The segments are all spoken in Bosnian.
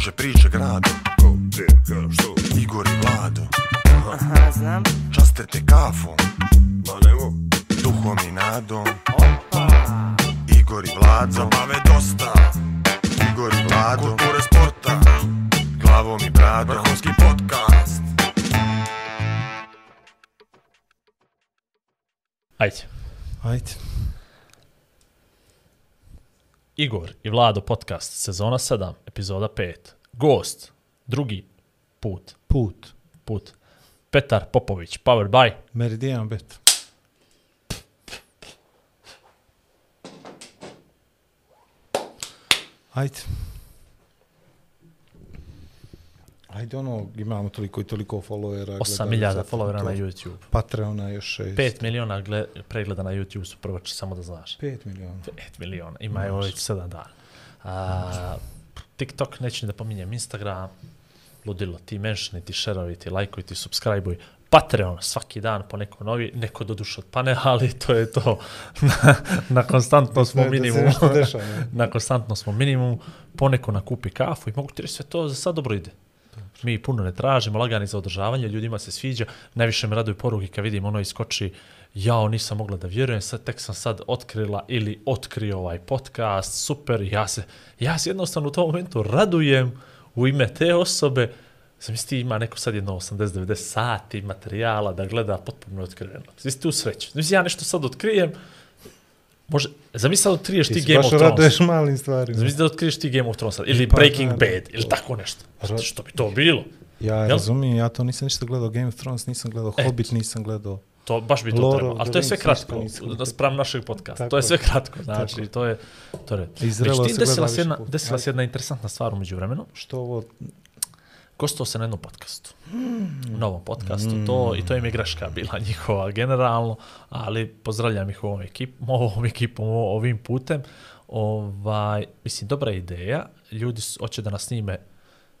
Kruže priče grado Ko, gdje, ka, što? Igor i Vlado. Aha, znam. Časte te kafom. Ma nemo, Duhom i nadom. Opa. Igor i Vlado. Zabave dosta. Igor i Vlado. Kulture sporta. Glavom i bradom. Vrhunski podcast. Ajde. Ajde. Igor i Vlado podcast, sezona 7, epizoda 5. Gost, drugi put, Put. put. Petar Popović, powered by. Meridian bet. Ajde. Ajde ono, imamo toliko i toliko followera. 8.000 gledalica, followera na. YouTube. Patreona još 6. 5 miliona gle, pregleda na YouTube su prvo, samo da znaš. 5 miliona. 5 miliona, ima evo već 7 dana. A, TikTok, neću ni da pominjem, Instagram, ludilo, ti menšani, ti šerovi, ti lajkovi, ti subscribe Patreon, svaki dan po neko novi, neko do duše odpane, ali to je to. na, na konstantno smo minimum. na konstantno smo minimum, poneko nakupi kafu i mogu ti reći sve to za sad dobro ide. Mi puno ne tražimo, lagani za održavanje, ljudima se sviđa, najviše me raduju poruke kad vidim ono iskoči, jao nisam mogla da vjerujem, sad tek sam sad otkrila ili otkrio ovaj podcast, super, ja se, ja se jednostavno u tom momentu radujem u ime te osobe, Zamisli ima neko sad jedno 80-90 sati materijala da gleda potpuno otkriveno. Zamisli u sreću. Zamisli ja nešto sad otkrijem, može, zamisli sad otkriješ ti, Ti se Game baš of Thrones. raduješ malim stvarima. Zamisli da otkriješ ti Game of Thrones ili Pa, Breaking da, Bad, da. ili tako nešto. Ra- Što bi to bilo? Ja Jel? razumijem, ja to nisam ništa gledao Game of Thrones, nisam gledao. Hobbit, nisam gledao. To baš bi to Lord trebalo. Ali to je sve kratko, da sprem našeg podcasta. Tako to je sve kratko, znači, Tako to je, to je. I zrelo Međutim, se desila se jedna, desila se jedna interesantna stvar umeđu vremenu. Što ovo, Gostao sam na jednom podcastu. Novom podcastu. To, I to im je greška bila njihova generalno, ali pozdravljam ih ovom ekipom, ovom ekipom, ovim putem. Ovaj, mislim, dobra ideja. Ljudi su, hoće da nas snime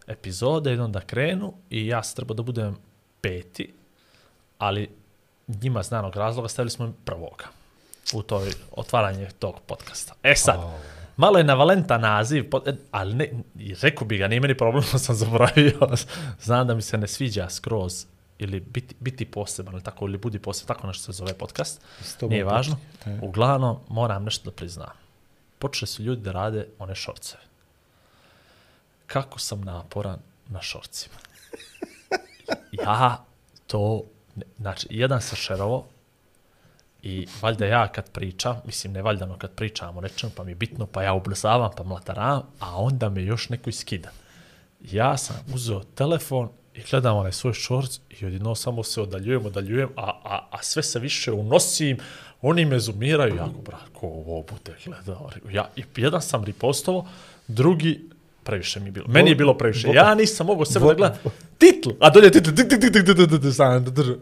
epizode i onda krenu i ja se treba da budem peti, ali njima znanog razloga stavili smo im prvoga u toj otvaranje tog podcasta. E sad, malo je navalentan naziv, e, ali ne, rekao bi ga, nije meni problem, sam zaboravio. Znam da mi se ne sviđa skroz ili biti, biti poseban, ili tako, ili budi poseban, tako nešto se zove podcast. Nije važno. Uglavnom, moram nešto da priznam. Počeli su ljudi da rade one šorceve. Kako sam naporan na šorcima. Ja to, ne- znači, jedan sam šerovo i valjda ja kad pričam, mislim ne valjda no kad pričam o nečem, pa mi je bitno, pa ja ubrzavam, pa mlataram, a onda me još neko iskida. Ja sam uzeo telefon i gledam onaj svoj šorc i odjedno samo se odaljujem, odaljujem, a, a, a sve se više unosim, oni me zumiraju, jako brako, ovo bude gledao. Ja, i jedan sam ripostovo, drugi previše mi je bilo. Meni je bilo previše. Ja nisam mogao sebe da gledam. Titl! A dolje titl!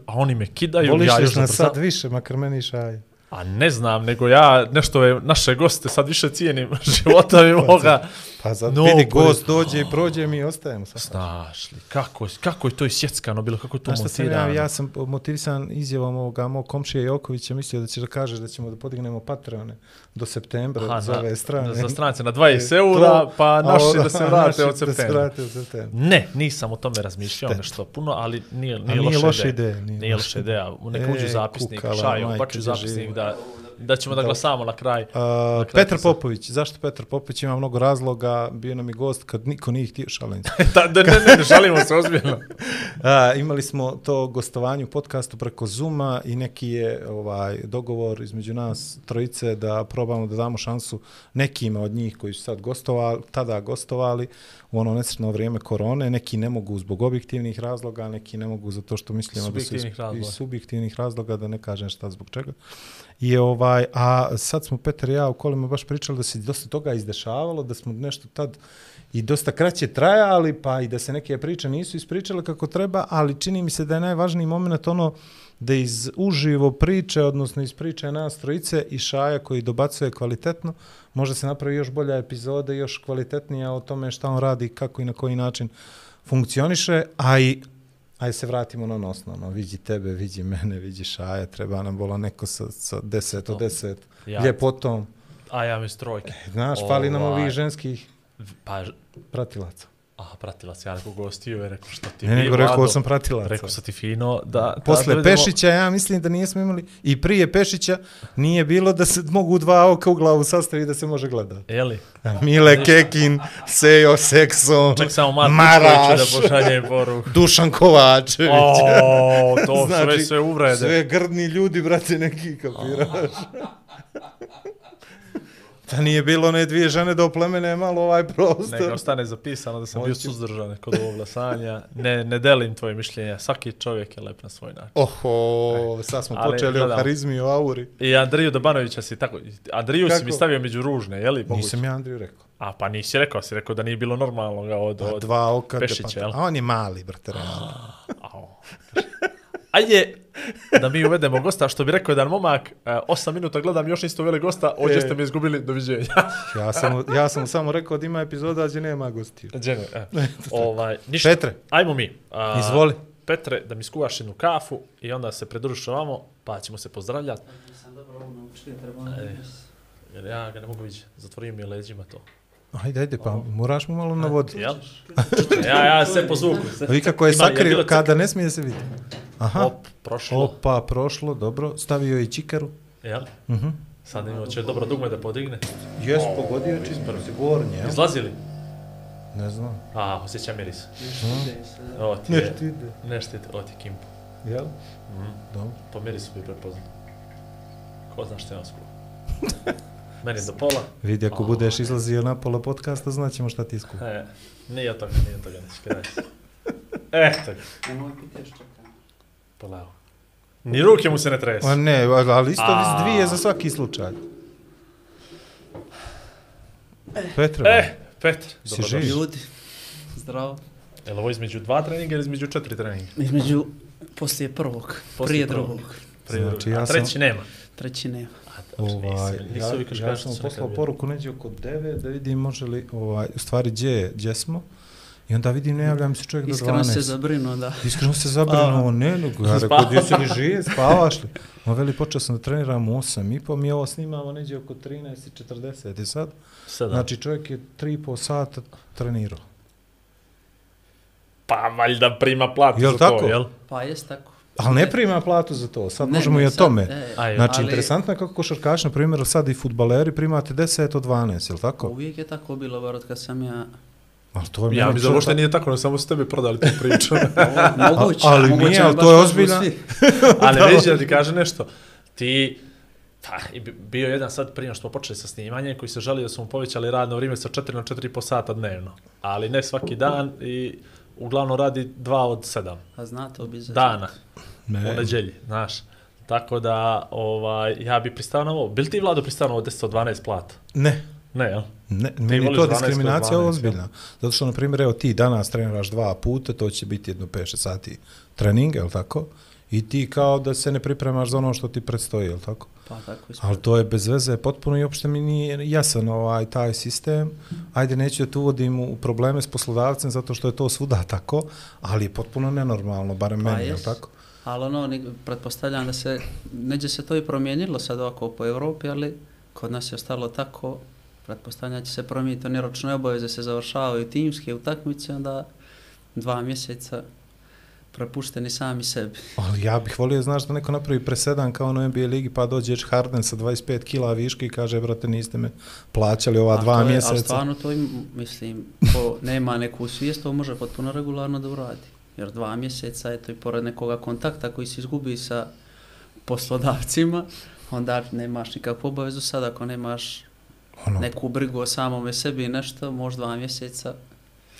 A oni me kidaju. Voliš još na sad više, makar meni šaj. A ne znam, nego ja nešto naše goste sad više cijenim života mi moga. Pa zato No, vidi, gost dođe i prođe, mi ostajemo. sad. Znaš li, kako, kako je to isjeckano bilo, kako je to Znaš šta sam ja, ja sam motivisan izjavom ovoga mog komšija Jokovića, mislio da ćeš da kažeš da ćemo da podignemo Patreone do septembra Aha, za ove strane. Za strance na 20 E, to, eura, pa naši ovo- da se vrate od Da se septembra. vrate od septembra. Ne, nisam o tome razmišljao Šteta. nešto puno, ali nije, nije, nije loša, ideja. nije Nije loša ideja. Neka uđu E, zapisnik, šaju, baču gdje zapisnik da, da ćemo da glasamo na kraj. A, Na kraju Petar se- Popović, zašto Petar Popović ima mnogo razloga, bio nam i gost kad niko nije htio šalim. da, da, ne, ne, ne, žalimo se ozbiljno. A, imali smo to gostovanje u podcastu preko Zuma i neki je ovaj dogovor između nas trojice da probamo da damo šansu nekima od njih koji su sad gostovali, tada gostovali u ono nesretno vrijeme korone, neki ne mogu zbog objektivnih razloga, neki ne mogu zato što mislimo da su iz, iz subjektivnih razloga, da ne kažem šta zbog čega. I ovaj, Ovaj, a sad smo Petar i ja u kolima baš pričali da se dosta toga izdešavalo, da smo nešto tad i dosta kraće trajali, pa i da se neke priče nisu ispričale kako treba, ali čini mi se da je najvažniji moment ono da iz uživo priče, odnosno iz priče nas trojice i Šaja koji dobacuje kvalitetno, može se napravi još bolja epizoda, još kvalitetnija o tome šta on radi, kako i na koji način funkcioniše, a i Ajde se vratimo na ono osnovno, vidi tebe, vidi mene, vidi Šaja, treba nam bola neko sa, sa 10 od 10, Ja. ljepotom. A ja mi strojke. Znaš, fali nam Ovaj. ovih ženskih Pa, pratilaca. Aha, pratilac, ja rekao gostio je rekao što ti Ne, mi, nego rekao sam pratilac. Rekao sam ti fino da... da Posle dovedemo- Pešića, ja mislim da nismo imali, i prije Pešića nije bilo da se mogu dva oka u glavu sastaviti da se može gledati. Jeli? Mile Kekin, Sejo Sekson, Ček samo Marko Maraš, da pošalje poruku. Dušan Kovačević. O, to sve sve uvrede. Sve grdni ljudi, brate, neki, kapiraš. Da nije bilo one dvije žene da oplemene malo ovaj prostor. Neka ostane zapisano da sam bio Hoću. suzdržan kod ovog glasanja. Ne, ne delim tvoje mišljenja. Svaki čovjek je lep na svoj način. Oho, sad smo Ali, počeli o gledam. harizmi i o auri. I Andriju Dobanovića si tako... Andriju si Kako? mi stavio među ružne, je li? Moguće? Nisam ja Andriju rekao. A pa nisi rekao, si rekao da nije bilo normalno ga od... Pa od... dva oka. Pešića, pa- jel? A on je mali, brate, realno. Ao. Ajde, da mi uvedemo gosta, što bi rekao jedan momak, 8 minuta gledam, još niste uveli gosta, ođe E. ste mi izgubili, doviđenja. Ja sam, ja sam samo rekao da ima epizoda gdje nema gostiju. Džene, e. ovaj, ništa. Petre. Ajmo mi. A, Izvoli. Petre, da mi skuvaš jednu kafu i onda se pridružiš ovamo, pa ćemo se pozdravljati. Sam dobro ovo naučili, treba E. Jer ja ga ne mogu vidjeti, zatvorio mi je leđima to. Ajde, ajde, pa moraš mu malo na vodu. Jel? ja, ja sve po zvuku. Vi kako je sakrio, kada ne smije se vidjeti. Aha, Op, prošlo. opa, prošlo, dobro. Stavio je i čikaru. Jel? Mhm. Sad ima će dobro dugme da podigne. Jes, pogodio je čisto se gornje, jel? Izlazi? Ne znam. A, osjećam miris. ide se. Ovo ti Ne je... ti ide. Nešto ti, ovo ti kimpo. Jel? Mhm. Dobro. Po mirisu bi prepoznao. Ko zna što je on. Meni do pola. Vidi, ako A. budeš izlazio na pola podcasta, znaćemo šta ti je skupo. E, nije od toga, nije od toga, neće kraj. Eto ga, Nemoj biti još čekam. polavo. Ni ruke mu se ne tresu. A ne, ali isto A. dvije za svaki slučaj. Petra, E, Petr, Si živ? Ljudi, zdravo. Je li ovo između dva treninga ili između četiri treninga? Između, poslije prvog, Poslije prije prvog. drugog, Prije Znači, drugo. ja A sam- treći nema. treći nema. Ovaj, nisi- ja, ja sam poslao poruku neđe oko 9 da vidim može li, ovaj, u stvari gdje, gdje smo. I onda vidim, ne javlja mi se čovjek do 12. Iskreno se zabrinuo da. Iskreno se zabrinuo, ne, nego ja rekao, gdje se li žije, spavaš li? On veli, počeo sam da treniram u 8 i po, mi ovo snimamo neđe oko 13.40 i sad, Sedam. znači čovjek je 3,5 sata trenirao. Pa valjda prima platu Jel za tako? to, jel? Pa jest tako. Ali ne prima platu za to, sad Ne, možemo ne, i o sad, tome. e, Aj, Znači, ali interesantno je kako košarkaš, na primjer, sad i futbaleri primate 10 od 12, je li tako? Uvijek je tako bilo, bar od kad sam ja... Ali to je Ja mi čudno. nije tako, no samo su tebe prodali tu priču. Moguće, ali moguće, nije, ali to je svi. Ali vidiš da ti kaže nešto. Ti, ta, i bi- bio je jedan sad prije što smo počeli sa snimanjem koji se žali da su mu povećali radno vrijeme sa 4 na 4,5 sata dnevno. Ali ne svaki dan i uglavnom radi 2 od 7 A zna to bi za... dana u Ne. neđelji, znaš. Tako da, ovaj, ja bi pristao na ovo. Bil ti Vlado pristao na ovo 10 od 12 plata? Ne, Ne, jel? Ne, meni je to 12 kroz diskriminacija 12, ozbiljna. Zato što, na primjer, evo ti danas treniraš dva puta, to će biti jedno 5-6 sati trening, je tako? I ti kao da se ne pripremaš za ono što ti predstoji, je li tako? Pa tako Ali ispada. to je bez veze potpuno i uopšte mi nije jasan ovaj taj sistem. Ajde, neću da tu uvodim u probleme s poslodavcem zato što je to svuda tako, ali je potpuno nenormalno, barem Pa meni, je li tako? Ali ono, pretpostavljam da se, neđe se to i promijenilo sad ovako po Evropi, ali kod nas je ostalo tako, pretpostavljam da će se promijeniti, one ročne obaveze se završavaju timske utakmice, onda dva mjeseca prepušteni sami sebi. Ali ja bih volio, znaš, da neko napravi presedan kao na NBA ligi, pa dođe Harden sa 25 kila viške i kaže, brate, niste me plaćali ova A dva je- mjeseca. Ali stvarno to, im, mislim, ko nema neku svijest, to može potpuno regularno da uradi. Jer dva mjeseca, eto i pored nekoga kontakta koji se izgubi sa poslodavcima, onda nemaš nikakvu obavezu sad ako nemaš ono, neku brigu o samome sebi i nešto, možda dva mjeseca,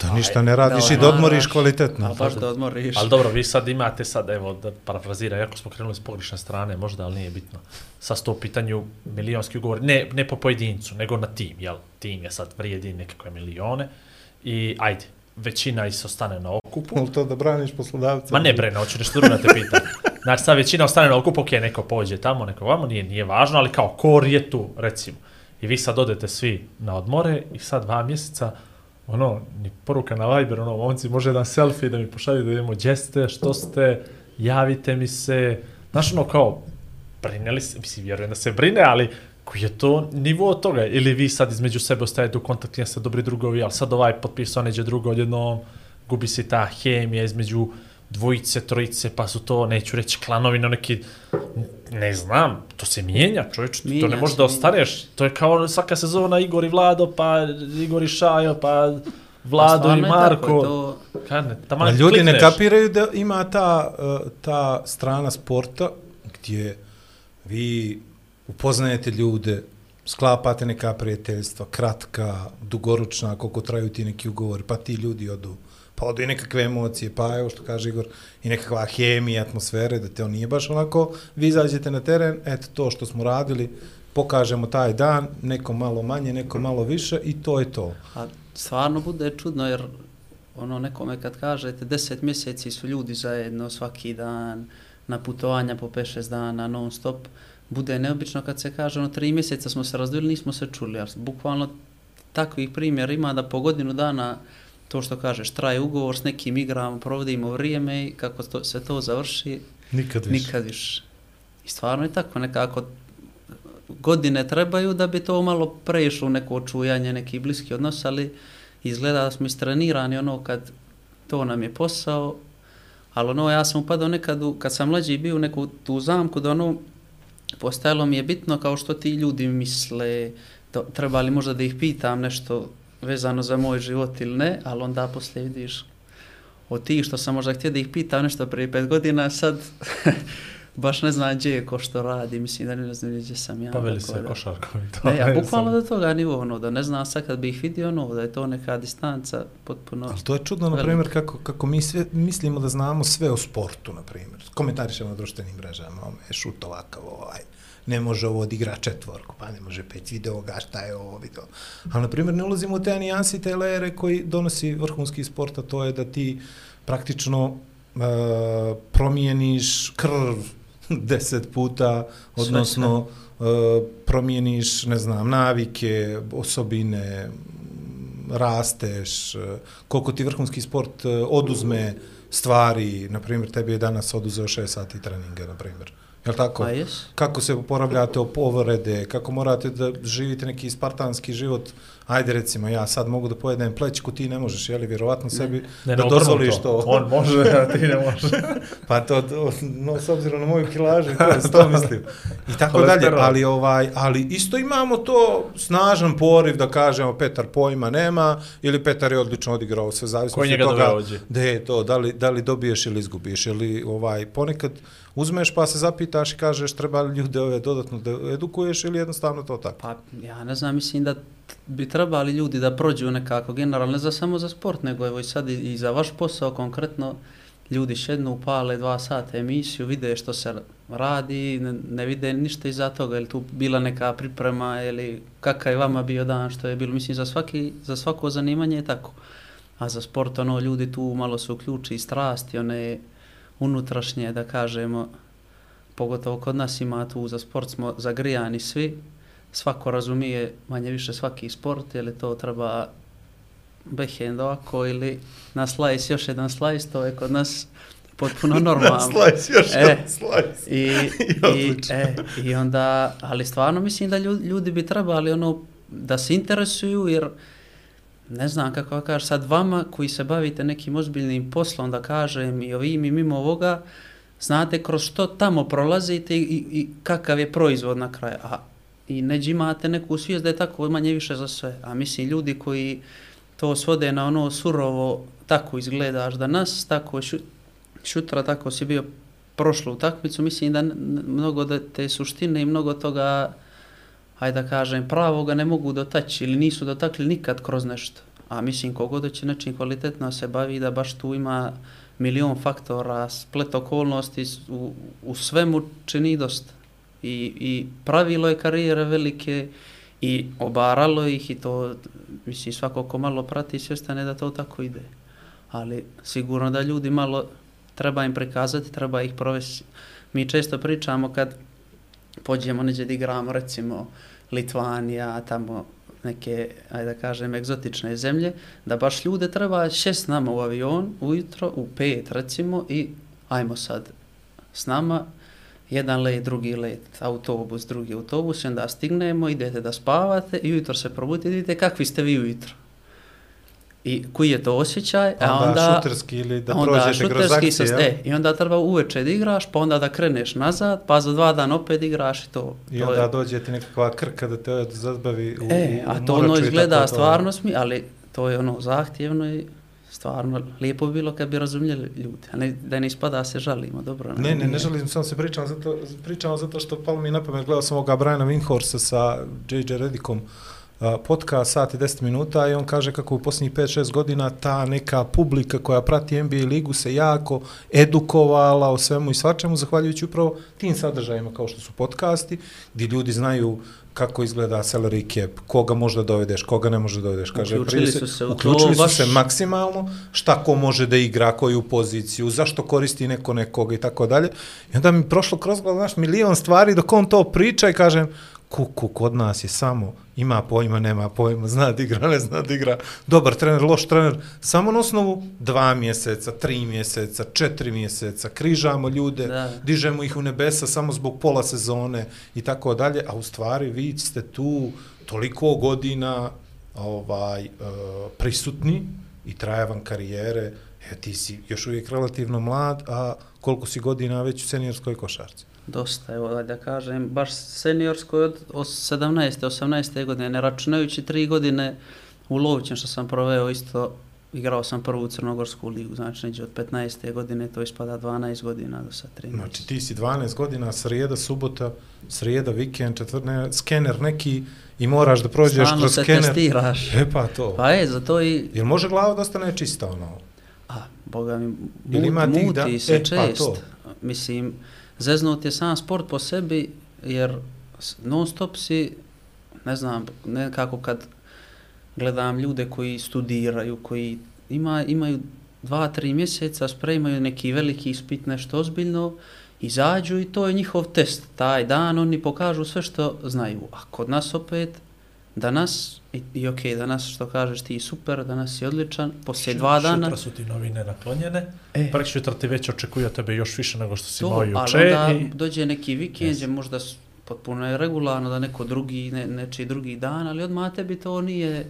da ništa ne radiš da i da odmoriš odmaraš. kvalitetno. ali baš da odmoriš. Ali dobro, vi sad imate sad, evo, da parafrazira, jako smo krenuli s pogrešne strane, možda, ali nije bitno. Sa sto pitanju milionski ugovor, ne, ne po pojedincu, nego na tim, jel? Tim je sad vrijedi nekakve milione i ajde, većina is ostane na okupu. Ali to da braniš poslodavca? Ma ne bre, hoću nešto drugo da te pitam. Znači, sad većina ostane na okupu, ok, neko pođe tamo, neko vamo, nije, nije važno, ali kao kor je tu, recimo. I vi sad odete svi na odmore i sad dva mjeseca, ono, ni poruka na Viber, ono, momci, može jedan selfie da mi pošalje da vidimo gdje ste, što ste, javite mi se. Znaš, ono, kao, brineli se, mislim, vjerujem da se brine, ali koji je to nivo toga? Ili vi sad između sebe ostajete u kontaktu, jeste dobri drugovi, ali sad ovaj potpisao neđe drugo, odjedno gubi se ta hemija između dvojice, trojice, pa su to, neću reći klanovi, no neki, ne znam, to se mijenja, čovječ, to Mijenja ne može da mijenja. ostareš. To je kao svaka sezona Igor i Vlado, pa Igor i Šajo, pa Vlado i Stvarno je Marko. to- Kad ne, ljudi ne klikneš. kapiraju da ima ta, uh, ta strana sporta gdje vi upoznajete ljude, sklapate neka prijateljstva, kratka, dugoročna, koliko traju ti neki ugovori, pa ti ljudi odu, pa ode i nekakve emocije, pa evo što kaže Igor, i nekakva hemija, atmosfere, da te on nije baš onako, vi izađete na teren, eto to što smo radili, pokažemo taj dan, neko malo manje, neko malo više i to je to. A stvarno bude čudno jer ono nekome kad kažete deset mjeseci su ljudi zajedno svaki dan na putovanja po 5-6 dana non stop, bude neobično kad se kaže ono tri mjeseca smo se razdvojili, nismo se čuli, ali bukvalno takvih primjera ima da po godinu dana to što kažeš, traje ugovor s nekim igrama, provodimo vrijeme i kako to, se to završi, Nikad više. nikad više. I stvarno je tako nekako godine trebaju da bi to malo prešlo u neko čujanje, neki bliski odnos, ali izgleda da smo istrenirani ono kad to nam je posao, ali ono ja sam upadao nekad, u, kad sam mlađi bio u neku tu zamku, da ono postajalo mi je bitno kao što ti ljudi misle, to, treba li možda da ih pitam nešto vezano za moj život ili ne, ali onda poslije vidiš od tih što sam možda htio da ih pitam nešto prije pet godina, sad baš ne znam gdje je ko što radi, mislim da ne znam gdje sam ja. Pa veli tako se košarkom i to. Ne, ja bukvalno do toga nivo, ono, da ne znam sad kad bi ih vidio, ono, da je to neka distanca potpuno... Ali to je čudno, na primjer, kako, kako mi sve, mislimo da znamo sve o sportu, na primjer. Komentarišemo na društvenim mrežama, ome, šut ovakav, ovaj, ne može ovo odigra četvorku, pa ne može pet video ga, šta je ovo video. Ali, na primjer, ne ulazimo u te nijansi i te lejere koji donosi vrhunski sport, a to je da ti praktično uh, promijeniš krv deset puta, odnosno uh, promijeniš, ne znam, navike, osobine, rasteš, eh, koliko ti vrhunski sport oduzme stvari, na primjer, tebi je danas oduzeo 6 sati treninga, na primjer. Jel tako? Pa jes. Kako se oporavljate od povrede, kako morate da živite neki spartanski život. Ajde recimo, ja sad mogu da pojedem plećku, ti ne možeš, jeli, vjerovatno sebi Ne, da ne, dozvoliš obrnuto. to. On može, a ti ne može. Pa to, to no, s obzirom na moju kilažu, to, s to mislim. I tako dalje, ali, ovaj, ali isto imamo to snažan poriv da kažemo Petar pojma nema ili Petar je odlično odigrao, sve zavisno je njega od toga doveo ovdje? da je to, da li, da li dobiješ ili izgubiš, ili ovaj, ponekad uzmeš pa se zapitaš i kažeš treba li ljude ove dodatno da edukuješ ili jednostavno to tako. Pa ja ne znam, mislim da bi trebali ljudi da prođu nekako generalno, ne za samo za sport, nego evo i sad i, i za vaš posao konkretno, ljudi šednu, upale dva sata emisiju, vide što se radi, ne, ne vide ništa iza toga, je li tu bila neka priprema ili kakav je vama bio dan, što je bilo, mislim za, svaki, za svako zanimanje je tako. A za sport, ono, ljudi tu malo se uključi i strasti, one unutrašnje, da kažemo, pogotovo kod nas ima tu za sport smo zagrijani svi, svako razumije manje više svaki sport, je li to treba backhand ovako ili na slice, još jedan slice, to je kod nas potpuno normalno. Slice, još E, jedan slice. I, i, e, I onda, ali stvarno mislim da ljudi, ljudi bi trebali ono, da se interesuju, jer ne znam kako ja kažem, sad vama koji se bavite nekim ozbiljnim poslom, da kažem, i ovim i mimo ovoga, znate kroz što tamo prolazite i, i, kakav je proizvod na kraju. A, I neđe imate neku svijest da je tako manje više za sve. A mislim, ljudi koji to svode na ono surovo, tako izgledaš danas, tako šu, šutra, tako si bio prošlu utakmicu, mislim da mnogo da te suštine i mnogo toga, hajde da kažem, pravoga ne mogu dotaći ili nisu dotakli nikad kroz nešto. A mislim, kogod će nečim kvalitetno se bavi, da baš tu ima milion faktora, splet okolnosti, u, u svemu čini dosta. I, I pravilo je karijere velike i obaralo ih i to, mislim, svako ko malo prati svjestane da to tako ide. Ali sigurno da ljudi malo treba im prikazati, treba ih provesti. Mi često pričamo kad pođemo neđe da igramo, recimo Litvanija, tamo neke, ajde da kažem, egzotične zemlje, da baš ljude treba šest nama u avion, ujutro, u pet recimo, i ajmo sad s nama, jedan let, drugi let, autobus, drugi autobus, onda stignemo, idete da spavate i ujutro se probudite, vidite kakvi ste vi ujutro. I koji je to osjećaj, Pa a onda onda... šuterski ili da onda prođete kroz akcije, jel? E, I onda treba uveče da igraš, pa onda da kreneš nazad, pa za dva dana opet igraš i to. I to onda je- dođe ti nekakva krka da te zabavi u, E, u a to ono izgleda to. stvarno smi, ali to je ono zahtjevno i stvarno lijepo bi bilo kad bi razumjeli ljudi, a ne, da ne ispada se žalimo, dobro. Ne, ne, ne nije. želim, samo se pričam zato, pričam zato što palo mi na pamet, gledao sam ovoga Briana Winhorsa sa J.J. Redikom podcast sat i 10 minuta i on kaže kako u posljednjih 5-6 godina ta neka publika koja prati NBA ligu se jako edukovala o svemu i svačemu, zahvaljujući upravo tim sadržajima kao što su podcasti, gdje ljudi znaju kako izgleda salary cap, koga možda dovedeš, koga ne može dovedeš. Kaže, Uključili prije su se uključili su baš- se maksimalno, šta ko može da igra, koju poziciju, zašto koristi neko nekoga i tako dalje. I onda mi prošlo kroz glavu, znaš, milion stvari dok on to priča i kažem, kuku, kod nas je samo, ima pojma, nema pojma, zna da igra, ne zna da igra, dobar trener, loš trener, samo na osnovu dva mjeseca, tri mjeseca, četiri mjeseca, križamo ljude, Da. dižemo ih u nebesa samo zbog pola sezone i tako dalje, a u stvari vi ste tu toliko godina ovaj e, prisutni i traje vam karijere, e, ti si još uvijek relativno mlad, a koliko si godina već u seniorskoj košarci? Dosta, evo da kažem, baš seniorskoj od, od 17. 18. godine, ne računajući tri godine u Lovićem što sam proveo isto, igrao sam prvu crnogorsku ligu, znači neđe od 15. godine, to ispada 12 godina do sad 13. Znači ti si 12 godina, srijeda, subota, srijeda, vikend, četvrne, skener neki i moraš da prođeš Stalno kroz se skener. testiraš. E pa to. Pa je, zato i, Jel može glava da ostane čista ono? a, boga mi, mut, muti da- se e, pa to. Mislim, zeznut je sam sport po sebi, jer non stop si, ne znam, nekako kad gledam ljude koji studiraju, koji ima, imaju dva, tri mjeseca, spremaju neki veliki ispit, nešto ozbiljno, izađu i to je njihov test. Taj dan oni pokažu sve što znaju. A kod nas opet, danas, i, i ok, danas što kažeš ti super, danas si odličan, poslije dva dana, Šutra su ti novine naklonjene, E. e. prekšutra ti već očekuju od tebe još više nego što si imao to, ali juče. onda I... dođe neki vikend, Yes. možda potpuno je regularno da neko drugi, ne, nečiji drugi dan, ali odmah tebi to nije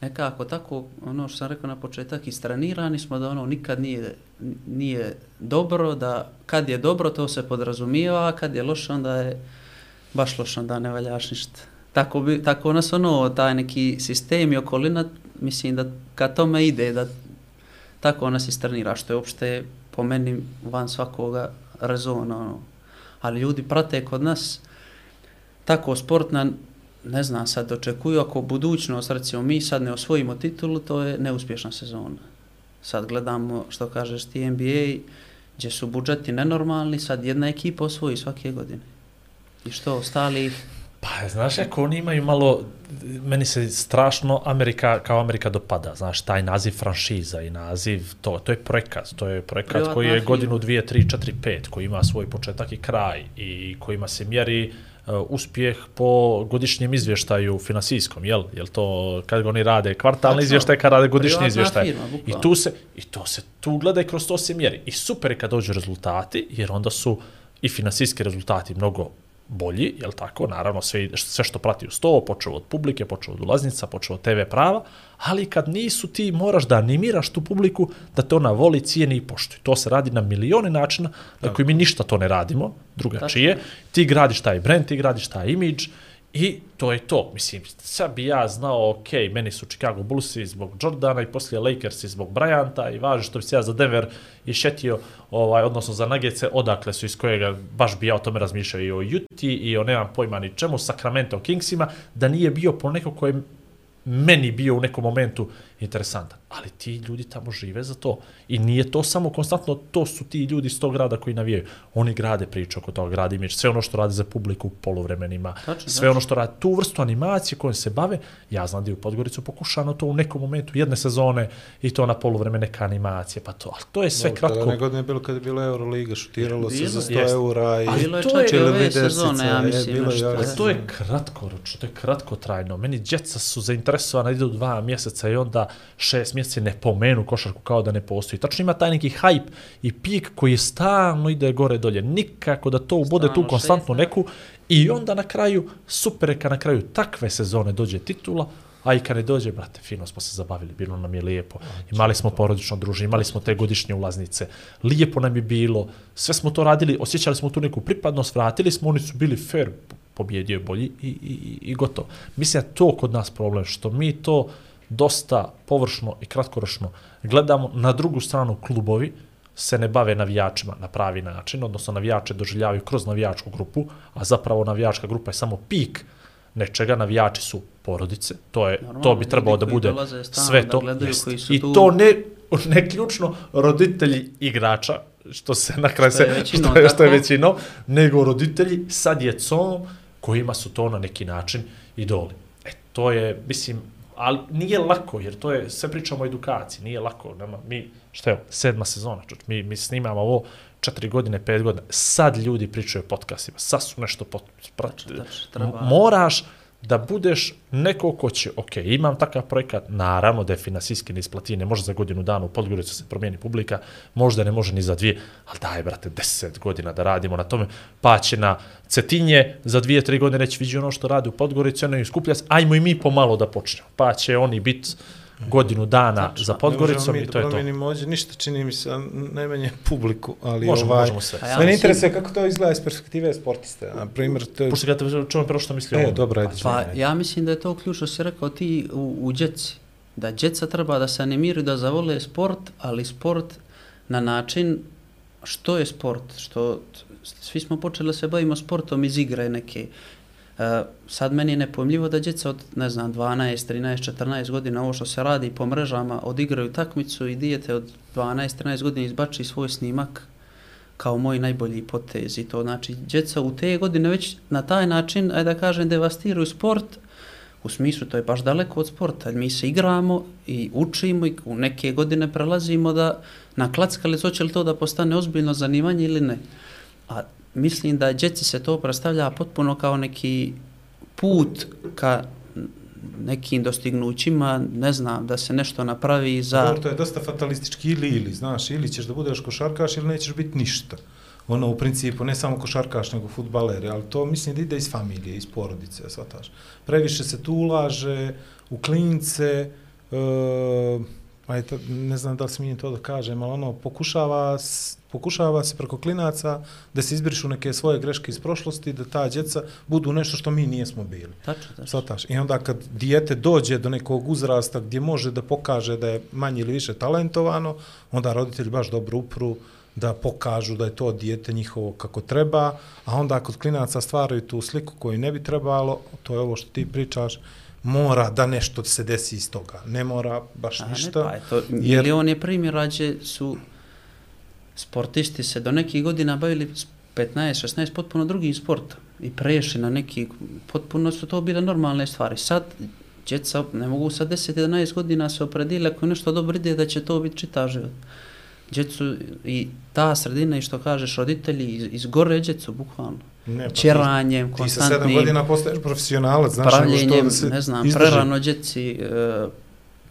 nekako tako, ono što sam rekao na početak, istranirani smo da ono nikad nije, nije dobro, da kad je dobro to se podrazumijeva, a kad je loše onda je baš loše, onda ne valjaš ništa. Tako, bi, tako nas ono, taj neki sistem i okolina, mislim da ka tome ide, da tako nas istrenira, što je uopšte po meni van svakoga rezona. Ono. Ali ljudi prate kod nas tako sport na, ne znam, sad očekuju ako budućnost, recimo mi sad ne osvojimo titulu, to je neuspješna sezona. Sad gledamo, što kažeš ti NBA, gdje su budžeti nenormalni, sad jedna ekipa osvoji svake godine. I što, ostali Pa, znaš, ako oni imaju malo, meni se strašno Amerika, kao Amerika dopada, znaš, taj naziv franšiza i naziv, to, to je projekat, to je projekat Privatna koji je firma. godinu, dvije, tri, četiri, pet, koji ima svoj početak i kraj i kojima se mjeri uh, uspjeh po godišnjem izvještaju finansijskom, jel? Jel to, kad oni rade kvartalni Tačno. izvještaj, kad rade godišnji izvještaj. firma, I tu se, i to se, tu gleda i kroz to se mjeri. I super je kad dođu rezultati, jer onda su i finansijski rezultati mnogo bolji, jel tako, naravno sve, sve što prati u sto, počeo od publike, počeo od ulaznica, počeo od TV prava, ali kad nisu ti moraš da animiraš tu publiku da te ona voli, cijeni i poštuje. To se radi na milione načina na koji mi ništa to ne radimo, drugačije. Ti gradiš taj brand, ti gradiš taj imidž i to je to. Mislim, sad bi ja znao, ok, meni su Chicago Bullsi zbog Jordana i poslije Lakersi zbog Bryanta i važi što bi se ja za Denver išetio, ovaj, odnosno za Nuggetse, odakle su iz kojega baš bi ja o tome razmišljao i o Juti i o nemam pojma ni čemu, Sacramento Kingsima, da nije bio po neko koji meni bio u nekom momentu interesantan. Ali ti ljudi tamo žive za to. I nije to samo konstantno, to su ti ljudi iz tog grada koji navijaju. Oni grade priču oko toga, grade imidž, sve ono što rade za publiku u poluvremenima, Tačno, sve ono što rade, tu vrstu animacije kojom se bave, ja znam da je u Podgoricu pokušano to u nekom momentu jedne sezone i to na poluvreme neka animacije, pa to, ali to je sve Dobro, kratko. Tada godine je bilo kada je bila Euroliga, šutiralo se Bilo, za 100 jest. eura i Ali Bilo je to čak je i ove sezone, ja mislim. bilo je Ali to je kratkoročno, to je kratkotrajno. Meni djeca su zainteresovana, idu dva mjeseca i onda šest mjeseci ne pomenu košarku kao da ne postoji. Tačno ima taj neki hype i pik koji stalno ide gore dolje. Nikako da to bude tu konstantnu neku i onda na kraju, super je na kraju takve sezone dođe titula, a i kad ne dođe, brate, fino smo se zabavili, bilo nam je lijepo. Imali smo porodično druženje, imali smo te godišnje ulaznice, lijepo nam je bilo, sve smo to radili, osjećali smo tu neku pripadnost, vratili smo, oni su bili fair, pobjedio je bolji i, i, i- gotovo. Mislim da to kod nas problem, što mi to dosta površno i kratkoročno gledamo. Na drugu stranu klubovi se ne bave navijačima na pravi način, odnosno navijače doživljavaju kroz navijačku grupu, a zapravo navijačka grupa je samo pik nečega, navijači su porodice, to je Normalno, to bi trebalo da bude sve to. jest. I tu- to ne, ne ključno roditelji igrača, što se na kraju se, što je, što je tako. većinom, nego roditelji sa djecom kojima su to na neki način idoli. E, to je, mislim, ali nije lako, jer to je, sve pričamo o edukaciji, nije lako. Nama, mi, šta je, sedma sezona, čuč, mi, mi snimamo ovo četiri godine, pet godina, sad ljudi pričaju o podcastima, sad su nešto pot, prat, treba- moraš da budeš neko ko će, ok, imam takav projekat, naravno da je finansijski neisplativi, ne može za godinu dana u Podgoricu se promijeni publika, možda ne može ni za dvije, ali daj, brate, deset godina da radimo na tome, pa će na Cetinje za dvije, tri godine reći, vidi ono što radi u Podgoricu, ono je skupljac, ajmo i mi pomalo da počnemo, pa će oni biti godinu dana za Podgoricom i to da je to. promijenimo ovdje ništa, čini mi se, najmanje publiku, ali Možemo, ovaj... možemo sve. Ja Mene interesuje kako to izgleda iz perspektive sportiste. Na primjer, to je... Pošto ga te čujem prvo što misli E, ovom. dobro, ajde. Pa izvini. ja mislim da je to ključno si rekao ti u, u djeci. Da djeca treba da se animiraju da zavole sport, ali sport na način što je sport, što svi smo počeli da se bavimo sportom iz igre neke. E, sad meni je nepojmljivo da djeca od, ne znam, 12, 13, 14 godina, ovo što se radi po mrežama, odigraju takmicu i dijete od 12, 13 godina izbači svoj snimak kao moj najbolji potez i to znači djeca u te godine već na taj način, ajde da kažem, devastiraju sport, u smislu to je baš daleko od sporta, mi se igramo i učimo i u neke godine prelazimo da na klackalicu hoće li to da postane ozbiljno zanimanje ili ne. A mislim da djeci se to predstavlja potpuno kao neki put ka nekim dostignućima, ne znam, da se nešto napravi za... Dobro, to je dosta fatalistički ili ili, znaš, ili ćeš da budeš košarkaš ili nećeš biti ništa. Ono, u principu, ne samo košarkaš, nego futbaler, ali to mislim da ide iz familije, iz porodice, svataš. Previše se tu ulaže u klince, e, aj, to, ne znam da li smijem to da kažem, ali ono, pokušava, pokušava se preko klinaca da se izbrišu neke svoje greške iz prošlosti, da ta djeca budu nešto što mi nijesmo bili. Tačno, tačno. Svataš. I onda kad dijete dođe do nekog uzrasta gdje može da pokaže da je manje ili više talentovano, onda roditelji baš dobro upru da pokažu da je to dijete njihovo kako treba, a onda kod klinaca stvaraju tu sliku koju ne bi trebalo, to je ovo što ti pričaš, mora da nešto se desi iz toga. Ne mora baš A, ne, ništa. pa, eto, jer- milion je primjera gdje su sportisti se do nekih godina bavili s 15-16 potpuno drugim sportom i prešli na neki, potpuno su to bile normalne stvari. Sad, djeca ne mogu sa 10-11 godina se opredili ako nešto dobro ide da će to biti čita život. Djecu i ta sredina i što kažeš roditelji iz, izgore djecu bukvalno. Ne, pa ti- Čeranjem, Ti sa sedam konstantnim godina postaješ profesionalac, znaš, nego što da se ne znam, izdrži. prerano djeci e,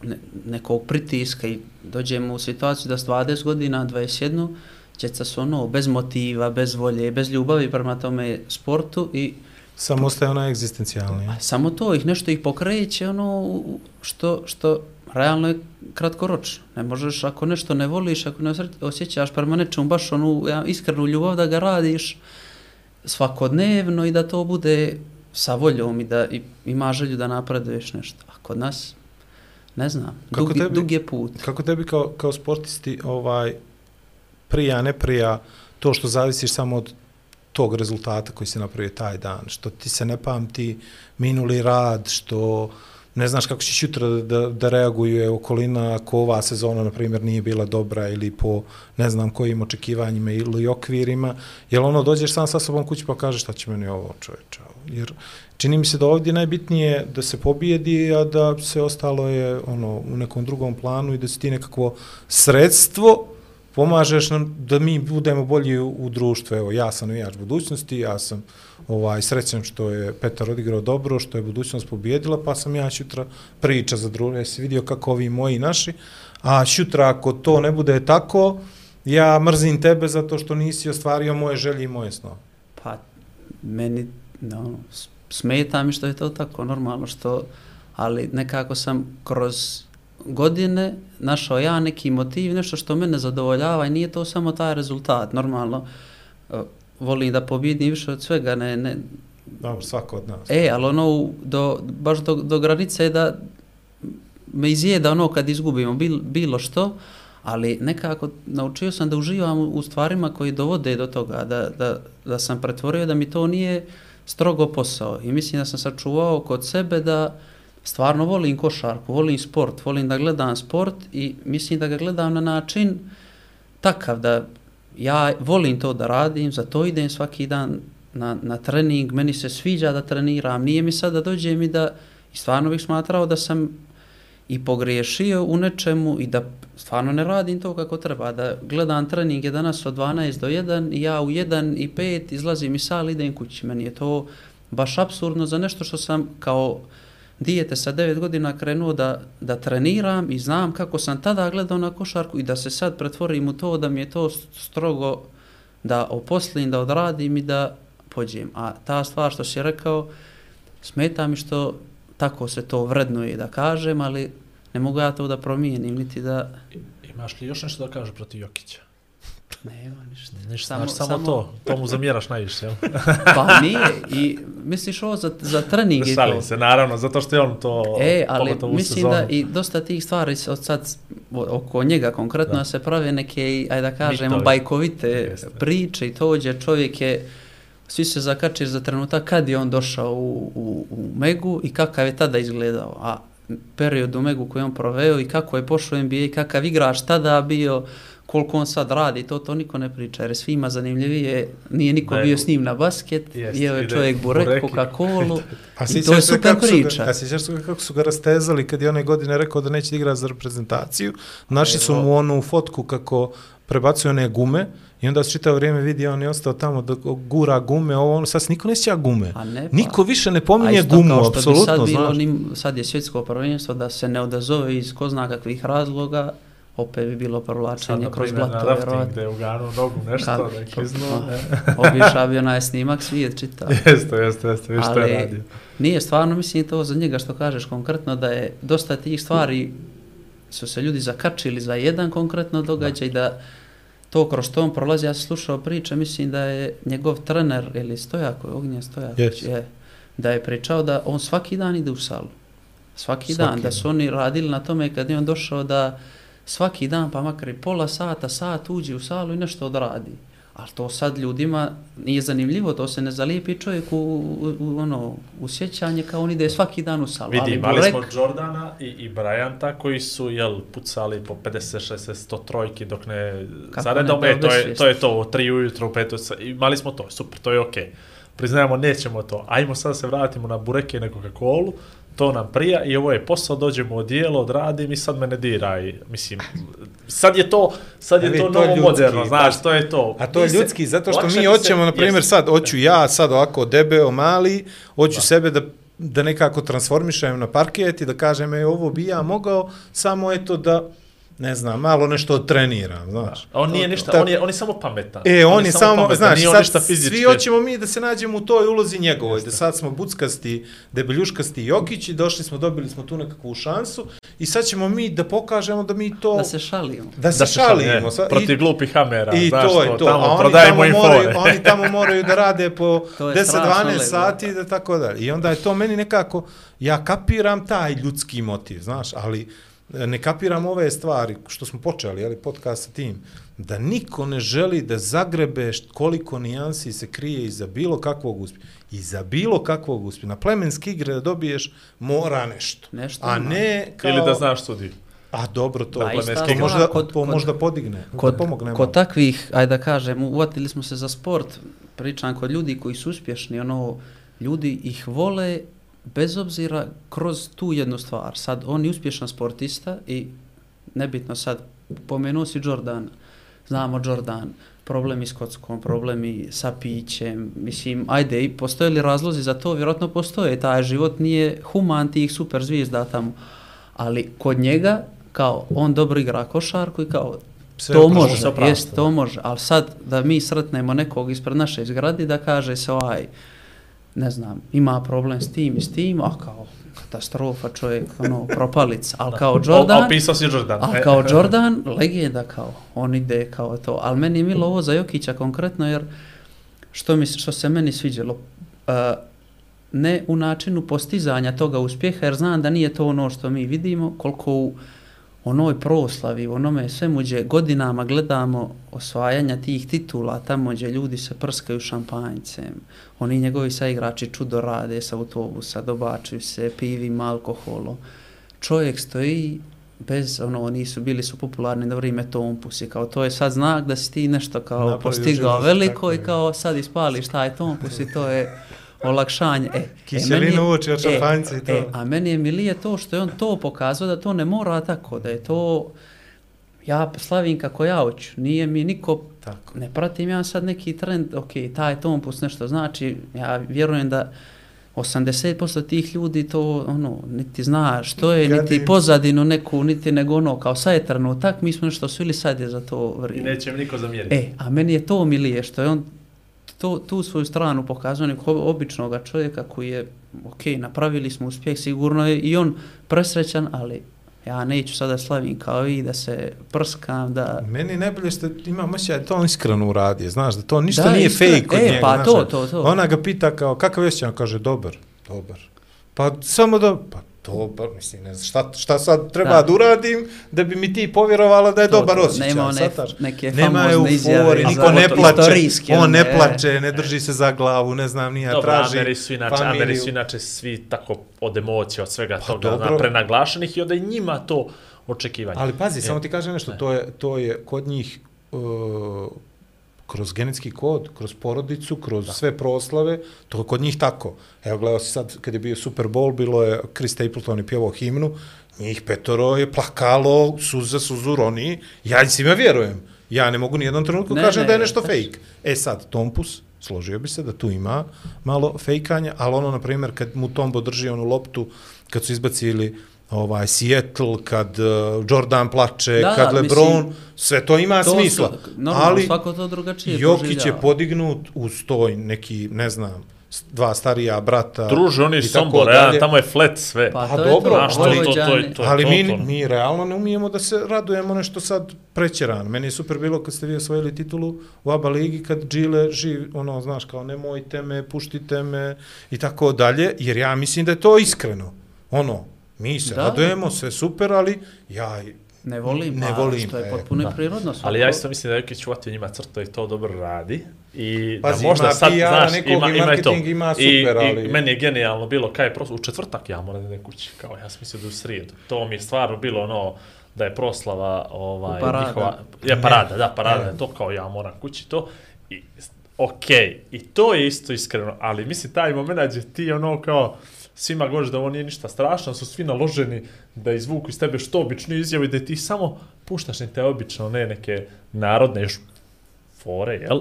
ne, nekog pritiska i dođemo u situaciju da s 20 godina, 21, djeca su ono bez motiva, bez volje, bez ljubavi prema tome sportu i Samo ostaje ona egzistencijalni. a, samo to ih nešto ih pokreće ono što, što realno je kratkoročno. Ne možeš ako nešto ne voliš, ako ne osjećaš prema nečemu baš onu iskrenu ljubav da ga radiš svakodnevno i da to bude sa voljom i da i, ima želju da napreduješ nešto. A kod nas, ne znam, Kako dug, tebi- dug je put. Kako tebi kao, kao sportisti ovaj, prija, ne prija to što zavisiš samo od tog rezultata koji se napravio taj dan, što ti se ne pamti minuli rad, što ne znaš kako će jutra da, da reaguje okolina ako ova sezona, na primjer, nije bila dobra ili po ne znam kojim očekivanjima ili okvirima, jel ono dođeš sam sa sobom kući pa kažeš šta će meni ovo čovječe, jer čini mi se da ovdje najbitnije da se pobijedi, a da se ostalo je ono u nekom drugom planu i da si ti nekakvo sredstvo pomažeš nam da mi budemo bolji u, u društvu. Evo, ja sam navijač budućnosti, ja sam ovaj srećan što je Petar odigrao dobro, što je budućnost pobjedila, pa sam ja šutra priča za druge. Jesi vidio kako ovi moji i naši, a šutra ako to ne bude tako, ja mrzim tebe zato što nisi ostvario moje želje i moje snove. Pa, meni, no, smeta mi što je to tako normalno, što, ali nekako sam kroz godine našao ja neki motiv, nešto što mene zadovoljava i nije to samo taj rezultat, normalno, volim da pobjedim više od svega, ne, ne, Dobro, svako od nas. E, ali ono, do, baš do, do granice je da me izjeda ono kad izgubimo bil, bilo što, ali nekako naučio sam da uživam u stvarima koji dovode do toga, da, da, da sam pretvorio da mi to nije strogo posao. I mislim da sam sačuvao kod sebe da stvarno volim košarku, volim sport, volim da gledam sport i mislim da ga gledam na način takav da ja volim to da radim, za to idem svaki dan na, na trening, meni se sviđa da treniram, nije mi sad da dođem i da, i stvarno bih smatrao da sam i pogriješio u nečemu i da stvarno ne radim to kako treba, da gledam treninge danas od 12 do 1 i ja u 1 i 5 izlazim iz sali, idem kući. Meni je to baš absurdno za nešto što sam kao dijete sa 9 godina krenuo da, da treniram i znam kako sam tada gledao na košarku i da se sad pretvorim u to da mi je to strogo da oposlim, da odradim i da pođem. A ta stvar što si rekao, smeta mi što tako se to vrednuje da kažem, ali ne mogu ja to da promijenim, niti da... Imaš li još nešto da kažeš protiv Jokića? Nema ništa. Ništa, samo, znači, samo, to. To mu zamjeraš najviše, jel? Pa nije. I misliš ovo za, za trening i to? Šalim se, naravno, zato što je on to... E, ali mislim sezonu. da i dosta tih stvari od sad oko njega konkretno Da. se prave neke, ajde da kažemo, Mitovi. bajkovite Jeste. priče i to ođe čovjek je svi se zakačeš za trenutak kad je on došao u, u, u Megu i kakav je tada izgledao. A period u Megu koji on proveo i kako je pošao NBA i kakav igrač tada bio, koliko on sad radi, to to niko ne priča, jer je svima zanimljivije, nije niko Ne, bio s njim na basket, Jest, jeo je ide čovjek burek, bureki. Coca-Colu, A i to je se super kako su ga- priča. A sjećaš se kako su ga rastezali kad je one godine rekao da neće da igra za reprezentaciju. Našli su mu onu fotku kako prebacuje one gume i onda se čitao vrijeme vidi on je ostao tamo da gura gume, ovo ono, sad niko ne sjeća gume. A ne, pa. Niko više ne A pominje isto gumu, kao što bi apsolutno, sad, bilo, znaš. nim, sad je svjetsko prvenstvo da se ne odazove iz ko zna kakvih razloga, opet bi bilo provlačenje kroz primjer, na blato, rafting gde je uganuo nogu nešto, Kako? da je kliznuo. Pa, Obiša bi onaj snimak svijet čita. Jeste, jeste, jeste, viš što je radio. nije stvarno, mislim to za njega što kažeš konkretno da je dosta tih stvari su se ljudi zakačili za jedan konkretno događaj da to kroz što on prolazi, ja sam slušao priče, mislim da je njegov trener, ili Stojako, Ognjen Stojaković, Yes. je, da je pričao da on svaki dan ide u salu. Svaki, Svaki dan, da su oni radili na tome kad je on došao da svaki dan, pa makar i pola sata, sat uđe u salu i nešto odradi. Ali to sad ljudima nije zanimljivo, to se ne zalijepi čovjek u, u, u ono, u sjećanje kao on ide svaki dan u salu. Vidi, Ali imali Burek- smo Jordana i, i Bryanta koji su jel, pucali po 50, 60, 100 trojki dok ne Kako zaredom. ne, E, to je, to je to, u 3 ujutro, u 5 sa- imali smo to, super, to je okej. Okay. Priznajemo, nećemo to. Ajmo sad se vratimo na bureke i na Coca-Cola, to nam prija i ovo je posao, dođemo od dijelo, odradim i sad me ne diraj. Mislim, sad je to, sad je Ne, to to novo moderno, znaš, to je to. A to je se- ljudski, zato što mi hoćemo, na primjer, sad, hoću ja sad ovako debeo, mali, hoću Da. sebe da da nekako transformišem na parket i da kažem, e, ovo bi ja mogao, samo eto da, ne znam, malo nešto treniram, znaš. A on nije ništa, on je, on je samo pametan. E, on, je samo, pametan, znaš, on sad svi hoćemo mi da se nađemo u toj ulozi njegovoj, da sad smo buckasti, debeljuškasti Jokić i došli smo, dobili smo tu nekakvu šansu i sad ćemo mi da pokažemo da mi to... da se šalimo. da se da se šalimo, šalimo. e, Sad- protiv glupih hamera, I znaš to je to. tamo a oni prodajemo tamo, info. moraju, oni tamo moraju da rade po To je strašno 10-12 lepo. sati da tako dalje. I onda je to meni nekako, ja kapiram taj ljudski motiv, znaš, ali ne kapiram ove stvari što smo počeli, ali podcast sa tim, da niko ne želi da zagrebe koliko nijansi se krije iza bilo kakvog uspjeha. Iza bilo kakvog uspjeha. Na plemenske igre da dobiješ mora nešto. Nešto a ne kao... Ili da znaš sudi. A dobro, to, Pa to, ista to možda, kod- kod- možda podigne, Kod, da pomogne. kod takvih, ajde da kažem, uvatili smo se za sport, pričam kod ljudi koji su uspješni, ono, ljudi ih vole bez obzira kroz tu jednu stvar. Sad, on je uspješan sportista i nebitno sad, pomenuo si Jordana. znamo Jordan, problemi s kockom, problemi sa pićem, mislim, ajde, i postoje li razlozi za to? Vjerojatno postoje, taj život nije human tih super zvijezda tamo, ali kod njega, kao, on dobro igra košarku i kao, Sve to može, jest, to može, ali sad da mi sretnemo nekog ispred naše zgradi da kaže se ovaj, ne znam, ima problem s tim i s tim, a kao katastrofa čovjek, ono, propalica, ali kao Jordan, opisao si Jordan. a E, kao Jordan, legenda kao, on ide kao to, ali meni je milo ovo za Jokića konkretno, jer što, mi, što se meni sviđalo, uh, ne u načinu postizanja toga uspjeha, jer znam da nije to ono što mi vidimo, koliko u onoj proslavi, onome svemu gdje godinama gledamo osvajanja tih titula, tamo gdje ljudi se prskaju šampanjcem, oni njegovi saigrači čudo rade sa autobusa, dobačuju se pivima, alkoholom. Čovjek stoji bez, ono, nisu bili su popularni na vrijeme Tompus i kao to je sad znak da si ti nešto kao Napravio postigao veliko i kao sad ispališ taj Tompus i to je olakšanje. E, Kiselinu meni je- u oči od šampanjca i to. E, a meni je milije to što je on to pokazao da to ne mora tako, da je to ja slavim kako ja hoću, nije mi niko, Tako. ne pratim ja sad neki trend, ok, taj tompus nešto znači, ja vjerujem da 80% tih ljudi to ono niti zna što je, Gadi niti im pozadinu neku, niti nego ono kao sad je trenutak, mi smo nešto svili sad je za to I vrijeme. neće mi niko zamjeriti. E, a meni je to milije što je on to, tu svoju stranu pokazao nekog običnog čovjeka koji je, ok, napravili smo uspjeh, sigurno je i on presrećan, ali ja neću sada slavim kao i da se prskam, da... Meni najbolje što imam osjećaj da to on iskreno uradio, znaš, da to ništa Da, nije fake kod E, njega. pa znaš, to, da- to, to. Ona ga pita kao, kakav je osjećaj, on kaže, dobar, dobar. Pa samo da, pa dobar, mislim, ne znam, šta, šta sad treba da. Da. uradim da bi mi ti povjerovala da je To, dobar to. osjećaj. Nema one- neke Nema famozne euforije, izjave, niko znamo ne to plače, on ne one, plače, ne drži se za glavu, ne znam, nije Dobro, traži Ameri su inače, familiju. Ameri su inače svi tako od emocija, od svega Pa toga dobro. na, prenaglašenih i onda i njima to očekivanje. Ali pazi, E, samo ti kažem nešto, to je, to je kod njih uh, kroz genetski kod, kroz porodicu, kroz da. sve proslave, to je kod njih tako. Evo gledao si sad, kad je bio Super Bowl, bilo je Chris Stapleton je pjevao himnu, njih petoro je plakalo, suza, suzu, roni, ja svima vjerujem. Ja ne mogu ni jednom trenutku Ne, kažem ne, da je nešto tačno. fake. E sad, Tompus, složio bi se da tu ima malo fejkanja, ali ono, na primjer, kad mu Tombo drži onu loptu, kad su izbacili ovaj Seattle, kad uh, Jordan plače, Da, kad da, LeBron, mislim, sve to ima To smisla. su- normalno, ali svako to drugačije Jokić je podignut uz toj neki, ne znam, dva starija brata. Druže, oni su tako Sombor, ja, tamo je flat sve. Pa Pa to dobro, je to, Znaš, to, to, to, to, Ali to, mi, to, mi realno ne umijemo da se radujemo nešto sad prećerano. Meni je super bilo kad ste vi osvojili titulu u ABA ligi, kad Džile živ, ono, znaš, kao nemojte me, puštite me i tako dalje, jer ja mislim da je to iskreno. Ono, mi se Da. radujemo, sve super, ali ja Ne volim, Ne volim, što je e, potpuno da. prirodno. svako- Ali ja isto mislim da je Jokić uvatio njima crto i to dobro radi. I Pazi, da možda ima sad, PR, znaš, nekog ima, i ima i to. marketing ima I, super, ali- I meni je genijalno bilo, kaj je prosto, u četvrtak ja moram da kući, kao ja sam mislio da je u srijedu. To mi je stvarno bilo ono, da je proslava ovaj, U parada. njihova, je parada, da, parada, Ne. je to kao ja moram kući to. I, ok, i to je isto iskreno, ali mislim taj moment gdje ti ono kao, svima govoriš da ovo nije ništa strašno, su svi naloženi da izvuku iz tebe što obično izjavi, da ti samo puštaš ne te obično, ne neke narodne još fore, jel?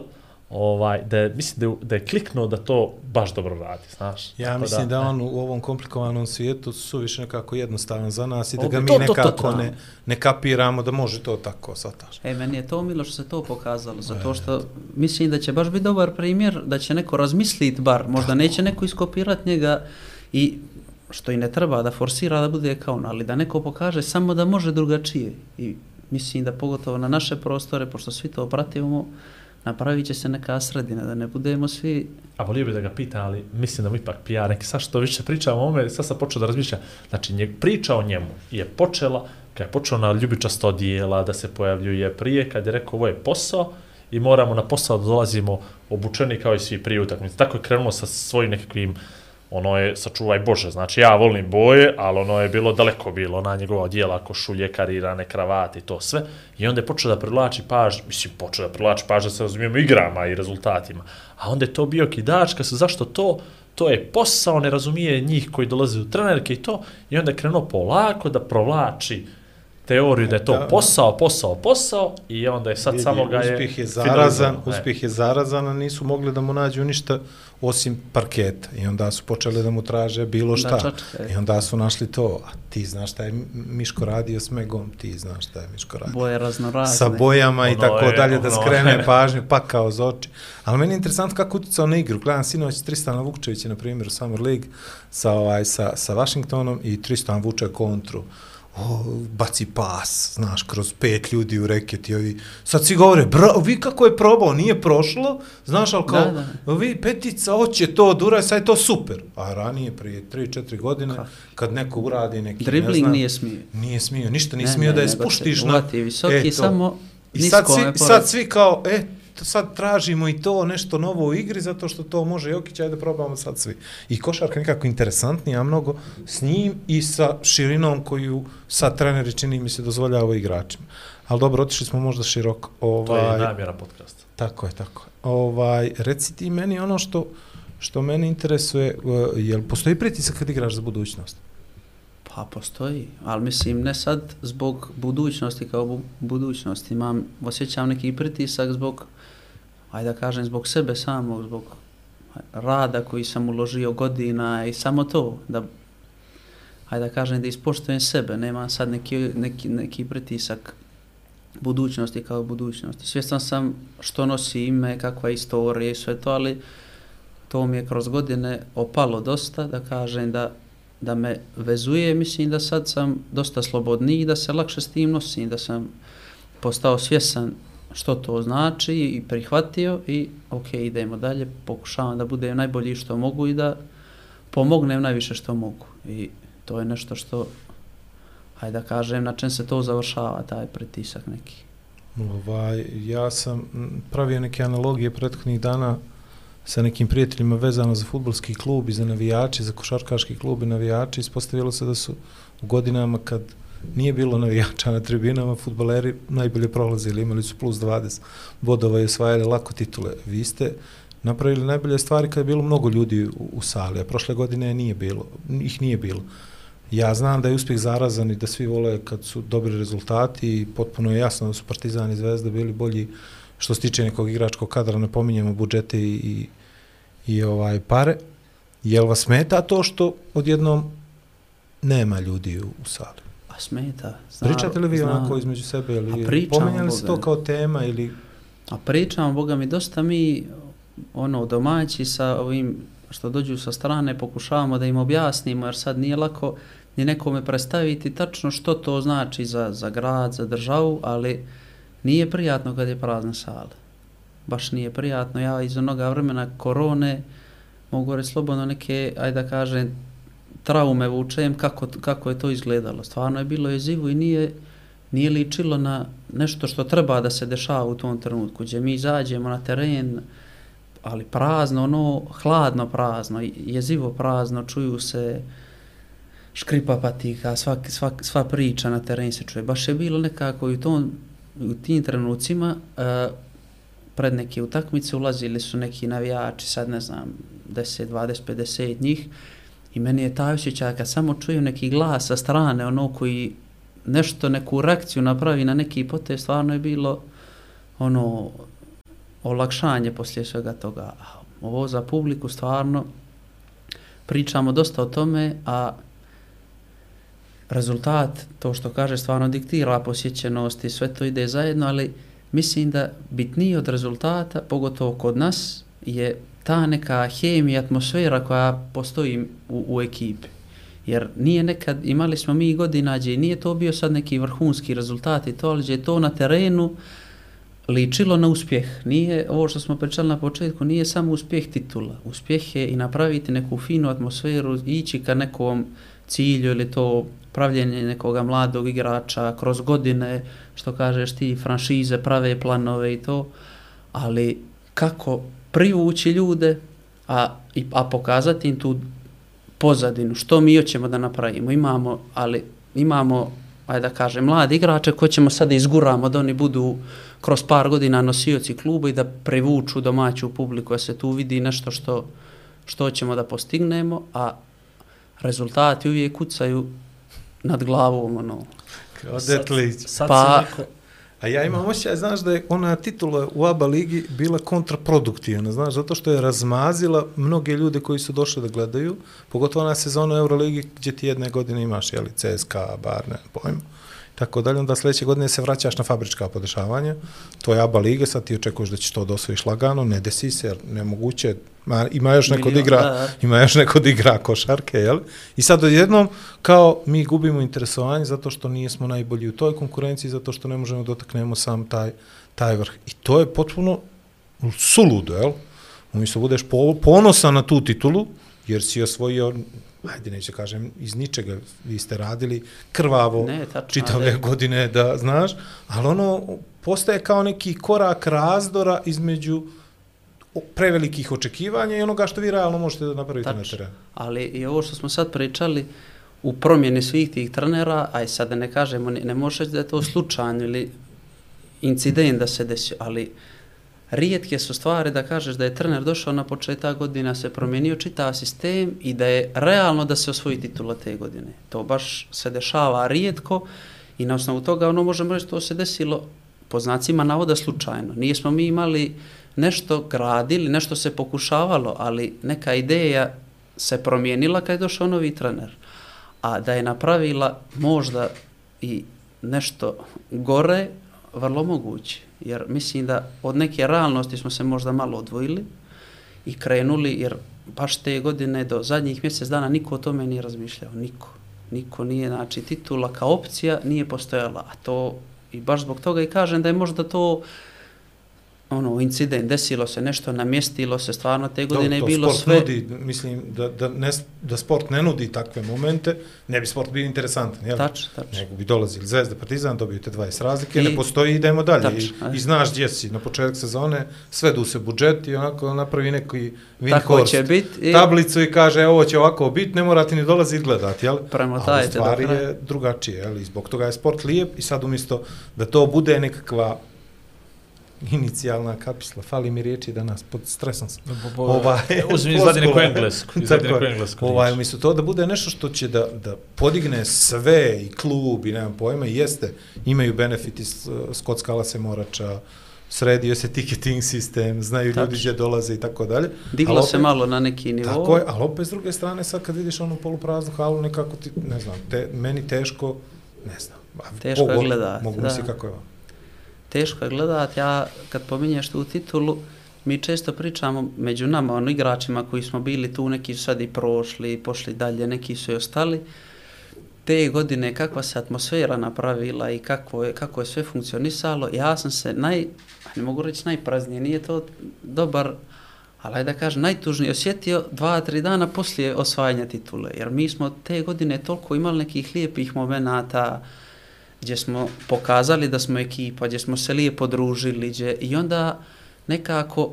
Ovaj, da, je- mislim da je, da je kliknuo da to baš dobro radi, znaš. Ja Tako mislim da, e. on u ovom komplikovanom svijetu su više nekako jednostavan za nas i da ga mi to, to, to, nekako to. ne, ne kapiramo da može to tako, sataš. E, meni je to milo što se to pokazalo, zato što mislim da će baš biti dobar primjer, da će neko razmislit bar, možda neće neko iskopirat njega i što i ne treba da forsira da bude kao on, ali da neko pokaže samo da može drugačije. I mislim da pogotovo na naše prostore, pošto svi to pratimo, napravit će se neka sredina, da ne budemo svi A volio bih da ga pita, ali mislim da mu ipak pija neki. Sad što više pričamo o ome, sad sam počeo da razmišlja, Znači, nje, priča o njemu je počela, kad je počeo na ljubičasto odijela da se pojavljuje prije, kad je rekao ovo je posao i moramo na posao da dolazimo obučeni kao i svi prije utakmice. Tako je krenulo sa svojim nekakvim ono je, sačuvaj Bože, znači ja volim boje, ali ono je bilo daleko bilo, ona njegova odjela, košulje, karirane, kravate i to sve. I onda je počeo da privlači paž, mislim, počeo da privlači paž, da se razumijemo igrama i rezultatima. A onda je to bio kidačka, se zašto to? To je posao, ne razumije njih koji dolaze u trenerke i to. I onda je krenuo polako da provlači teoriju da je to Da. posao, posao, posao i onda je sad Vidi, samo ga je... uspjeh je zarazan, e. uspjeh je zarazan, a nisu mogli da mu nađu ništa osim parketa. I onda su počeli da mu traže bilo Da, šta. čačka, I onda su našli to. A ti znaš šta je Miško radio s Megom, ti znaš šta je Miško radio. Boje raznorazne. sa bojama i Ono tako je, dalje, da ono skrene je. pažnju, pa kao za oči. Ali meni je interesantno kako utjecao na igru. Gledam sinoć Tristana Vukčevića, na primjer, u Summer League sa, ovaj, sa, sa Washingtonom i Tristan vuče kontru. O, baci pas, znaš, kroz pet ljudi u reket i ovi, sad svi govore, bra, vi kako je probao, nije prošlo, znaš, ali kao, Da, vi petica, hoće to, dura, sad je to super. A ranije, prije 3-4 godine, Kako? kad neko uradi neki, ne Dribling znam, nije smio. Nije smio, ništa nije Ne, smio ne, da je te spuštiš na... uvati visoki, E, to. samo I sad svi, sad svi kao, e, sad tražimo i to nešto novo u igri, zato što to može Jokić, ajde probamo sad svi. I košarka nekako interesantnija mnogo s njim i sa širinom koju sad treneri čini mi se dozvoljava igračima. Ali dobro, otišli smo možda široko. To je Ovaj, namjera podcasta. Tako je, tako je. Ovaj, reci ti meni ono što, što mene interesuje, uh, jel postoji pritisak kad igraš za budućnost? Pa postoji, ali mislim ne sad zbog budućnosti kao bu budućnosti, imam, osjećam neki pritisak zbog, ajde da kažem, zbog sebe samog, zbog rada koji sam uložio godina i samo to, da, ajde da kažem, da ispoštujem sebe, nema sad neki, neki, neki pritisak budućnosti kao budućnosti. Svjestan sam što nosi ime, kakva je istorija i sve to, ali to mi je kroz godine opalo dosta, da kažem da da me vezuje, mislim da sad sam dosta slobodniji, da se lakše s tim nosim, da sam postao svjesan što to znači i prihvatio i ok, idemo dalje, pokušavam da budem najbolji što mogu i da pomognem najviše što mogu. I to je nešto što, hajde da kažem, na čem se to završava, taj pritisak neki. Ovaj, ja sam pravio neke analogije prethodnih dana sa nekim prijateljima vezano za futbolski klub i za navijače, za košarkaški klub i navijači. Ispostavilo se da su u godinama kad nije bilo navijača na tribinama, futbaleri najbolje prolazili, imali su plus 20 bodova i osvajali lako titule. Vi ste napravili najbolje stvari kad je bilo mnogo ljudi u, u sali, a prošle godine nije bilo, ih nije bilo. Ja znam da je uspjeh zarazan i da svi vole kad su dobri rezultati i potpuno je jasno da su Partizan i Zvezda bili bolji što se tiče nekog igračkog kadra, ne pominjemo budžete i, i, i ovaj pare. Jel vas smeta to što odjednom nema ljudi u, u sali? Smeta. Znam, Pričate li vi znam. onako između sebe ili pominjali se to kao tema ili A pričamo, Boga mi, dosta mi, ono, domaći sa ovim što dođu sa strane, pokušavamo da im objasnimo, jer sad nije lako ni nekome predstaviti tačno što to znači za, za grad, za državu, ali nije prijatno kad je prazna sala. Baš nije prijatno. Ja iz onoga vremena korone mogu reći slobodno neke, ajde da kažem, traume vučem kako, kako je to izgledalo. Stvarno je bilo jezivo i nije, nije ličilo na nešto što treba da se dešava u tom trenutku, gdje mi izađemo na teren, ali prazno, ono, hladno prazno, jezivo prazno, čuju se škripa patika, sva, sva, sva priča na teren se čuje. Baš je bilo nekako i u, tom, u tim trenucima uh, pred neke utakmice ulazili su neki navijači, sad ne znam, 10, 20, 50 njih i meni je taj osjećaj kad samo čuju neki glas sa strane, ono koji nešto, neku reakciju napravi na neki potez, stvarno je bilo ono olakšanje poslije svega toga. A ovo za publiku stvarno pričamo dosta o tome, a rezultat, to što kaže, stvarno diktira posjećenost i sve to ide zajedno, ali mislim da bitnije od rezultata, pogotovo kod nas, je ta neka hemija, atmosfera koja postoji u, u ekipi. Jer nije nekad, imali smo mi godina gdje nije to bio sad neki vrhunski rezultat i to, ali gdje je to na terenu ličilo na uspjeh. Nije, ovo što smo pričali na početku, nije samo uspjeh titula. Uspjeh je i napraviti neku finu atmosferu, ići ka nekom cilju ili to pravljenje nekoga mladog igrača kroz godine, što kažeš ti, franšize, prave planove i to, ali kako privući ljude, a, i, a pokazati im tu pozadinu, što mi hoćemo da napravimo. Imamo, ali imamo, ajde da kažem, mladi igrače koje ćemo sada izguramo da oni budu kroz par godina nosioci kluba i da privuču domaću publiku, da se tu vidi nešto što, što ćemo da postignemo, a rezultati uvijek kucaju nad glavom, ono. Odetlić. Sad, sad Pa- se neko... A ja imam osjećaj, znaš, da je ona titula u ABA ligi bila kontraproduktivna, znaš, zato što je razmazila mnoge ljude koji su došli da gledaju, pogotovo na sezonu Euroligi gdje ti jedne godine imaš, jeli, CSKA, bar, ne pojma, tako dalje, onda sljedeće godine se vraćaš na fabrička podešavanja, to je ABA liga, sad ti očekuješ da ćeš to da osvojiš lagano, ne desi se, jer nemoguće, ma, ima još neko da igra, da, ima još neko da igra košarke, jel? I sad odjednom, kao mi gubimo interesovanje zato što nismo najbolji u toj konkurenciji, zato što ne možemo dotaknemo sam taj, taj vrh. I to je potpuno suludo, jel? Umjesto budeš po, ponosan na tu titulu, jer si osvojio, ajde neće kažem, iz ničega vi ste radili krvavo Ne, tačno, čitave ali- godine, da znaš, ali ono postaje kao neki korak razdora između prevelikih očekivanja i onoga što vi realno možete da napravite na Tačno. terenu. Ali i ovo što smo sad pričali, u promjeni svih tih trenera, aj sad da ne kažemo, ne, ne možeš da je to slučajno ili incident da se desio, ali rijetke su stvari da kažeš da je trener došao na početak godina, se promijenio čitav sistem i da je realno da se osvoji titula te godine. To baš se dešava rijetko i na osnovu toga ono možemo reći to se desilo po znacima navoda slučajno. Nismo mi imali nešto gradili, nešto se pokušavalo, ali neka ideja se promijenila kad je došao novi trener. A da je napravila možda i nešto gore, vrlo moguće. Jer mislim da od neke realnosti smo se možda malo odvojili i krenuli, jer baš te godine do zadnjih mjesec dana niko o tome nije razmišljao. Niko. Niko nije, znači titula kao opcija nije postojala. A to i baš zbog toga i kažem da je možda to ono, incident, desilo se nešto, namjestilo se, stvarno te godine je bilo sport sve... Nudi, mislim, da, da, ne, da sport ne nudi takve momente, ne bi sport bio interesantan, jel? Tačno, tačno. Nego bi dolazili Zvezda, Partizan, dobiju te 20 razlike, I- ne postoji, idemo dalje. Tačno, I. I znaš gdje si, na početak sezone, svedu se budžet i onako napravi neki Tako Winhorst će biti i tablicu i kaže, ovo će ovako biti, ne morate ni dolaziti gledati, jel? Premotajte Ali u stvari je drugačije, jel? I zbog toga je sport lijep i sad umjesto da to bude nekakva inicijalna kapisla, fali mi riječi danas, pod stresom sam. Ovaj, Uzmi izvadi neku floskula. englesku. Izvadi Tako neku je. englesku. Ovaj, umjesto to da bude nešto što će da, da podigne sve i klub i nemam pojma, i jeste, imaju benefiti s, Skotskala se morača, sredio se ticketing sistem, znaju ljudi gdje dolaze i tako dalje. diglo se malo na neki nivo. Tako je, ali opet s druge strane, sad kad vidiš onu polupraznu halu, nekako ti, ne znam, te, meni teško, ne znam. Teško je pogo- gledati, Mogu da. misli kako je vam teško je gledati, ja kad pominješ tu titulu, mi često pričamo među nama, ono igračima koji smo bili tu, neki su sad i prošli, pošli dalje, neki su i ostali. Te godine kakva se atmosfera napravila i kako je, kako je sve funkcionisalo, ja sam se naj, ne mogu reći najpraznije, nije to dobar, ali da kažem, najtužnije osjetio dva, tri dana poslije osvajanja titule, jer mi smo te godine toliko imali nekih lijepih momenata, gdje smo pokazali da smo ekipa, gdje smo se lijepo družili, gdje, i onda nekako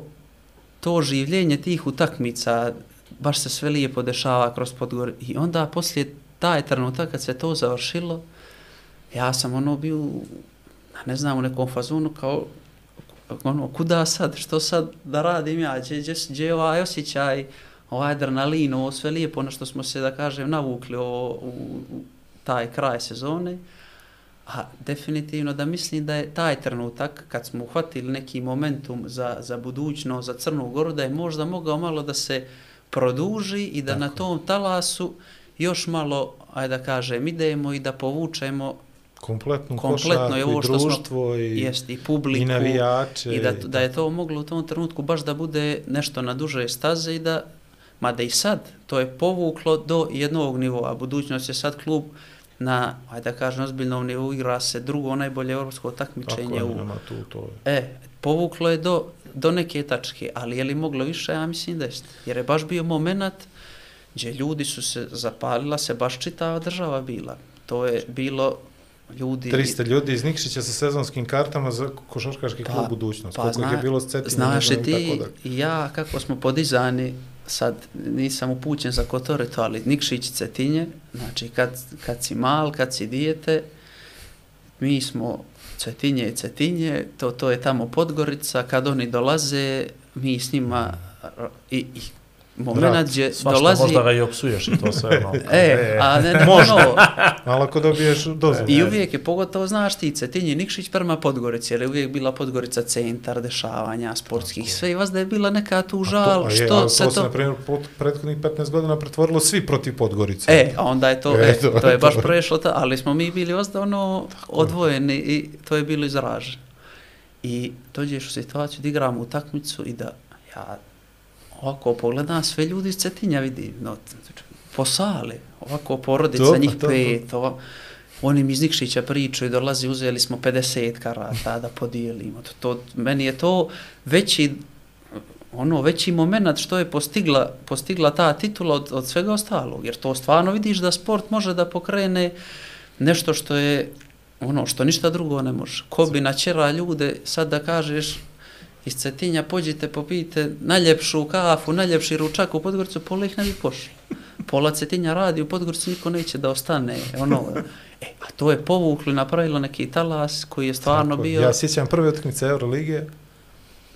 to življenje tih utakmica, baš se sve lijepo dešava kroz Podgor. I onda poslije taj trenutak kad se to završilo, ja sam ono bio, ne znam, u nekom fazonu kao, ono, kuda sad, što sad da radim ja, gdje, gdje, gdje je ovaj osjećaj, ovaj adrenalin, ovo sve lijepo, na što smo se, da kažem, navukli ovo, u, u taj kraj sezone. A definitivno da mislim da je taj trenutak, kad smo uhvatili neki momentum za, za budućnost, za Crnu Goru, da je možda mogao malo da se produži i da Tako na tom talasu još malo, ajde da kažem, idemo i da povučemo Kompletnu, kompletno košarku i što smo društvo i, jest, i publiku i navijače. i da, da je to moglo u tom trenutku baš da bude nešto na duže staze i da, mada i sad, to je povuklo do jednog nivoa. Budućnost je sad klub na, ajde da kažem, ozbiljnom nivou igra se drugo najbolje europsko Tako takmičenje je, u nema tu to. je. E, povuklo je do, do neke tačke, ali je li moglo više? Ja mislim da jeste. Jer je baš bio moment gdje ljudi su se zapalila, se baš čitava država bila. To je bilo ljudi... 300 ljudi iz Nikšića sa sezonskim kartama za košarkaški Pa- klub budućnost. pa Koliko ih je zna- bilo s Znaš znam i ti tako dalje. i ja kako smo podizani, sad nisam upućen za Kotoreto, ali Nikšić Cetinje, znači kad, kad si mal, kad si dijete, mi smo Cetinje i Cetinje, to, to je tamo Podgorica, kad oni dolaze, mi s njima i, i moment gdje Svašta dolazi... možda ga i opsuješ i to sve ono. E, a ne, ne, Možda. ono, Ali ako dobiješ dozvolu. I uvijek je, pogotovo znaš ti, Cetinje Nikšić prema Podgorici, jer je uvijek bila Podgorica centar dešavanja sportskih, sve i vas da je bila neka tu A žal, a je, što ali se to to... se, na primjer, pot, prethodnih 15 godina pretvorilo svi protiv Podgorice. E, a onda je to, E, e, to- to je baš to- prešlo, ta, ali smo mi bili ozda ono odvojeni i to je bilo izraženo. I dođeš u situaciju da igramo utakmicu i da ja ovako pogledam sve ljudi iz Cetinja vidim, no, po sali, ovako porodica, To, njih to, to. pet, ovo, oni mi iz Nikšića pričaju, dolazi, uzeli smo 50 karata da podijelimo. To, to, meni je to veći ono veći moment što je postigla, postigla ta titula od, od svega ostalog, jer to stvarno vidiš da sport može da pokrene nešto što je ono što ništa drugo ne može. Ko bi načera ljude sad da kažeš iz Cetinja pođite popijte najljepšu kafu, najljepši ručak u Podgoricu, pola ih ne bi pošlo. Pola Cetinja radi u Podgoricu, niko neće da ostane. Ono, e, a to je povuklo i napravilo neki talas koji je stvarno Tako, bio... Ja sjećam prve utakmice Euroligije,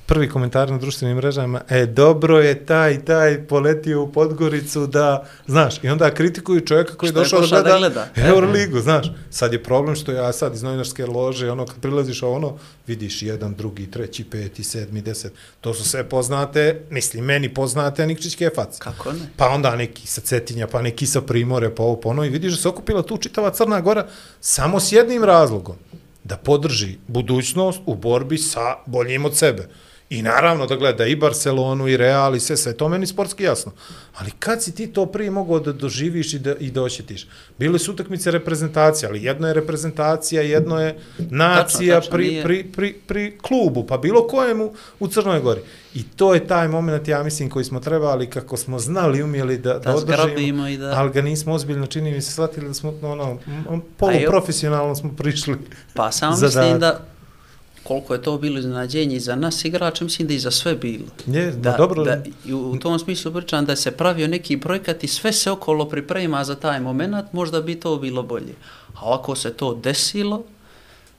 prvi komentar na društvenim mrežama, e, dobro je taj, taj poletio u Podgoricu da, znaš, i onda kritikuju čovjeka koji je došao da gleda, gleda. Euroligu, znaš. Sad je problem što ja sad iz novinarske lože, ono, kad prilaziš a ono, vidiš jedan, drugi, treći, peti, sedmi, deset, to su sve poznate, mislim, meni poznate Nikčić Kefac. Kako ne? Pa onda neki sa Cetinja, pa neki sa Primore, pa ovo, pa ono, i vidiš da se okupila tu čitava Crna Gora samo s jednim razlogom, da podrži budućnost u borbi sa boljim od sebe. I naravno da gleda i Barcelonu i Real i sve, sve to meni sportski jasno. Ali kad si ti to prije mogao da doživiš i da, i da osjetiš? Bile su utakmice reprezentacije, ali jedno je reprezentacija, jedno je nacija tačno, pri, nije. pri, pri, pri klubu, pa bilo kojemu u Crnoj Gori. I to je taj moment, ja mislim, koji smo trebali, kako smo znali, umjeli da, da, Da održimo, i da- ali ga nismo ozbiljno čini mi se shvatili da smo, ono, poluprofesionalno smo prišli. Pa samo mislim da koliko je to bilo iznenađenje i za nas igrača, mislim da i za sve bilo. Je, Da, da, dobro, da, i u, tom smislu pričam da se pravio neki projekat i sve se okolo priprema za taj moment, možda bi to bilo bolje. A ovako se to desilo,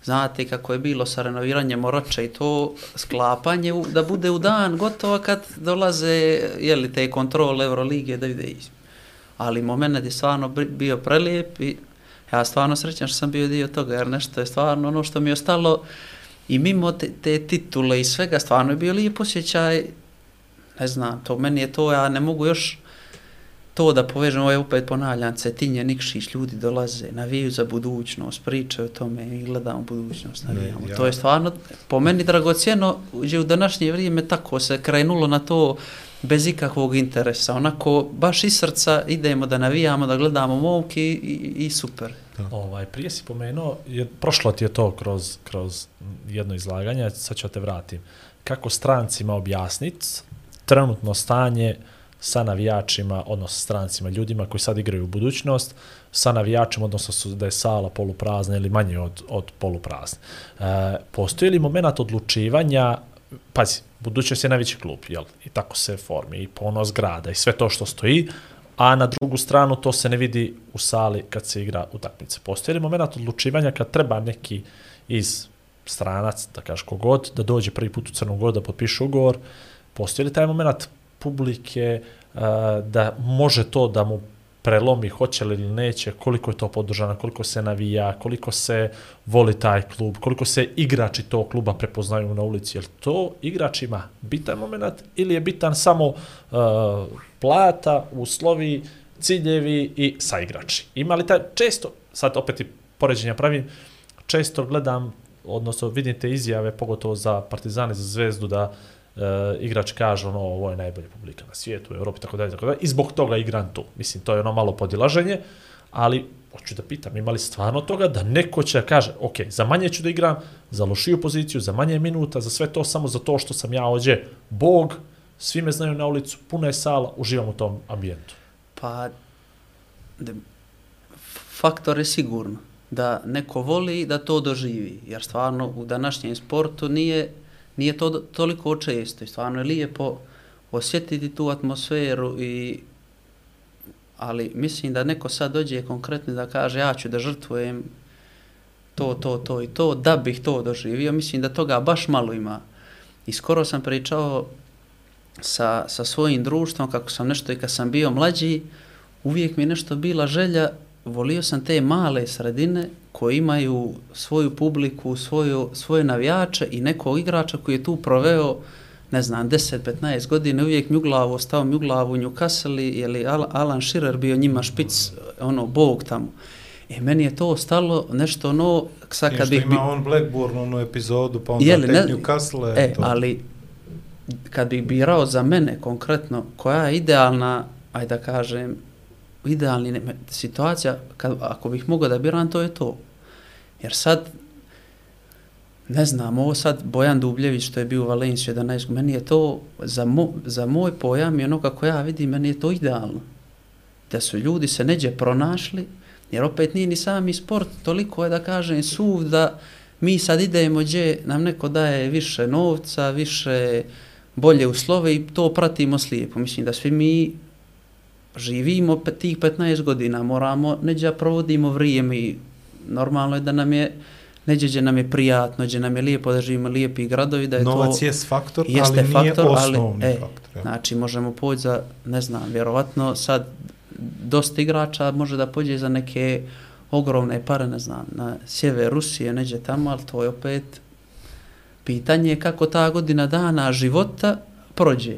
znate kako je bilo sa renoviranjem Oroča i to sklapanje, u- da bude u dan gotovo kad dolaze jeli, te kontrole Euroligije da vide iz- ali moment je stvarno bi- bio prelijep i ja stvarno srećan što sam bio dio toga, jer nešto je stvarno ono što mi je ostalo i mimo te, te titule i svega, stvarno je bio lijep osjećaj, ne znam, to meni je to, ja ne mogu još to da povežem, ovo je opet ponavljam, Cetinje, Nikšić, ljudi dolaze, navijaju za budućnost, pričaju o tome i gledamo budućnost, navijamo. Ne, ja- To je stvarno, po meni dragocjeno, gdje u današnje vrijeme tako se krenulo na to bez ikakvog interesa, onako baš iz srca idemo da navijamo, da gledamo momke i, i, i super. Ovaj, prije si pomenuo, je, prošlo ti je to kroz, kroz jedno izlaganje, sad ću te vratim. Kako strancima objasniti trenutno stanje sa navijačima, odnosno strancima, ljudima koji sad igraju u budućnost, sa navijačima, odnosno su, da je sala poluprazna ili manje od, od poluprazne. E, postoji li moment odlučivanja, pazi, budućnost je najveći klub, jel? I tako se formi, i ponos grada, i sve to što stoji, a na drugu stranu to se ne vidi u sali kad se igra utakmica. Postoji li moment odlučivanja kad treba neki iz stranac, da kažeš kogod, da dođe prvi put u Crnu Goru da potpiše ugovor, postoji li taj moment publike eh, da može to da mu prelomi, hoće li ili neće, koliko je to podržano, koliko se navija, koliko se voli taj klub, koliko se igrači tog kluba prepoznaju na ulici. Je li to igračima bitan moment ili je bitan samo uh, plata, uslovi, ciljevi i saigrači? Ima li taj često, sad opet i poređenja pravim, često gledam, odnosno vidim te izjave, pogotovo za Partizane, za Zvezdu, da uh, Eh, igrač kaže ono, ovo je najbolja publika na svijetu, u Europi, tako dalje, tako dalje, i zbog toga igram tu. Mislim, to je ono malo podilaženje, ali hoću da pitam, imali stvarno toga da neko će da kaže, ok, za manje ću da igram, za lošiju poziciju, za manje minuta, za sve to, samo za to što sam ja ođe bog, svi me znaju na ulicu, puna je sala, uživam u tom ambijentu. Pa, de, faktor je sigurno da neko voli da to doživi, jer stvarno u današnjem sportu nije, nije to toliko često i stvarno je lijepo osjetiti tu atmosferu i ali mislim da neko sad dođe konkretno da kaže ja ću da žrtvujem to, to, to i to, da bih to doživio, mislim da toga baš malo ima. I skoro sam pričao sa, sa svojim društvom, kako sam nešto i kad sam bio mlađi, uvijek mi je nešto bila želja, volio sam te male sredine koji imaju svoju publiku, svoju, svoje navijače i nekog igrača koji je tu proveo ne znam, 10-15 godina, uvijek glavu, ostao mi u Newcastle, je li Al- Alan Shearer bio njima špic, ono, bog tamo. E, meni je to ostalo nešto ono, sad kad bih... ima on Blackburn, onu epizodu, pa onda Jeli, tek ne- Newcastle. E, to. ali kad bih birao za mene konkretno, koja je idealna, ajde da kažem, idealni situacija, kad, ako bih mogao da biram, to je to. Jer sad, ne znam, ovo sad Bojan Dubljević što je bio u Valenciju 11, meni je to, za, mo, za moj pojam i ono kako ja vidim, meni je to idealno. Da su ljudi se neđe pronašli, jer opet nije ni sami sport, toliko je da kažem suv da mi sad idemo gdje nam neko daje više novca, više bolje uslove i to pratimo slijepo. Mislim da svi mi živimo tih 15 godina, moramo neđe da provodimo vrijeme i normalno je da nam je neđe gdje nam je prijatno, gdje nam je lijepo da živimo lijepi gradovi, da je Novac to... je faktor, jeste ali nije faktor, ali, osnovni e, faktor. jel? Znači, možemo poći za, ne znam, vjerovatno sad dosta igrača može da pođe za neke ogromne pare, ne znam, na sjever Rusije, neđe tamo, ali to je opet pitanje je kako ta godina dana života prođe.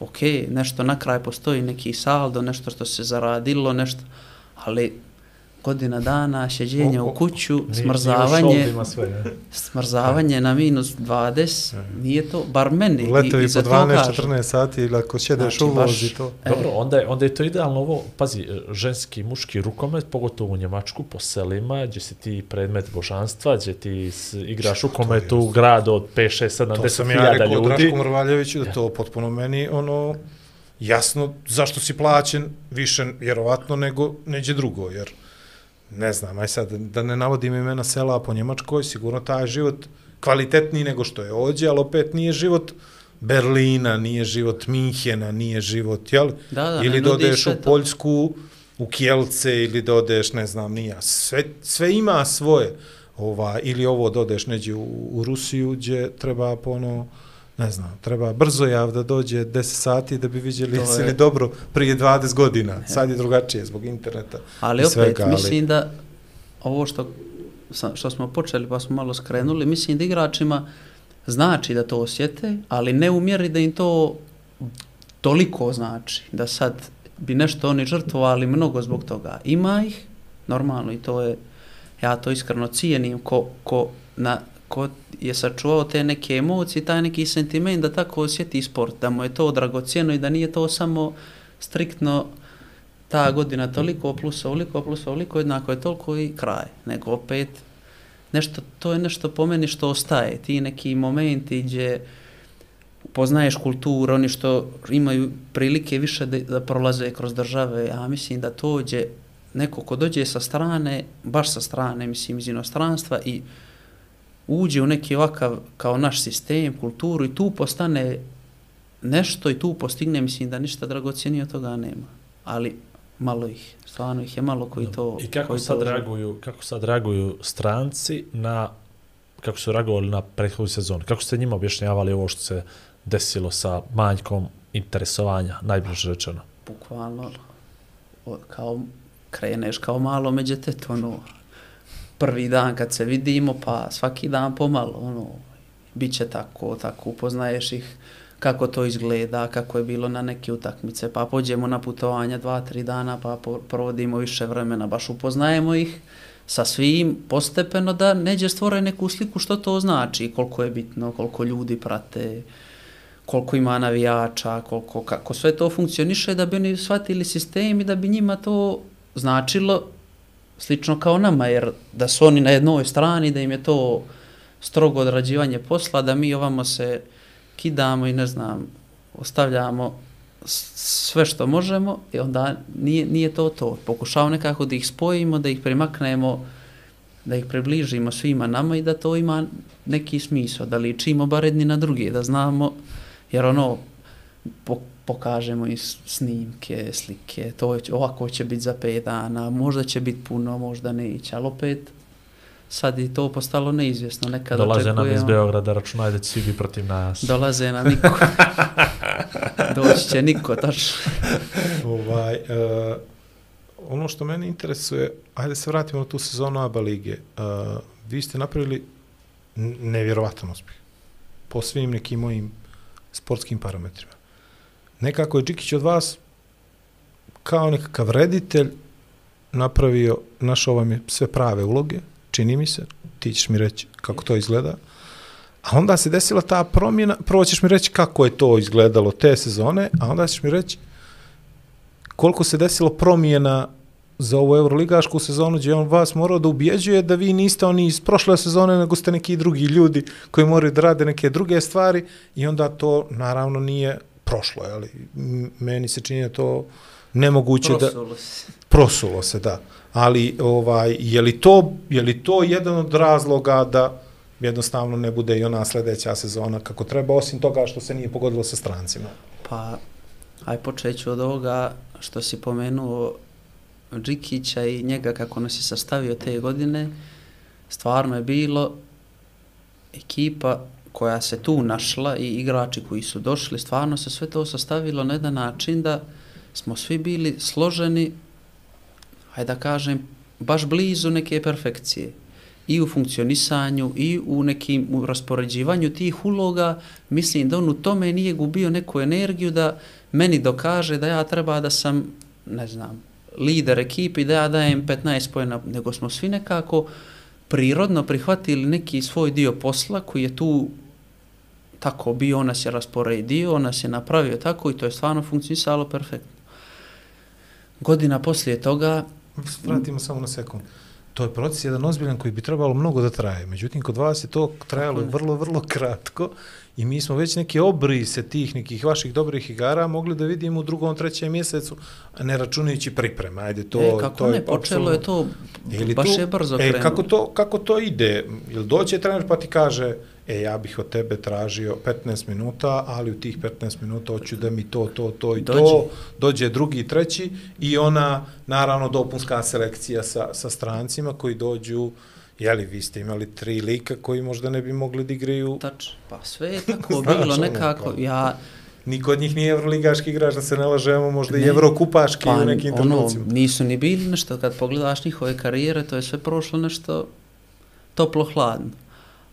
Ok, nešto na kraj postoji neki saldo, nešto što se zaradilo, nešto, ali godina dana, šeđenje u kuću, smrzavanje, sve, smrzavanje na minus 20, nije to, bar meni, i, Letovi i za po to kažem. 12-14 sati ili ako šedeš Znači, u baš- vozi to. E. Dobro, onda je, onda je to idealno ovo, pazi, ženski, muški rukomet, pogotovo u Njemačku, po selima, gdje si ti predmet božanstva, gdje ti igraš u gradu od 5, 6, 7, To 10 sam ja hiljada rekao ljudi. Draško Mrvaljeviću da to potpuno meni ono jasno zašto si plaćen više vjerovatno nego neđe drugo, jer ne znam, aj sad da ne navodim imena sela po Njemačkoj, sigurno taj život kvalitetniji nego što je ovdje, ali opet nije život Berlina, nije život Minhena, nije život, jel? Da, da, ili ne da nudi odeš sve u. Poljsku, u Kjelce, ili da odeš, ne znam, nija. Sve, sve ima svoje. Ova, ili ovo da odeš neđe u, u Rusiju, gdje treba ono, ne znam, treba brzo jav da dođe 10 sati da bi vidjeli jesi je- li dobro prije 20 godina. Sad je drugačije zbog interneta. Ali i opet, svega, ali- mislim da ovo što, što smo počeli pa smo malo skrenuli, mislim da igračima znači da to osjete, ali ne u mjeri da im to toliko znači, da sad bi nešto oni žrtvovali mnogo zbog toga. Ima ih, normalno, i to je, ja to iskreno cijenim, ko, ko, na, ko je sačuvao te neke emocije, taj neki sentiment da tako osjeti sport, da mu je to dragocjeno i da nije to samo striktno ta godina toliko plus ovoliko plus ovoliko jednako je toliko i kraj, nego opet nešto, to je nešto po meni što ostaje, ti neki momenti gdje poznaješ kulturu, oni što imaju prilike više da, da prolaze kroz države, ja mislim da to gdje neko ko dođe sa strane, baš sa strane, mislim iz inostranstva i uđe u neki ovakav kao naš sistem, kulturu i tu postane nešto i tu postigne, mislim da ništa dragocijenije od toga nema. Ali malo ih, stvarno ih je malo koji to... I kako koji sad to reaguju, kako sad reaguju stranci na kako su reagovali na prethodnu sezonu? Kako ste njima objašnjavali ovo što se desilo sa manjkom interesovanja, najbliže rečeno? bukvalno kao kreneš kao malo međetet, ono, prvi dan kad se vidimo, pa svaki dan pomalo, ono, bit će tako, tako, upoznaješ ih kako to izgleda, kako je bilo na neke utakmice, pa pođemo na putovanja dva, tri dana, pa provodimo više vremena, baš upoznajemo ih sa svim postepeno da neđe stvore neku sliku što to znači, koliko je bitno, koliko ljudi prate, koliko ima navijača, koliko, kako sve to funkcioniše da bi oni shvatili sistem i da bi njima to značilo slično kao nama, jer da su oni na jednoj strani, da im je to strogo odrađivanje posla, da mi ovamo se kidamo i ne znam, ostavljamo sve što možemo i onda nije, nije to to. Pokušavamo nekako da ih spojimo, da ih primaknemo, da ih približimo svima nama i da to ima neki smisao, da ličimo bar jedni na drugi, da znamo, jer ono, po, pokažemo i snimke, slike, to će, ovako će biti za pet dana, možda će biti puno, možda neće, ali opet sad je to postalo neizvjesno. Nekad Dolaze nam iz Beograda, računaj da će svi biti protiv nas. Dolaze nam niko. Doći će niko, tačno. ovaj, uh, ono što mene interesuje, ajde se vratimo na tu sezonu ABA lige. Uh, vi ste napravili nevjerovatan uspjeh po svim nekim mojim sportskim parametrima. Nekako je Čikić od vas kao nekakav reditelj napravio, našao vam je sve prave uloge, čini mi se, ti ćeš mi reći kako to izgleda, a onda se desila ta promjena, prvo ćeš mi reći kako je to izgledalo te sezone, a onda ćeš mi reći koliko se desilo promjena za ovu Euroligašku sezonu gdje on vas morao da ubjeđuje da vi niste oni iz prošle sezone, nego ste neki drugi ljudi koji moraju da rade neke druge stvari i onda to naravno nije prošlo, ali meni se čini da to nemoguće da Prosulo se. prosulo se, da. Ali ovaj je li to je li to jedan od razloga da jednostavno ne bude i ona sljedeća sezona kako treba osim toga što se nije pogodilo sa strancima. Pa, aj počet ću od ovoga što si pomenuo Džikića i njega kako nas je sastavio te godine. Stvarno je bilo ekipa koja se tu našla i igrači koji su došli, stvarno se sve to sastavilo na jedan način da smo svi bili složeni, hajde da kažem, baš blizu neke perfekcije. I u funkcionisanju, i u nekim u raspoređivanju tih uloga, mislim da on u tome nije gubio neku energiju da meni dokaže da ja treba da sam, ne znam, lider ekipi, da ja dajem 15 pojena, nego smo svi nekako prirodno prihvatili neki svoj dio posla koji je tu tako bio, on nas je rasporedio, on nas je napravio tako i to je stvarno funkcionisalo perfektno. Godina poslije toga, Vratimo samo na sekund. To je proces jedan ozbiljan koji bi trebalo mnogo da traje. Međutim, kod vas je to trajalo je. vrlo, vrlo kratko i mi smo već neke obrise tih nekih vaših dobrih igara mogli da vidimo u drugom, trećem mjesecu, ne računajući pripreme. Ajde, to, e, kako to ne, je počelo je to, Ili baš je brzo e, krenulo. kako to, kako to ide? Jel doće trener pa ti kaže, e, ja bih od tebe tražio 15 minuta, ali u tih 15 minuta hoću da mi to, to, to i Dođe. to, dođe drugi, treći i ona, naravno, dopunska selekcija sa, sa strancima koji dođu, jeli, vi ste imali tri lika koji možda ne bi mogli da igraju, Tačno, pa sve je tako Znaš, bilo ono, nekako, pa. ja, niko od njih nije evroligaški igrač, da se ne lažemo, možda i Ne. evrokupaški pa u nekim ono, trenucima. nisu ni bili nešto, kad pogledaš njihove karijere, to je sve prošlo nešto toplo-hladno.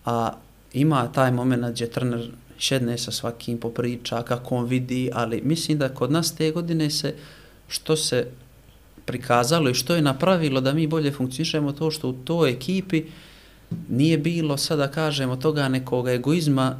A ima taj moment gdje trener šedne sa svakim popriča, kako on vidi, ali mislim da kod nas te godine se, što se prikazalo i što je napravilo da mi bolje funkcionišemo to što u toj ekipi nije bilo, sada kažemo, toga nekoga egoizma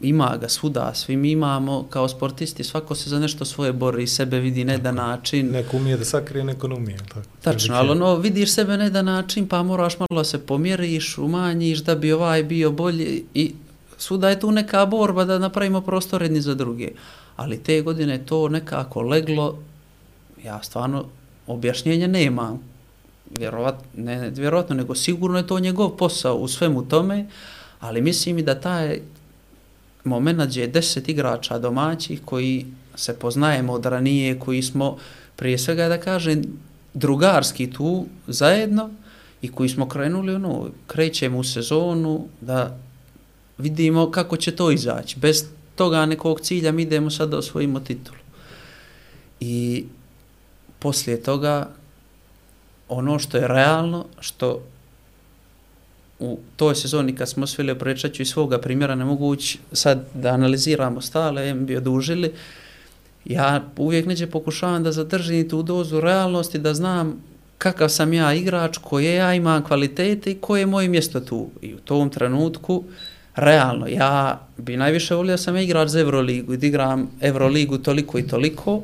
ima ga svuda, svi mi imamo kao sportisti, svako se za nešto svoje bori, sebe vidi na jedan način. Neko umije da sakrije, neko ne umije. Tako. Tačno, ali ono, vidiš sebe na jedan način, pa moraš malo se pomjeriš, umanjiš da bi ovaj bio bolji i svuda je tu neka borba da napravimo prostor jedni za druge. Ali te godine to nekako leglo, ja stvarno objašnjenja nemam. Vjerovat, ne, ne vjerovatno, nego sigurno je to njegov posao u svemu tome, ali mislim i da taj moment gdje je deset igrača domaćih koji se poznajemo od ranije, koji smo prije svega da kažem drugarski tu zajedno i koji smo krenuli ono, krećemo u sezonu da vidimo kako će to izaći. Bez toga nekog cilja mi idemo sad da osvojimo titulu. I poslije toga ono što je realno, što u toj sezoni kad smo osvijeli, pričat ću svoga primjera, ne mogu ući sad da analiziramo stale, em bi odužili, ja uvijek neđe pokušavam da zadržim tu dozu realnosti, da znam kakav sam ja igrač, koje ja imam kvalitete i koje je moje mjesto tu. I u tom trenutku, realno, ja bi najviše volio da sam igrač za Euroligu i da igram Euroligu toliko i toliko,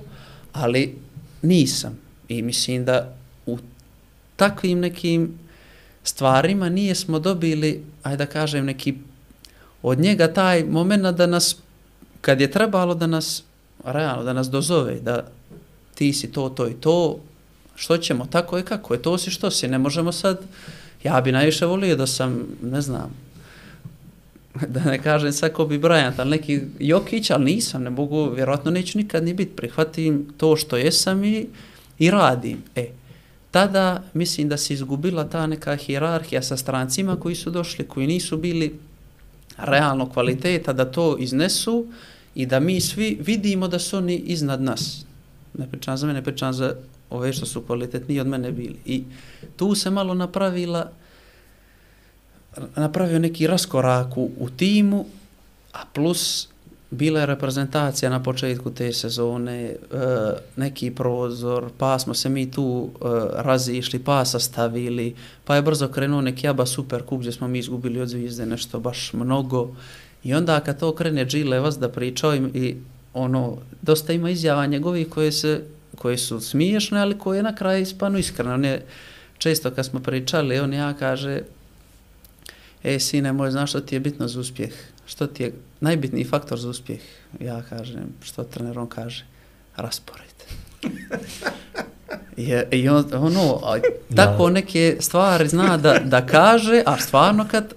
ali nisam. I mislim da u takvim nekim stvarima nije smo dobili, ajde da kažem, neki od njega taj moment da nas, kad je trebalo da nas, realno, da nas dozove, da ti si to, to i to, što ćemo, tako je kako je, to si što si, ne možemo sad, ja bi najviše volio da sam, ne znam, da ne kažem sad ko bi Bryant, ali neki Jokić, ali nisam, ne mogu, vjerojatno neću nikad ni biti, prihvatim to što jesam i, i radim. E, tada mislim da se izgubila ta neka hijerarhija sa strancima koji su došli, koji nisu bili realno kvaliteta da to iznesu i da mi svi vidimo da su oni iznad nas. Ne pričam za mene, pričam za ove što su kvalitetniji od mene bili. I tu se malo napravila napravio neki raskorak u, u timu, a plus bila je reprezentacija na početku te sezone, e, neki prozor, pa smo se mi tu e, razišli, pa sastavili, pa je brzo krenuo neki aba super kup gdje smo mi izgubili od zvijezde nešto baš mnogo. I onda kad to krene Džile vas da pričao i, i ono, dosta ima izjava njegovih koje, se, koje su smiješne, ali koje na kraju ispanu iskreno. On je, često kad smo pričali, on ja kaže, e, sine moj, znaš što ti je bitno za uspjeh? Što ti je najbitniji faktor za uspjeh? Ja kažem, što trener on kaže? Raspored. je, I on, ono, a, tako neke stvari zna da, da kaže, a stvarno kad,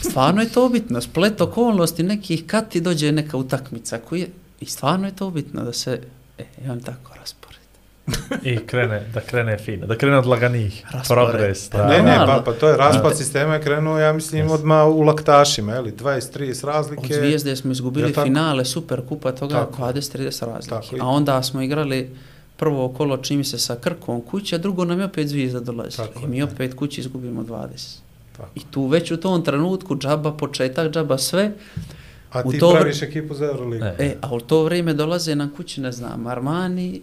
stvarno je to bitno, splet okolnosti nekih, kad ti dođe neka utakmica, koji je, i stvarno je to bitno da se, e, on tako raspored. I krene, da krene fino, da krene od laganih. Progres. Da. Ne, ne, pa, pa to je raspad sistema je krenuo, ja mislim, Yes. odmah u laktašima, je li, 20-30 razlike. Od zvijezde smo izgubili tako? finale Super Kupa, toga Tako. 20-30 Tako razlike. i- A onda smo igrali prvo kolo čini se sa Krkom kući, a drugo nam je opet zvijezda dolazi. Tako I mi da. opet kući izgubimo 20. Tako. I tu već u tom trenutku džaba početak, džaba sve. A u ti to vr- praviš ekipu za Euroligu. E. A u to vrijeme dolaze na kući, ne znam, Armani,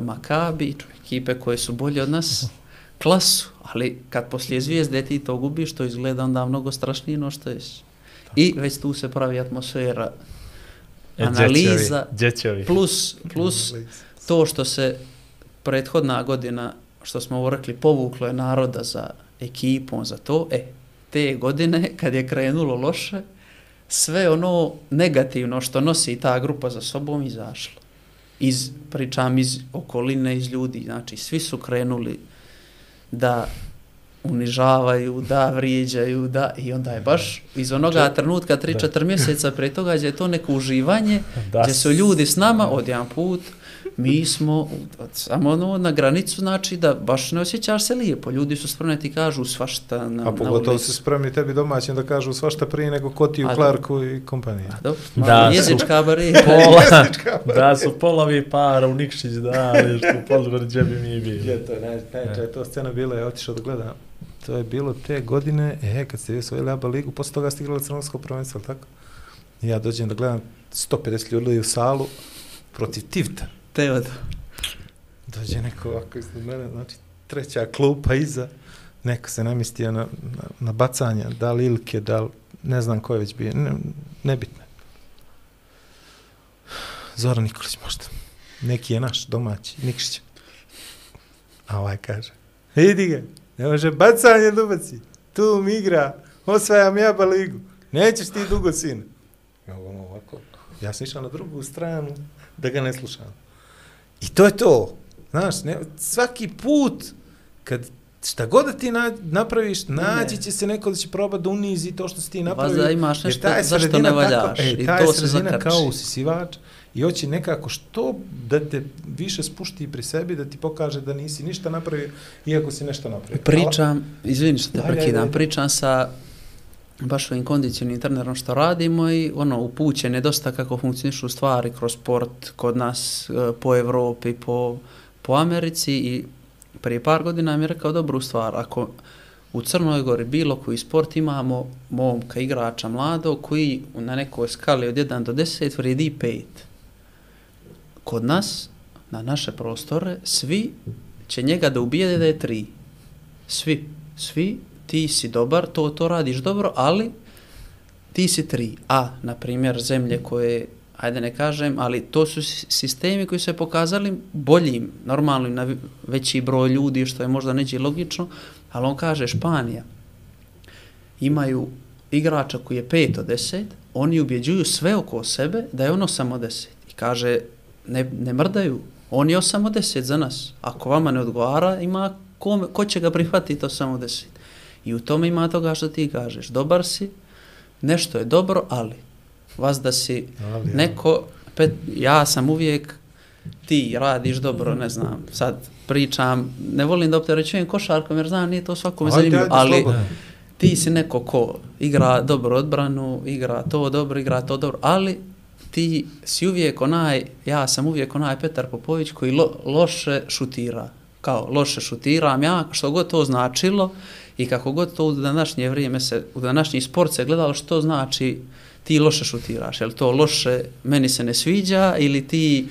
Makabi, ekipe koje su bolje od nas, klasu. Ali kad poslije zvijezde ti to gubiš, to izgleda onda mnogo strašnije no što jesi. I već tu se pravi atmosfera E, analiza, plus, plus to što se prethodna godina, što smo ovo rekli, povuklo je naroda za ekipom, za to, e, te godine, kad je krenulo loše, sve ono negativno što nosi ta grupa za sobom izašlo. Iz, pričam iz okoline, iz ljudi, znači svi su krenuli da unižavaju, da vrijeđaju, da, i onda je baš iz onoga trenutka, 3-4 mjeseca pre toga, gdje je to neko uživanje, Da. gdje su ljudi s nama od jedan put, mi smo od, samo ono na granicu, znači da baš ne osjećaš se lijepo. Ljudi su spremni ti kažu svašta na, A pogotovo su spremni tebi domaćim da kažu svašta prije nego Kotiju, A, Clarku i kompanija. A dobro, Da, jezička barijera. Pola, da su polovi para u Nikšić dali, što u Podgori gdje bi mi bili. Je, to je naj, najčešće je to scena bila, ja otišao da gledam. To je bilo te godine, e, kad ste vi osvojili ABA ligu, posle toga ste igrali crnogorsko prvenstvo, tako? Ja dođem da gledam 150 ljudi u salu protiv Tivta. Teod. Dođe neko ovako iznad mene, znači treća klupa iza, neko se namistio na, na, na bacanja, da li Ilke, da li, ne znam ko je već bio, ne, nebitno. Zoran Nikolić možda. Neki je naš, domaći, Nikšić. A ovaj kaže, vidi ga, ne može bacanje dubaci, tu mi igra, osvajam jaba ligu, nećeš ti dugo sine. Ja ono ovako, ja sam išao na drugu stranu da ga ne slušam. I to je to. Znaš, ne, svaki put kad šta god da ti na, napraviš, nađi će se neko da će probati da unizi to što si ti napravio. Valjda imaš nešto je zašto ne valjaš Tako, e, i ta to je se sredina kao usisivač i hoće nekako što da te više spušti pri sebi, da ti pokaže da nisi ništa napravio, iako si nešto napravio. Pričam, izvini što te prekidam, pričam sa baš ovim kondicionim trenerom što radimo i ono, upućen je dosta kako funkcionišu stvari kroz sport kod nas, e, po Evropi, po, po Americi i prije par godina mi je rekao dobru stvar, ako u Crnoj Gori bilo koji sport imamo momka, igrača, mlado, koji na nekoj skali od 1 do 10 vredi 5. Kod nas, na naše prostore, svi će njega da ubijede da je 3. Svi, svi, ti si dobar, to, to radiš dobro, ali ti si tri. A, na primjer, zemlje koje, ajde ne kažem, ali to su sistemi koji su se pokazali boljim, normalnim, na veći broj ljudi, što je možda neđe logično, ali on kaže Španija, imaju igrača koji je 5 od 10, oni ubjeđuju sve oko sebe da je ono samo 10. I kaže, ne, ne mrdaju, on je 8 od 10 za nas. Ako vama ne odgovara, ima ko, ko će ga prihvatiti to samo 10. I u tome ima toga što ti kažeš. Dobar si, nešto je dobro, ali vas da si Ali, ja. neko, pet, ja sam uvijek, ti radiš dobro, ne znam, sad pričam, ne volim da opterećujem košarkom jer znam nije to svakome Ajde, zanimljivo, ali slobodno. ti si neko ko igra dobro odbranu, igra to dobro, igra to dobro, ali ti si uvijek onaj, ja sam uvijek onaj Petar Popović koji lo, loše šutira. Kao loše šutiram ja, što god to značilo i kako god to u današnje vrijeme se, u današnji sport se gledalo što znači ti loše šutiraš. Je li to loše, meni se ne sviđa ili ti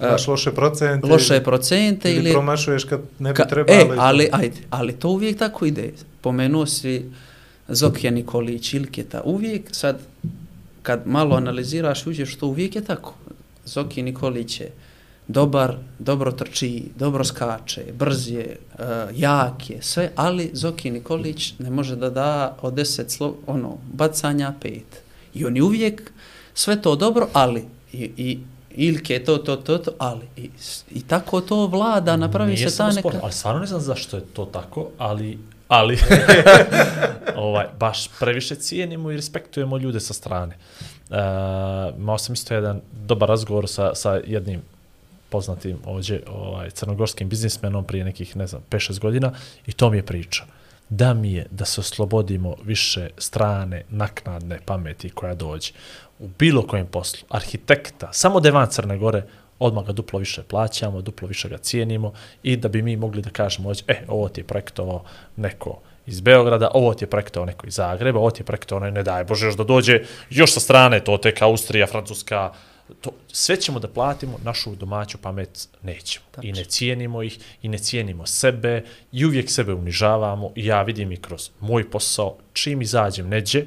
e, Imaš loše procente. loše procente ili, ili, promašuješ kad ne bi Ka, trebalo. e, ali, ajde, ali to uvijek tako ide. Pomenuo si Zokija Nikolić, Ilketa, uvijek sad, kad malo analiziraš, uđeš to uvijek je tako. Zoki Nikolić je dobar, dobro trči, dobro skače, brz je, uh, jak je, sve, ali Zoki Nikolić ne može da da od deset slo, ono, bacanja pet. I on je uvijek sve to dobro, ali i, i Ilke to, to, to, to, ali i, i tako to vlada, napravi Nije se ta neka... sporno, ali stvarno ne znam zašto je to tako, ali ali ovaj, baš previše cijenimo i respektujemo ljude sa strane. Uh, imao sam isto jedan dobar razgovor sa, sa jednim poznatim ovdje ovaj, crnogorskim biznismenom prije nekih, ne znam, 5-6 godina i to mi je priča. Da mi je da se oslobodimo više strane, naknadne pameti koja dođe u bilo kojem poslu, arhitekta, samo da je van Crne Gore, odmah ga duplo više plaćamo, duplo više ga cijenimo i da bi mi mogli da kažemo, ovdje, e, ovo ti je projektovao neko iz Beograda, ovo ti je projektovao neko iz Zagreba, ovo ti je projektovao, ne daj Bože, još da dođe još sa strane, to tek Austrija, Francuska, to, sve ćemo da platimo, našu domaću pamet nećemo. Tačno. I ne cijenimo ih, i ne cijenimo sebe, i uvijek sebe unižavamo, i ja vidim i kroz moj posao, čim izađem neđe,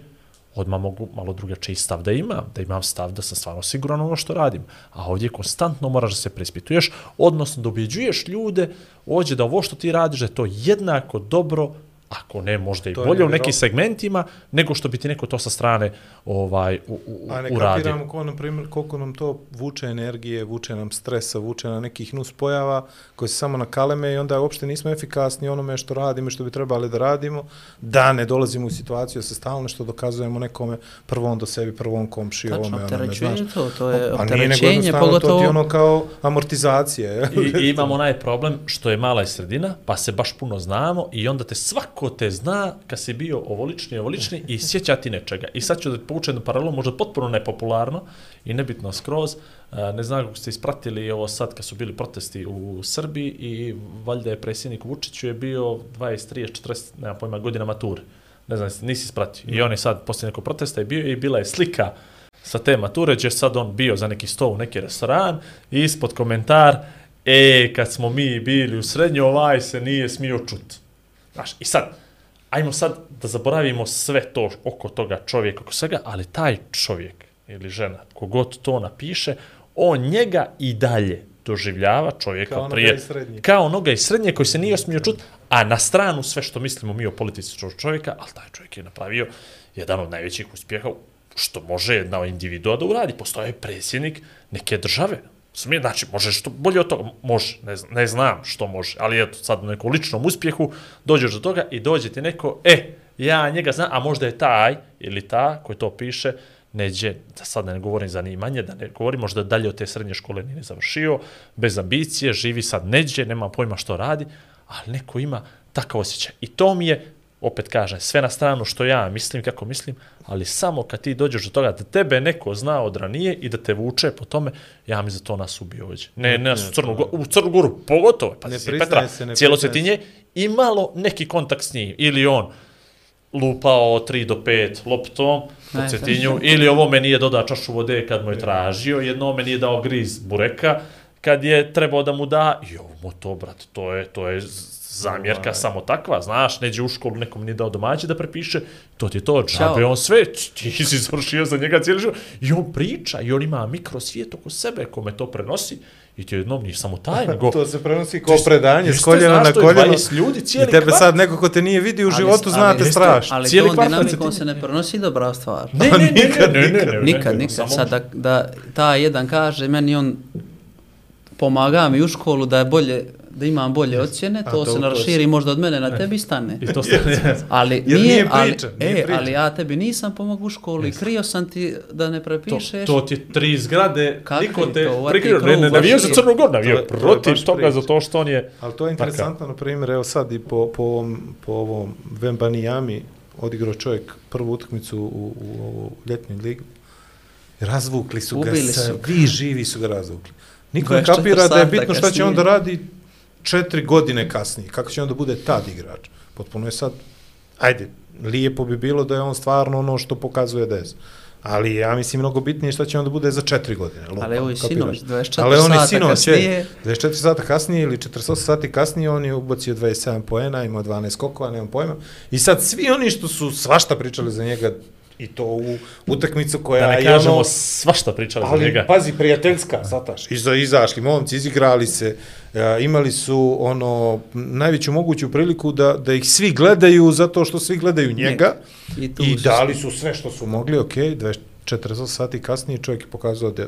odmah mogu malo drugačiji stav da imam, da imam stav da sam stvarno siguran ono što radim. A ovdje konstantno moraš da se preispituješ, odnosno da ubjeđuješ ljude ovdje da ovo što ti radiš, da je to jednako dobro, ako ne možda i To je bolje u nekim segmentima, nego što bi ti neko to sa strane ovaj, u, u, A ne uradio. kapiramo ko, na primjer, koliko nam to vuče energije, vuče nam stresa, vuče nam nekih nus pojava koje se samo nakaleme i onda uopšte nismo efikasni onome što radimo i što bi trebali da radimo, da ne dolazimo u situaciju da se stalno što dokazujemo nekome prvom do sebi, prvom komši, Tačno, ovome, onome, znaš. to, to je A nije nego opterećenje, to ti pogotovo... je ono kao amortizacija. je. I, I imamo onaj problem što je mala i sredina, pa se baš puno znamo i onda te ko te zna kad si bio ovolični, ovolični i sjeća ti nečega. I sad ću da poučem jednu paralelu, možda potpuno nepopularno i nebitno skroz. E, ne znam kako ste ispratili ovo sad kad su bili protesti u Srbiji i valjda je predsjednik Vučiću je bio 23, 40, nema pojma, godina mature. Ne znam, nisi ispratio. I on je sad poslije nekog protesta je bio i bila je slika sa te mature, gdje sad on bio za neki stol u neki restoran i ispod komentar, e, kad smo mi bili u srednjoj, ovaj se nije smio čuti. Znaš, i sad, ajmo sad da zaboravimo sve to oko toga čovjeka, oko svega, ali taj čovjek ili žena, kogod to napiše, on njega i dalje doživljava čovjeka Kao prije, kao onoga iz srednje koji se nije smio čut, a na stranu sve što mislimo mi o politici čovjeka, ali taj čovjek je napravio jedan od najvećih uspjeha što može jedna individua da uradi. Postoje predsjednik neke države. Smije, znači, može što bolje od toga, može, ne, znam, ne znam što može, ali eto, sad u nekom ličnom uspjehu dođeš do toga i dođe ti neko, e, ja njega znam, a možda je taj ili ta koji to piše, neđe, da sad ne govorim zanimanje, da ne govorim možda dalje od te srednje škole nije završio, bez ambicije, živi sad neđe, nema pojma što radi, ali neko ima takav osjećaj. I to mi je, opet kažem, sve na stranu što ja mislim, kako mislim, ali samo kad ti dođeš do toga da tebe neko zna od ranije i da te vuče po tome, ja mi za to nas ubio ovdje. Ne, ne, nas u Crnu, u Crnu Goru, pogotovo, pa Ne si Petra, se, ne cijelo Cetinje, imalo neki kontakt s njim, ili on lupao 3 do 5 loptom po Ne, Cetinju, ili ovo me nije dodao čašu vode kad mu je tražio, jedno me nije dao griz bureka, kad je trebao da mu da, i ovo mu to, brat, to je, to je zamjerka Ovaj. samo takva, znaš, neđe u školu, nekom nije dao domaći da prepiše, to ti je to, džabe, on sve, ti si završio za njega cijeli život, i on priča, i on ima mikrosvijet oko sebe, kome to prenosi, i ti jednom nije samo taj, nego... to se prenosi kao predanje, s koljena znaš, na to je koljeno. 20 ljudi, cijeli I tebe kvart. sad neko ko te nije vidio u Ali- životu, ali- znate strašno. Ali Cijeli tom dinamikom se ne prenosi dobra stvar. Ne, ne, ne, Nikad, ne, ne, ne, nikad. ne, ne, Nikad, ne, nikad. samo- Sad da, da ta jedan kaže, meni on pomaga mi u školu da je bolje, da imam bolje ocjene, to, to- se to raširi možda od mene na tebi i stane. I to stane. Ali Jer nije, nije ali, priča, nije e, priča. ali ja tebi nisam pomogao u školi, krio sam ti da ne To, prepišeš. to ti je tri zgrade, Kakvi niko te to, prikrio, ne, ne, navio za. Crnu Goru, To navio to protiv baš toga priča. zato što on je... Ali to je interesantno, na primjer, evo sad i po, po ovom, po ovom Vembanijami odigrao čovjek prvu utakmicu u, u, u ljetnju ligu. Razvukli su ga Ubili sa, su ga. vi živi su ga razvukli. Niko ne 24 kapira da je bitno šta će on da radi četiri godine kasnije. Kako će on da bude tad igrač? Potpuno je sad, ajde, lijepo bi bilo da je on stvarno ono što pokazuje da je. Ali ja mislim mnogo bitnije šta će on da bude za četiri godine. Ali evo i sinoć, 24 Ali on je sata sinoć, kasnije. je, 24 sata kasnije ili 48 sati kasnije on je ubacio 27 poena, imao 12 skokova, nemam pojma. I sad svi oni što su svašta pričali za njega i to u utakmicu koja Da ne je kažemo ono, svašta pričali za ali njega. pazi prijateljska, sataš. Iza izašli momci, izigrali se, e, imali su ono najveću moguću priliku da da ih svi gledaju zato što svi gledaju njega. I I dali su sve što su mogli, ok, 24 sati kasnije čovjek je pokazao da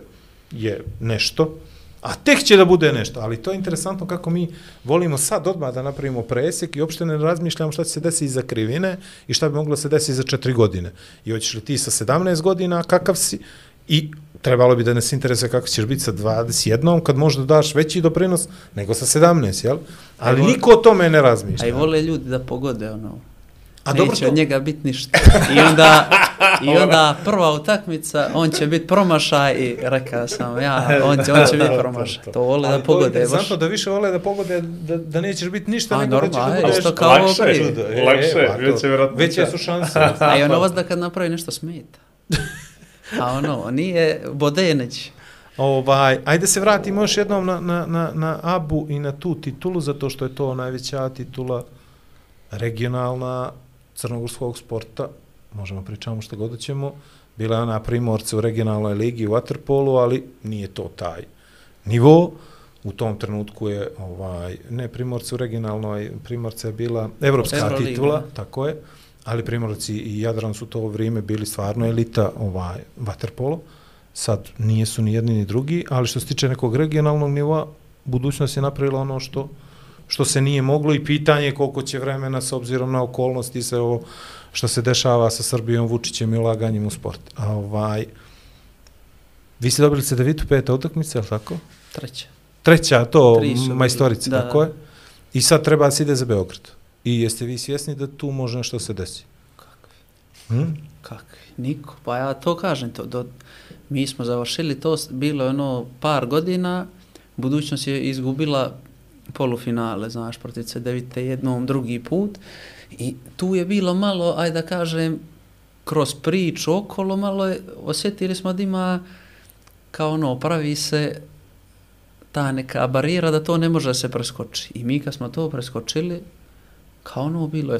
je nešto, a tek će da bude nešto, ali to je interesantno kako mi volimo sad odmah da napravimo presjek i uopšte ne razmišljamo šta će se desiti iza krivine i šta bi moglo se desiti za 4 godine. I hoćeš li ti sa 17 godina, kakav si, i trebalo bi da nas interesuje kako ćeš biti sa 21, kad možda daš veći doprinos nego sa 17, jel? Ali A i vol- niko o tome ne razmišlja. A i vole ljudi da pogode ono. A Neće dobro to- od njega biti ništa. I onda, I onda prva utakmica, on će biti promašaj i rekao sam ja, on će, on će biti promašaj. To vole da je pogode baš. interesantno da više vole da pogode da, da nećeš biti ništa, A, nego da ćeš normalno, da je, budeš... isto kao Lakše, ovo prije. Čudo, e, lakše, pa to. veće vjerojatno. Veće su šanse. A i ono vas da kad napravi nešto smeta. A ono, nije Bodeneć. Ovaj, ajde se vratimo još jednom na, na, na, na Abu i na tu titulu, zato što je to najveća titula regionalna crnogorskog sporta. Možemo pričamo što god ćemo. Bila je ona primorca u regionalnoj ligi u Waterpolu, ali nije to taj nivo. U tom trenutku je ovaj ne primorca u regionalnoj, primorca je bila evropska Euroliga. titula, tako je. Ali primorci i Jadran su to vrijeme bili stvarno elita ovaj Waterpolo. Sad nije su ni jedni ni drugi, ali što se tiče nekog regionalnog nivoa, budućnost je napravila ono što što se nije moglo i pitanje je koliko će vremena s obzirom na okolnosti i sve ovo što se dešava sa Srbijom, Vučićem i ulaganjem u sport. A ovaj, vi ste dobili Cedevitu peta utakmica, je li tako? Treća. Treća, to majstorica, Da, tako da. je. I sad treba da se ide za Beograd. I jeste vi svjesni da tu može nešto se desi? Hm? Kakvi? Niko. Pa ja to kažem, to, do, mi smo završili to, bilo je ono par godina, budućnost je izgubila polufinale, znaš, protiv C9 jednom, drugi put. I tu je bilo malo, ajde da kažem, kroz priču okolo, malo je, osjetili smo da ima kao ono, pravi se ta neka barijera da to ne može se preskoči. I mi kad smo to preskočili, kao ono bilo je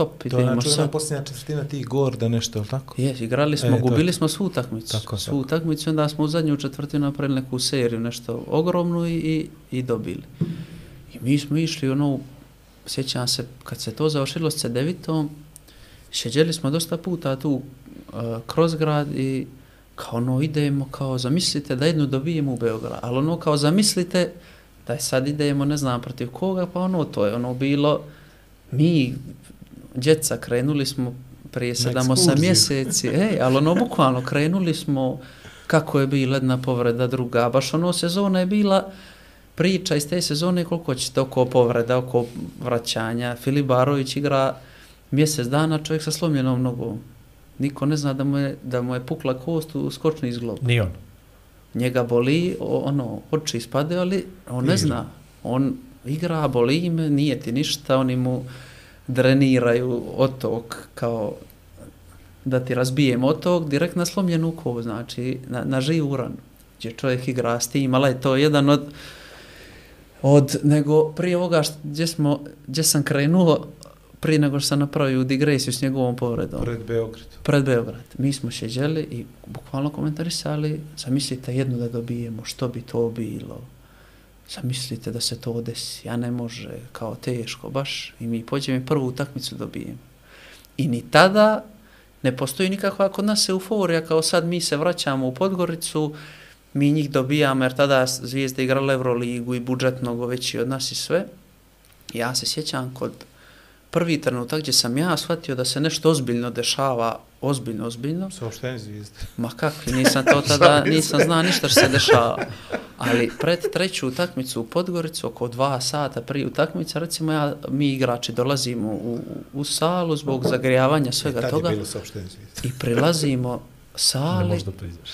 top. To je idemo znači sad. posljednja četvrtina tih gorda nešto, je li tako? Jes, igrali smo, E, to je gubili to. smo svu utakmicu. Tako, svu tako. utakmicu, onda smo u zadnju četvrtinu napravili neku seriju, nešto ogromnu i, i, i dobili. I mi smo išli, ono, sjećam se, kad se to završilo s C9-om, šeđeli smo dosta puta tu uh, kroz grad i kao ono idemo, kao zamislite da jednu dobijemo u Beograd, ali ono kao zamislite da sad idemo, ne znam protiv koga, pa ono to je ono bilo, mi, djeca, krenuli smo prije 7-8 ekskurziju. mjeseci, ej, ali ono bukvalno krenuli smo kako je bila jedna povreda druga, baš ono sezona je bila priča iz te sezone koliko ćete oko povreda, oko vraćanja. Filip Barović igra mjesec dana čovjek sa slomljenom nogom. Niko ne zna da mu je, da mu je pukla kost u skočni izglob. Ni on. Njega boli, ono, oči ispade, ali on ne Igra. zna. On igra, boli me, nije ti ništa, oni mu dreniraju otok kao da ti razbije otok direkt na slomljenu kovu, znači na, na živ uran, gdje čovjek igra s tim, ali je to jedan od od nego prije ovoga št- gdje, smo, gdje sam krenuo prije nego što sam napravio digresiju s njegovom povredom Pred Beograd. pred Beograd. Mi smo šeđeli i bukvalno komentarisali, zamislite jednu da dobijemo, što bi to bilo. Zamislite da se to desi, ja ne može, kao teško, baš. I mi pođemo i prvu utakmicu dobijem. I ni tada ne postoji nikakva kod nas euforija, kao sad mi se vraćamo u Podgoricu, mi njih dobijamo, jer tada zvijezde igrala Euroligu i budžet mnogo veći od nas i sve. Ja se sjećam kod prvi trenutak gdje sam ja shvatio da se nešto ozbiljno dešava, ozbiljno, ozbiljno, Saopštenje zvijezde. ma kakvi, nisam to tada, nisam znao ništa što se dešava. Ali pred treću utakmicu u Podgoricu, oko dva sata prije utakmice, recimo ja, mi igrači dolazimo u, u salu zbog zagrijavanja svega toga je bilo saopštenje. i prilazimo Ne sali, to izveš.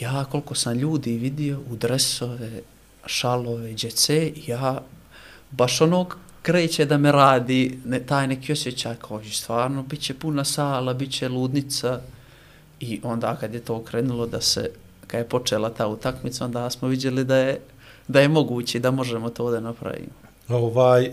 ja koliko sam ljudi vidio u dresove, šalove, džece, ja baš onog kreće da me radi, ne, taj neki osjećaj kao i stvarno, bit će puna sala, bit će ludnica i onda kad je to krenulo da se, kad je počela ta utakmica, onda smo vidjeli da je, da je moguće da možemo to da napravimo. Ovaj, e,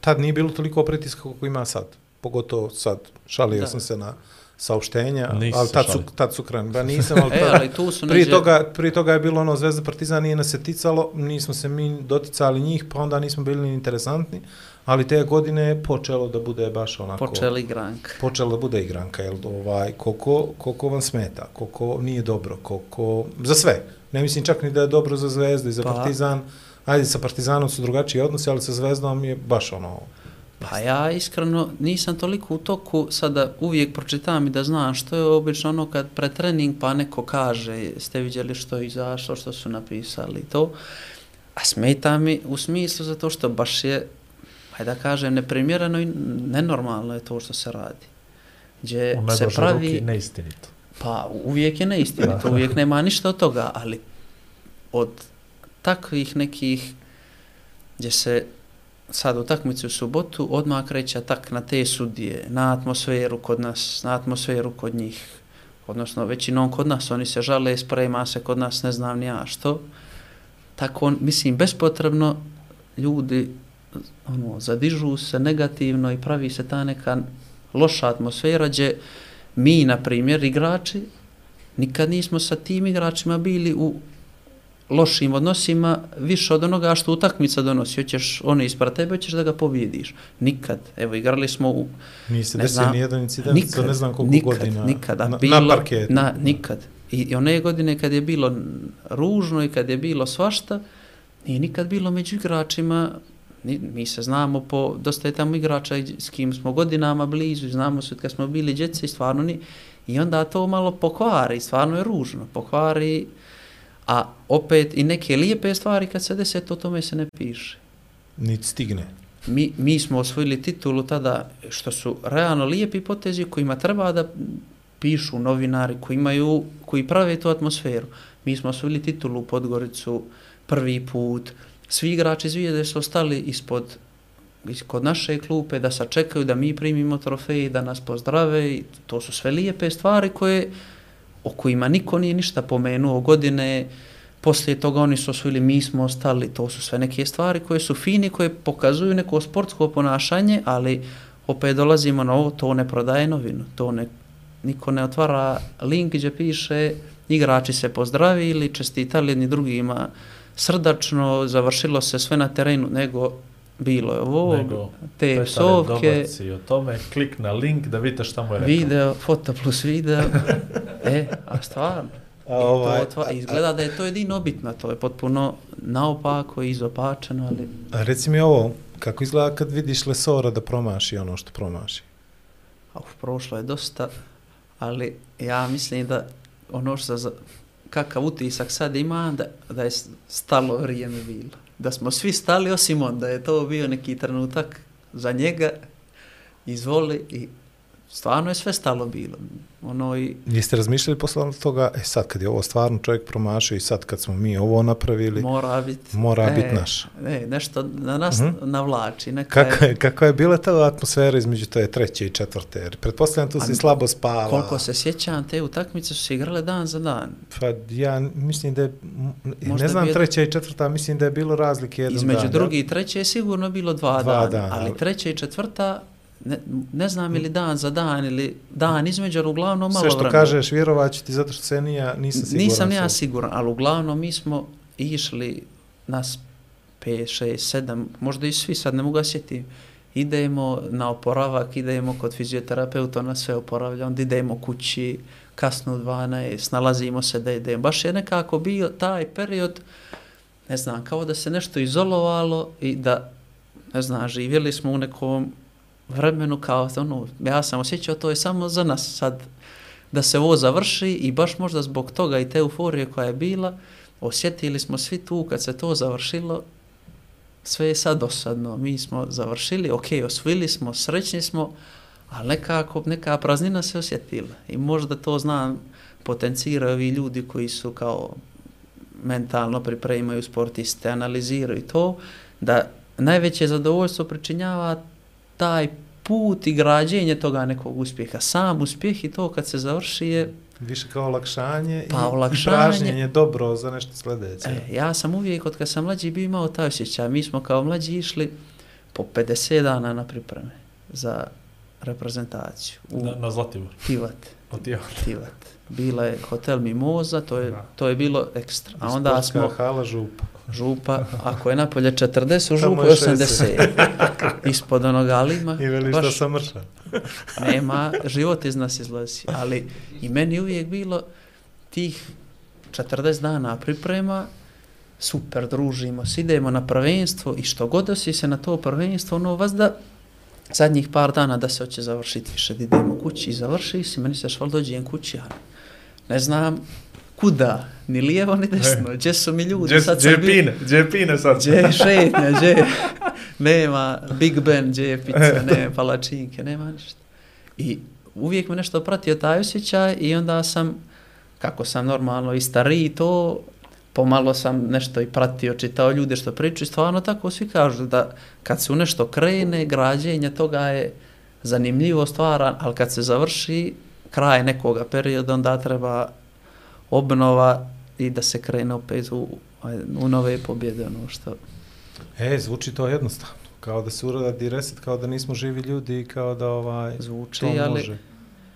tad nije bilo toliko pritiska kako ima sad. Pogotovo sad, šalio Da. sam se na saopštenja, Nisi ali tad su, tad su krenuli. Ba nisam, ali, E, tad, ali tu su prije, neđe- toga, prije toga je bilo ono Zvezda Partizan, nije nas se ticalo, nismo se mi doticali njih, pa onda nismo bili ni interesantni, ali te godine je počelo da bude baš onako... Počeli igranka. počela da bude igranka, jel, ovaj, koliko, koliko vam smeta, koliko nije dobro, koliko, za sve. Ne mislim čak ni da je dobro za Zvezdu i za Pa. Partizan. Ajde, sa Partizanom su drugačiji odnosi, ali sa Zvezdom je baš ono... Pa ja iskreno nisam toliko u toku, sada uvijek pročitam i da znam što je obično ono kad pre trening pa neko kaže ste vidjeli što je izašlo, što su napisali i to. A smeta mi u smislu zato što baš je, hajde da kažem, neprimjereno i nenormalno je to što se radi. Gdje U se pravi... ruki neistinito. Pa uvijek je neistinito, uvijek nema ništa od toga, ali od takvih nekih gdje se sad utakmicu u subotu odmah kreće tak na te sudije, na atmosferu kod nas, na atmosferu kod njih. Odnosno, većinom kod nas, oni se žale, sprema se kod nas, ne znam ni ja što. Tako, on- mislim, bespotrebno ljudi ono, zadižu se negativno i pravi se ta neka loša atmosfera gdje mi, na primjer, igrači, nikad nismo sa tim igračima bili u lošim odnosima više od onoga što utakmica donosi. Hoćeš ono ispred tebe, hoćeš da ga pobjediš. Nikad. Evo, igrali smo u... Nije se desio znam. ni jedan incident za ne znam koliko nikad, godina Nikad, na, bilo, na parketu. Na, nikad. I, I one godine kad je bilo ružno i kad je bilo svašta, nije nikad bilo među igračima, mi se znamo po, dosta je tamo igrača s kim smo godinama blizu, znamo se od kad smo bili djece i stvarno ni, i onda to malo pokvari, stvarno je ružno, pokvari, a opet i neke lijepe stvari kad se dese, to tome se ne piše. Niti stigne. Mi, mi smo osvojili titulu tada što su realno lijepi potezi kojima treba da pišu novinari koji imaju, koji prave tu atmosferu. Mi smo osvojili titulu u Podgoricu prvi put. Svi igrači zvijede su ostali ispod kod naše klupe da sačekaju da mi primimo trofej, da nas pozdrave to su sve lijepe stvari koje o kojima niko nije ništa pomenuo. Godine poslije toga oni su osvojili, mi smo ostali, to su sve neke stvari koje su fini, koje pokazuju neko sportsko ponašanje, ali opet dolazimo na ovo, to ne prodaje novinu, to ne, niko ne otvara link gdje piše igrači se pozdravili, čestitali jedni drugima srdačno, završilo se sve na terenu, nego bilo je ovo, Nego te psovke, si o tome, klik na link da vidite šta mu je rekao. video, foto plus video, e, a stvarno. A, ovaj, to otva, izgleda da je to jedino bitno, to je potpuno naopako i izopačeno, ali a reci mi ovo, kako izgleda kad vidiš Lesora da promaši ono što promaši? uf, prošlo je dosta, ali ja mislim da ono što za, kakav utisak sad ima, da, da je stalo vrijeme bilo. Da smo svi stali osim on, da je to bio neki trenutak za njega, izvoli i stvarno je sve stalo bilo. Ono i Jeste razmišljali posle toga, e sad kad je ovo stvarno čovjek promašio i sad kad smo mi ovo napravili, mora biti... mora biti naš. Ne, nešto na nas Mhm. navlači. Neka Kako je, kako je bila ta atmosfera između te treće i četvrte? Jer pretpostavljam tu si slabo spava. Koliko se sjećam, te utakmice su se igrale dan za dan. Pa ja mislim da je, Možda ne znam bi- treća i četvrta, mislim da je bilo razlike jedan Između dan. drugi i treće je sigurno bilo dva, Dva dana, dana, ali ali- treća i četvrta, ne, ne znam ili dan za dan ili dan između, ali uglavnom malo Sve što vremena. kažeš, vjerovat ću ti zato što se nija, nisam siguran. Nisam ni ja sad. siguran, ali uglavnom mi smo išli nas 5, 6, 7, možda i svi, sad ne mogu ga sjetim. Idemo na oporavak, idemo kod fizioterapeuta, ona sve oporavlja, onda idemo kući, kasno u 12, nalazimo se da idemo. Baš je nekako bio taj period, ne znam, kao da se nešto izolovalo i da, ne znam, živjeli smo u nekom vremenu kao, ono, ja sam osjećao to je samo za nas sad, da se ovo završi i baš možda zbog toga i te euforije koja je bila, osjetili smo svi tu kad se to završilo, sve je sad dosadno. Mi smo završili, ok, osvili smo, srećni smo, ali nekako, neka praznina se osjetila. I možda to znam, potenciraju i ljudi koji su kao mentalno pripremaju sportiste, analiziraju to, da najveće zadovoljstvo pričinjava taj put i građenje toga nekog uspjeha. Sam uspjeh i to kad se završi je Više kao olakšanje Pa, i, olakšanje. i pražnjenje dobro za nešto sljedeće. E, ja sam uvijek, od kad sam mlađi, bio imao taj osjećaj. Mi smo kao mlađi išli po 50 dana na pripreme za reprezentaciju u Na, na Zlatibor. Tivat. Tivat. Bila je hotel Mimoza, to je, Da. to je bilo ekstra. A onda sportska smo hala župa. Župa, ako je napolje 40, u župu je je 80. Ispod onog alima, I veli što sam mrša. nema, život iz nas izlazi. Ali i meni uvijek bilo tih 40 dana priprema, super, družimo se, idemo na prvenstvo i što god da si se na to prvenstvo, ono vas da zadnjih par dana da se hoće završiti više, da idemo kući i završi si, meni se šval dođem kući, ali ne znam kuda, ni lijevo ni desno, gdje su mi ljudi, sad sam bio- Džepine, džepine sad. Gdje je šetnja, gdje je, nema Big Ben, gdje je pizza, nema palačinke, nema ništa. I uvijek me nešto pratio taj osjećaj i onda sam, kako sam normalno i stariji to, pomalo sam nešto i pratio, čitao ljude što pričaju, stvarno tako svi kažu da kad se u nešto krene, građenje toga je zanimljivo stvaran, ali kad se završi kraj nekoga perioda, onda treba obnova i da se krene opet u, u nove pobjede, ono što... E, zvuči to jednostavno. Kao da se uradi reset, kao da nismo živi ljudi i kao da ovaj, Zvuči, to ali- može.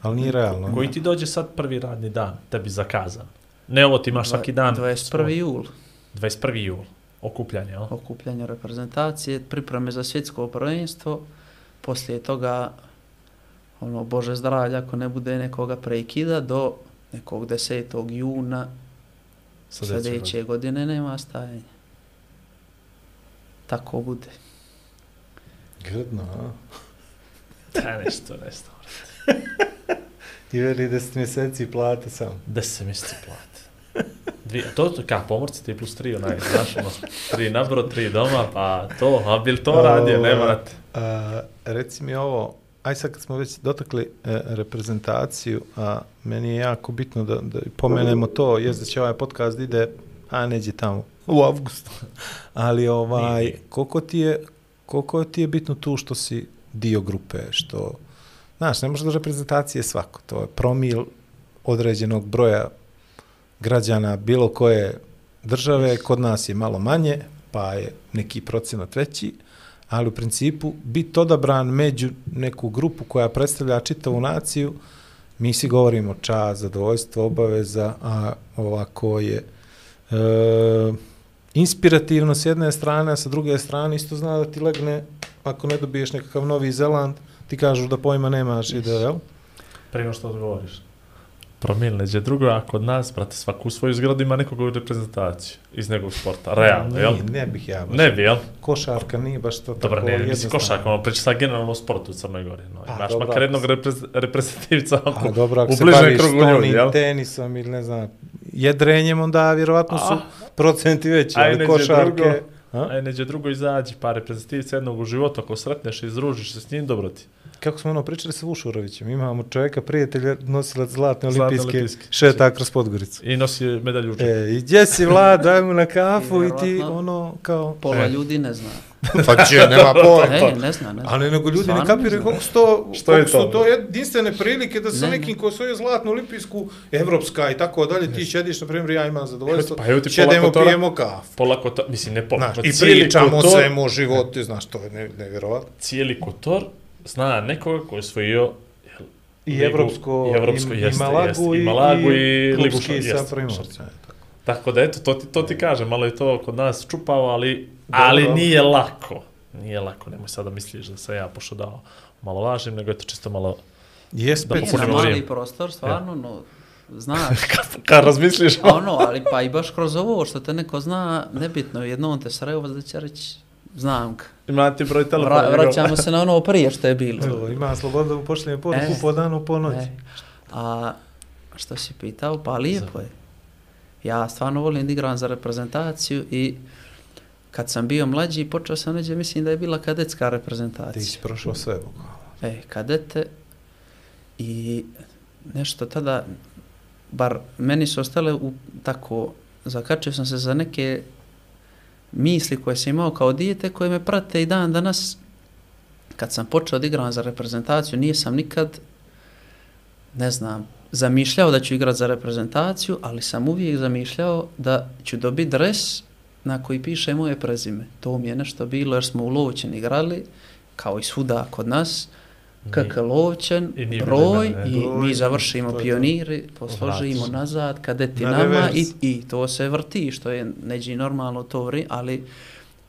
Ali nije realno. Koji ti dođe sad prvi radni dan, tebi zakazan? Ne ovo ti imaš svaki dan. 21. jul, 21. jul. Okupljanje, jel? okupljanje reprezentacije, pripreme za svjetsko prvenstvo, poslije toga, ono, Bože zdravlja, ako ne bude nekoga prekida, do nekog 10. juna Sljedeće godine nema stajanja. Tako bude. Grdno, a? Da, nešto, nešto. I veli 10 mjeseci plate sam. Da se misli plate. Dvije, to, to ka pomorci, ti plus tri, onaj, znaš, ono, tri nabro, tri doma, pa to, a bil to radio, ne morate. A, reci mi ovo, aj sad kad smo već dotakli e, reprezentaciju, a meni je jako bitno da, da pomenemo to, jest da će ovaj podcast ide, a neđe tamo, u avgustu. Ali ovaj, koliko ti je, koliko ti je bitno tu što si dio grupe, što, znaš, ne može da reprezentacije svako, to je promil određenog broja građana bilo koje države, kod nas je malo manje, pa je neki procenat veći, ali u principu biti odabran među neku grupu koja predstavlja čitavu naciju, mi si govorimo čast, zadovoljstvo, obaveza, a ovako je e, inspirativno s jedne strane, a sa druge strane isto zna da ti legne, ako ne dobiješ nekakav Novi Zeland, ti kažu da pojma nemaš i da, jel? Prije što odgovoriš. Promil neđe drugo, a kod nas, brate, svaku svoju zgradu ima nekog u reprezentaciji iz nekog sporta, realno, jel? Ne, ne bih ja baš. Ne bi, jel? Košarka nije baš to Dobro, tako ne, mislim jednostavno. košak, ono, priča sad generalno sportu u Crnoj Gori. No, Pa, imaš dobro, makar ako jednog se- reprez, reprezentativca A oko, dobro, ako u se baviš krugu ljudi, jel? tenisom ili ne znam, jedrenjem, onda vjerovatno su A. procenti veći, ali košarke... drugo. A? Aj, neđe drugo izađi, pa reprezentativca jednog u životu, ako sretneš i združiš se s njim, dobro ti. Kako smo ono pričali sa Vušurovićem, imamo čovjeka, prijatelja, nosilac zlatne Zlatne olimpijske, olimpijske. šeta kroz Podgoricu. I nosi medalju u džepu. E, i gdje si vlad, daj mu na kafu I i ti ono kao... Pola E. ljudi ne zna. Pa će, nema E, ne zna, ne zna. Ali nego ljudi ne Stvarno kapiraju koliko su to, Što je su to? to jedinstvene prilike da sa Ne, ne. nekim ko osvojio zlatnu olimpijsku, evropska i tako dalje, ti šediš, na primjer, ja imam zadovoljstvo, Pa evo ti šedemo, kotora. pijemo kafu. Pola kotor, mislim, ne pola, Znaš, pa I pričamo o kotor- svemu o životu, znaš, to je ne, nevjerovatno. cijeli kotor zna nekoga koji je osvojio jel, I ligu- evropsko, i, evropsko i, jeste, i Malagu, jeste, i, Malagu i, Ligu klubski Šampiona, sa jeste. Primorcem. Tako da eto, to ti, to ti kažem, malo je to kod nas čupao, ali, ali Dobro. nije lako. Nije lako, nemoj sada misliš da se ja pošao dao malo važim, nego eto čisto malo... Je Da popunimo specijalno. mali vrijeme. prostor, stvarno, no, znaš, Kad razmisliš, a ono, ali pa i baš kroz ovo što te neko zna, nebitno, jednom te sreo, da će reći, znam ga. ima ti broj telefona. Vra, vraćamo se na ono prije što je bilo. Evo, ima sloboda da mu pošlijem poruku E. po danu, po noći. E, a što si pitao, pa lijepo je. Ja stvarno volim da igram za reprezentaciju i kad sam bio mlađi, počeo sam neđe, mislim da je bila kadetska reprezentacija. Ti si prošao sve, bukvalno. E, kadete i nešto tada, bar meni su ostale u tako, zakačio sam se za neke misli koje sam imao kao dijete koje me prate i dan danas. Kad sam počeo da igram za reprezentaciju nisam nikad ne znam zamišljao da ću igrati za reprezentaciju ali sam uvijek zamišljao da ću dobiti dres na koji piše moje prezime. To mi je nešto bilo jer smo u Lovćen igrali kao i svuda kod nas. KK nije broj i Broj, mi završimo to pioniri, posložimo nazad, kadeti Na nama i, i to se vrti, što je neđi normalno to vri, ali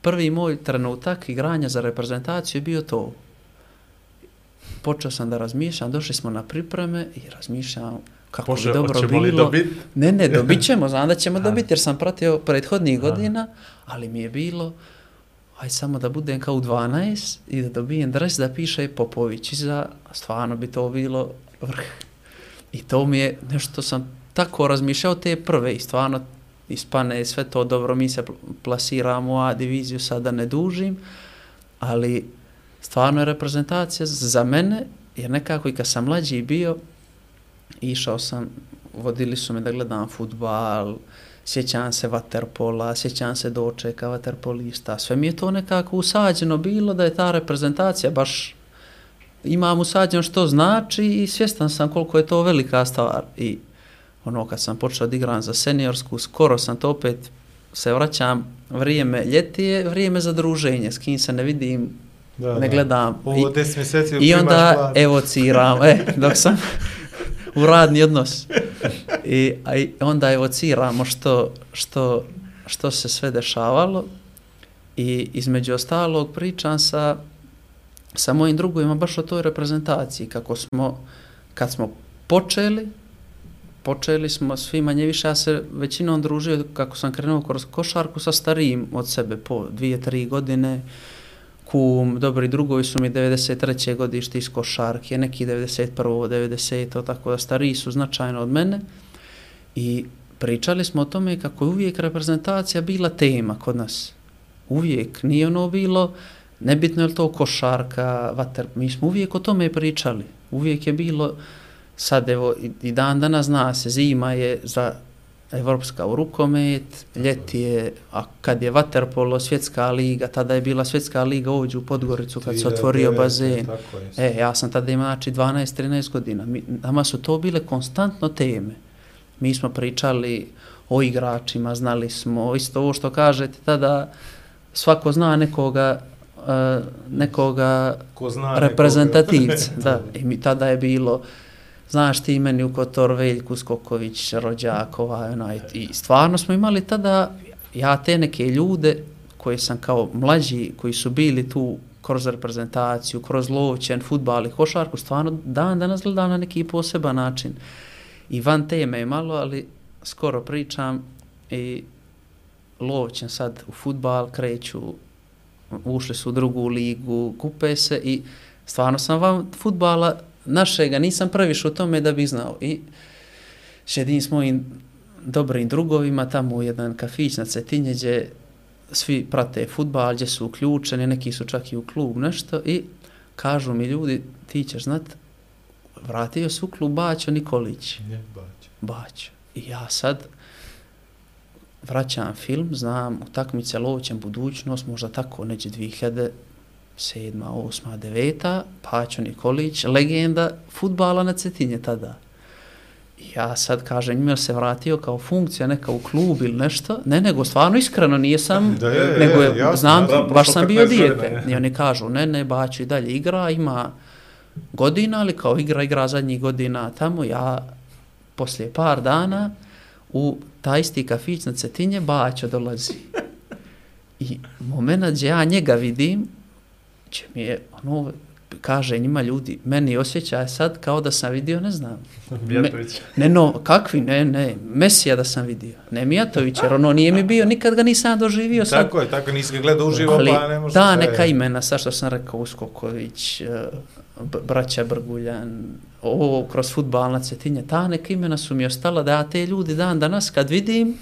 prvi moj trenutak igranja za reprezentaciju je bio to. Počeo sam da razmišljam, došli smo na pripreme i razmišljam kako Bože, bi dobro bilo. dobit? Ne, ne, dobit ćemo, znam da ćemo dobiti jer sam pratio prethodnih godina, ali mi je bilo, aj samo da budem kao u 12 i da dobijem dres da piše Popović za stvarno bi to bilo vrh. I to mi je nešto sam tako razmišljao te prve i stvarno ispane sve to dobro, mi se plasiramo u A diviziju, sada ne dužim, ali stvarno je reprezentacija za mene, jer nekako i kad sam mlađi bio, išao sam, vodili su me da gledam futbal, sjećam se vaterpola, sjećam se dočeka vaterpolista, sve mi je to nekako usađeno bilo da je ta reprezentacija baš imam usađeno što znači i svjestan sam koliko je to velika stvar i ono kad sam počeo da igram za seniorsku, skoro sam to opet se vraćam vrijeme ljetije, vrijeme za druženje, s kim se ne vidim, Da, ne da. gledam. Ovo I- 10 mjeseci i onda evociram, e, dok sam u radni odnos. I, a i onda evociramo što, što, što se sve dešavalo i između ostalog pričam sa, sa mojim drugovima baš o toj reprezentaciji, kako smo, kad smo počeli, počeli smo svi manje više, ja se većinom družio kako sam krenuo kroz košarku sa starijim od sebe po dvije, tri godine, kum, dobri drugovi su mi 93. godište iz košarke, neki 91. 90. tako da stariji su značajno od mene i pričali smo o tome kako je uvijek reprezentacija bila tema kod nas. Uvijek, nije ono bilo, nebitno je li to košarka, vater, mi smo uvijek o tome pričali. Uvijek je bilo, sad evo i, dan danas zna se, zima je za Evropska u rukomet, ljeti je, a kad je vaterpolo, svjetska liga, tada je bila svjetska liga ovdje u Podgoricu kad se otvorio 2009, bazen. E, ja sam tada imao znači 12-13 godina. Mi, nama su to bile konstantno teme. Mi smo pričali o igračima, znali smo, isto ovo što kažete tada, svako zna nekoga, uh, nekoga Ko zna reprezentativca. nekoga. da, i mi tada je bilo, znaš ti meni u Kotor, Veljku, Skoković, Rođakova, onaj, i stvarno smo imali tada, ja te neke ljude koje sam kao mlađi, koji su bili tu kroz reprezentaciju, kroz lovćen, futbal i košarku, stvarno dan danas gledam na neki poseban način. I van teme je malo, ali skoro pričam i lovćen sad u futbal, kreću, ušli su u drugu ligu, kupe se i stvarno sam vam futbala našega, nisam previše u tome da bi znao. I šedim s mojim dobrim drugovima tamo u jedan kafić na Cetinje gdje svi prate futbal, gdje su uključeni, neki su čak i u klub nešto i kažu mi ljudi, ti ćeš znat, vratio se u klub Baćo Nikolić. Ne, bač. Baćo. I ja sad vraćam film, znam utakmice Lovićem budućnost, možda tako neđe 2007. 8. 9. Paćo Nikolić, legenda futbala na Cetinje tada. Ja sad kažem, njima se vratio kao funkcija neka u klub ili nešto. Ne, nego stvarno iskreno nije Da je, nego je, jasno, znam, da, baš sam bio 15 godina, dijete. je. I oni kažu, ne, ne, Baćo i dalje igra, ima godina, ali kao igra, igra zadnjih godina tamo, ja poslije par dana u taj isti kafić na Cetinje Baćo dolazi. I moment gdje ja njega vidim, će mi je, ono, kaže njima ljudi, meni osjećaj sad kao da sam vidio, ne znam, Mijatović. ne no, kakvi, ne, ne, Mesija da sam vidio, ne Mijatović, jer ono nije mi bio, nikad ga nisam doživio sad. Tako je, tako nisi ga gledao uživo, Ali pa ne može ta se- neka imena, sa što sam rekao, Uskoković, B- braća Brguljan, ovo kroz futbalna cetinja, ta neka imena su mi ostala da ja te ljudi dan danas kad vidim,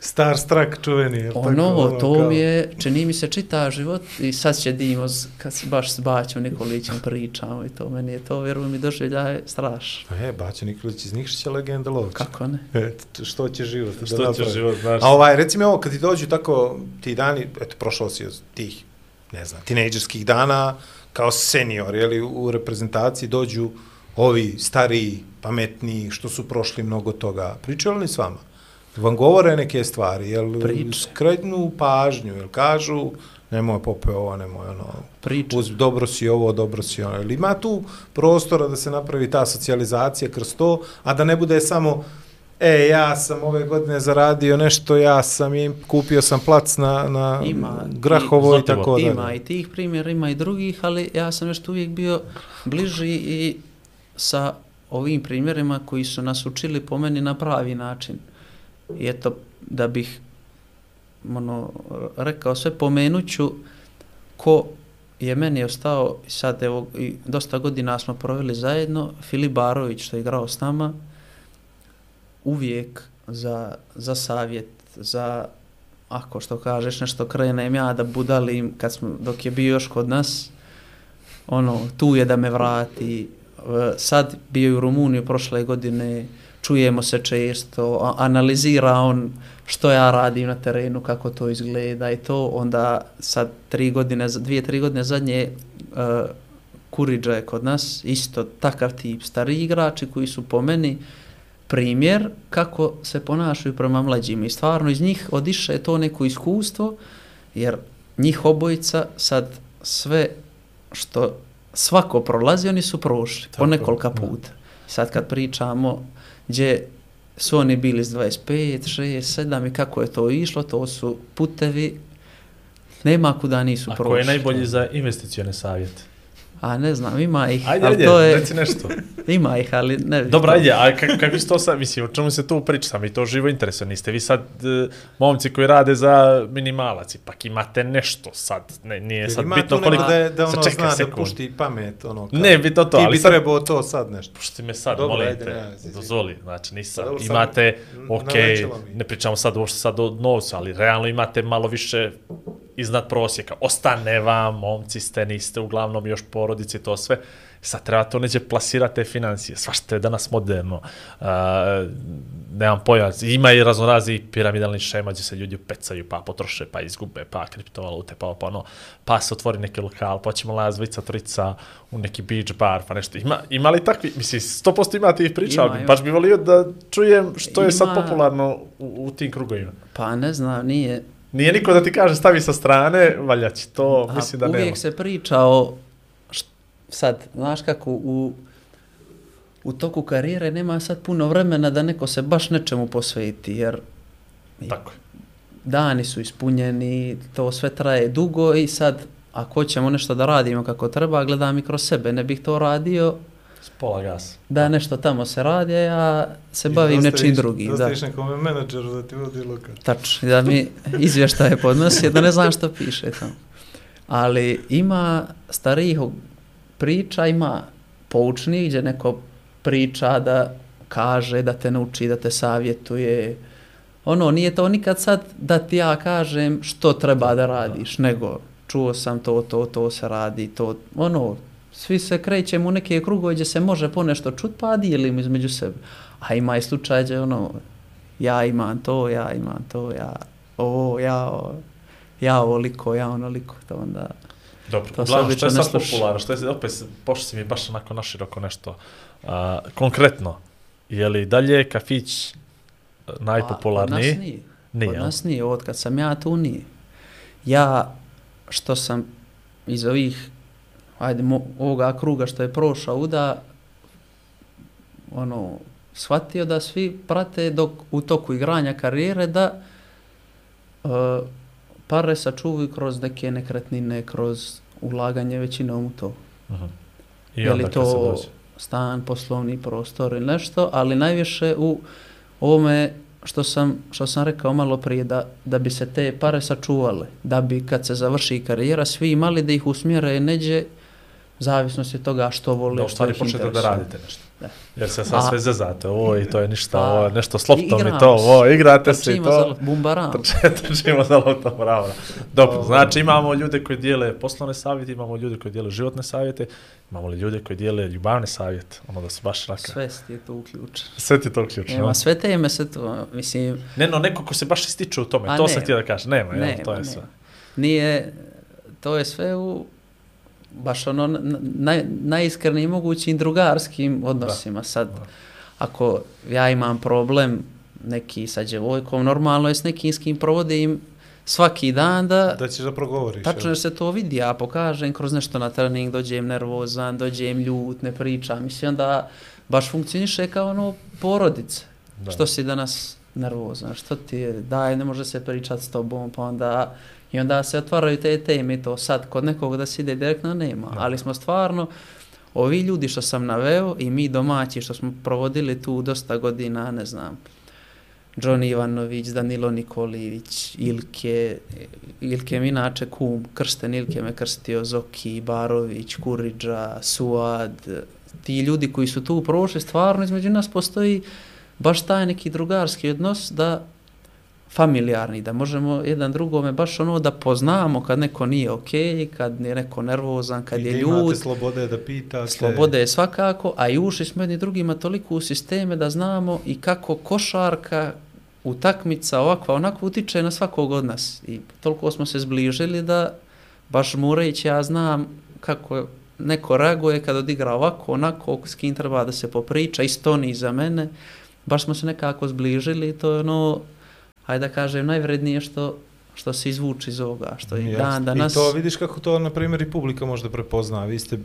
Star Strak čuveni. jel tako, ono, to kao- mi je, čini mi se čita život i sad će dimo, kad se baš s Baćom Nikolićem pričamo i to, meni je to, vjerujem mi, doživljaje strašno. E, Baća Nikolić iz Nikšića legenda lovča. Kako ne? E, što će život da Što će napravi? život, znaš? A ovaj, reci mi ovo, kad ti dođu tako ti dani, eto, prošao si od tih, ne znam, tinejdžerskih dana, kao senior, jeli, u reprezentaciji dođu ovi stariji, pametniji, što su prošli mnogo toga. Pričaju li s vama? Vam govore neke stvari, jel Priče. skretnu pažnju, jel kažu, nemoj pope ovo, nemoj ono, Priča. uz dobro si ovo, dobro si ono. Jel ima tu prostora da se napravi ta socijalizacija kroz to, a da ne bude samo e, ja sam ove godine zaradio nešto, ja sam im kupio sam plac na, na Ima Grahovo i, i tako dalje. Ima i tih primjera, ima i drugih, ali ja sam nešto uvijek bio bliži i sa ovim primjerima koji su nas učili po meni na pravi način. I eto, da bih ono, rekao sve, pomenuću ko je meni ostao, sad evo, i dosta godina smo proveli zajedno, Filip Barović što je igrao s nama, uvijek za, za savjet, za ako što kažeš nešto krenem ja da budalim kad smo, dok je bio još kod nas, ono, tu je da me vrati. E, sad bio je u Rumuniju prošle godine, čujemo se često, analizira on što ja radim na terenu, kako to izgleda i to, onda sad tri godine, dvije, tri godine zadnje uh, Kuriđa je kod nas, isto takav tip, stari igrači koji su po meni primjer kako se ponašaju prema mlađima i stvarno iz njih odiše to neko iskustvo, jer njih obojica sad sve što svako prolazi, oni su prošli po nekolika puta. Sad kad pričamo gdje su oni bili s 25, 6, 7 i kako je to išlo, to su putevi, nema kuda nisu A prošli. ko je najbolji za investicione savjete? A ne znam, ima ih, Ajde, ali ajde, to je, reci nešto. ima ih, ali ne bih Dobro, to- ajde, a kak, kakvi su to sad, mislim, o čemu se tu priča, sam i to živo interesuje, niste vi sad e, momci koji rade za minimalac, ipak imate nešto sad, ne, nije sad ima bitno tu koliko... neko da, je- da ono Sad čekaj zna da sekund. pušti pamet, ono, kao, Ne, bitno to, ti ali bi sad- trebao to sad nešto. Pušti me sad, Dobro, molim ajde, te, ne, dozvoli, znači nisam, Dobro, sad imate, n- ok, nalećelo mi. ne pričamo sad uopšte sad o novcu, ali realno imate malo više iznad prosjeka, ostane vam, momci ste, niste uglavnom još porodice i to sve, sad treba to neđe plasirati te financije, svašta je danas moderno, uh, nemam pojma, ima i raznorazni piramidalni šema gdje se ljudi pecaju, pa potroše, pa izgube, pa kriptovalute, pa pa ono, pa se otvori neki lokal, pa ćemo laz dvojica, trojica u neki beach bar, pa nešto. Ima, ima li takvi, mislim, 100% ima tih priča, Ima, ali ima. baš bi volio da čujem što je sad Ima- popularno u, u tim krugovima. Pa ne znam, nije, Nije niko da ti kaže stavi sa strane, valja će to, A, mislim da uvijek nema. se priča o, št- sad, znaš kako, u, u toku karijere nema sad puno vremena da neko se baš nečemu posveti, jer Tako je. dani su ispunjeni, to sve traje dugo i sad, ako hoćemo nešto da radimo kako treba, gledam i kroz sebe, ne bih to radio pola gas. da nešto tamo se radi, a ja se I bavim nečim drugim. Da ostaviš nekome menadžeru da ti vodi lokal. tačno, da mi izvještaje podnosi, da ne znam što piše tamo. Ali ima starijih priča, ima poučnih gdje neko priča da kaže, da te nauči, da te savjetuje. Ono, nije to nikad sad da ti ja kažem što treba da radiš, nego čuo sam to, to, to se radi, to, ono, svi se krećemo u neke krugove gdje se može ponešto čut, pa dijelimo između sebe. A ima i slučaj gdje, ono, ja imam to, ja imam to, ja ovo, ja ovo, ja ovoliko, ja onoliko, to onda... Dobro, To uglavnom, što je sad popularno, što je, opet, pošli si mi baš onako naširoko nešto. Uh, konkretno, je li dalje kafić uh, najpopularniji? A, kod nas nije. Nije, kod jel? nas nije, od kad sam ja tu nije. Ja, što sam iz ovih, ajde, mo, ovoga kruga što je prošao uda, ono, shvatio da svi prate dok u toku igranja karijere da uh, pare sačuvaju kroz neke nekretnine, kroz ulaganje većinom u to. Uh -huh. I je li to stan, poslovni prostor ili nešto, ali najviše u ovome što sam, što sam rekao malo prije, da, da bi se te pare sačuvale, da bi kad se završi karijera svi imali da ih usmjere neđe zavisnosti od toga što vole, Da u što stvari ih počnete da radite nešto. Da. Jer se sad sve zezate, ovo i to je ništa, Pa, ovo je nešto s loptom i to, ovo, igrate se i Trčimo za to. bumbaram. Trčimo za loptom, bravo. Dobro, znači imamo ljude koji dijele poslovne savjete, imamo ljude koji dijele životne savjete, imamo li ljude koji dijele ljubavne savjete, ono da su baš raka. Sve ti je to uključeno. Sve ti to ključno. Nema, sve teme se to, mislim, Ne, no, neko ko se baš ističe u tome, A to ne. sam htio da kažem, nema, jel, ne, to je ne. sve. Nije, to je sve u baš ono naj, najiskrenijim mogućim drugarskim odnosima. Sad, Da. ako ja imam problem neki sa djevojkom, normalno je s nekim s kim provodim svaki dan da, Da ćeš da progovoriš. tačno se to vidi, ja pokažem kroz nešto na trening, dođem nervozan, dođem ljut, ne pričam, mislim da baš funkcioniše kao ono porodice. Da. Što si danas nervozan, što ti je, daj, ne može se pričati s tobom, pa onda, i onda se otvaraju te teme to sad, kod nekog da se ide direktno nema, Da. ali smo stvarno, ovi ljudi što sam naveo i mi domaći što smo provodili tu dosta godina, ne znam, Johnny Ivanović, Danilo Nikolivić, Ilke, Ilke mi inače kum, krsten Ilke me krstio, Zoki, Barović, Kuriđa, Suad, ti ljudi koji su tu prošli, stvarno između nas postoji baš taj neki drugarski odnos da familijarni, da možemo jedan drugome baš ono da poznamo kad neko nije okej, kad je neko nervozan, kad I je ljud, imate slobode da pitate. Slobode je svakako, a i ušli smo jedni drugima toliko u sisteme da znamo i kako košarka, utakmica, ovakva, onako utiče na svakog od nas. I toliko smo se zbližili da baš morajući ja znam kako neko reaguje kad odigra ovako, onako, s kim treba da se popriča, isto ni za mene. Baš smo se nekako zbližili i to je ono, hajde da kažem, najvrednije što što se izvuči iz ovoga, što i Jasno. dan danas... I to vidiš kako to, na primjer, i publika može da prepozna. Vi ste,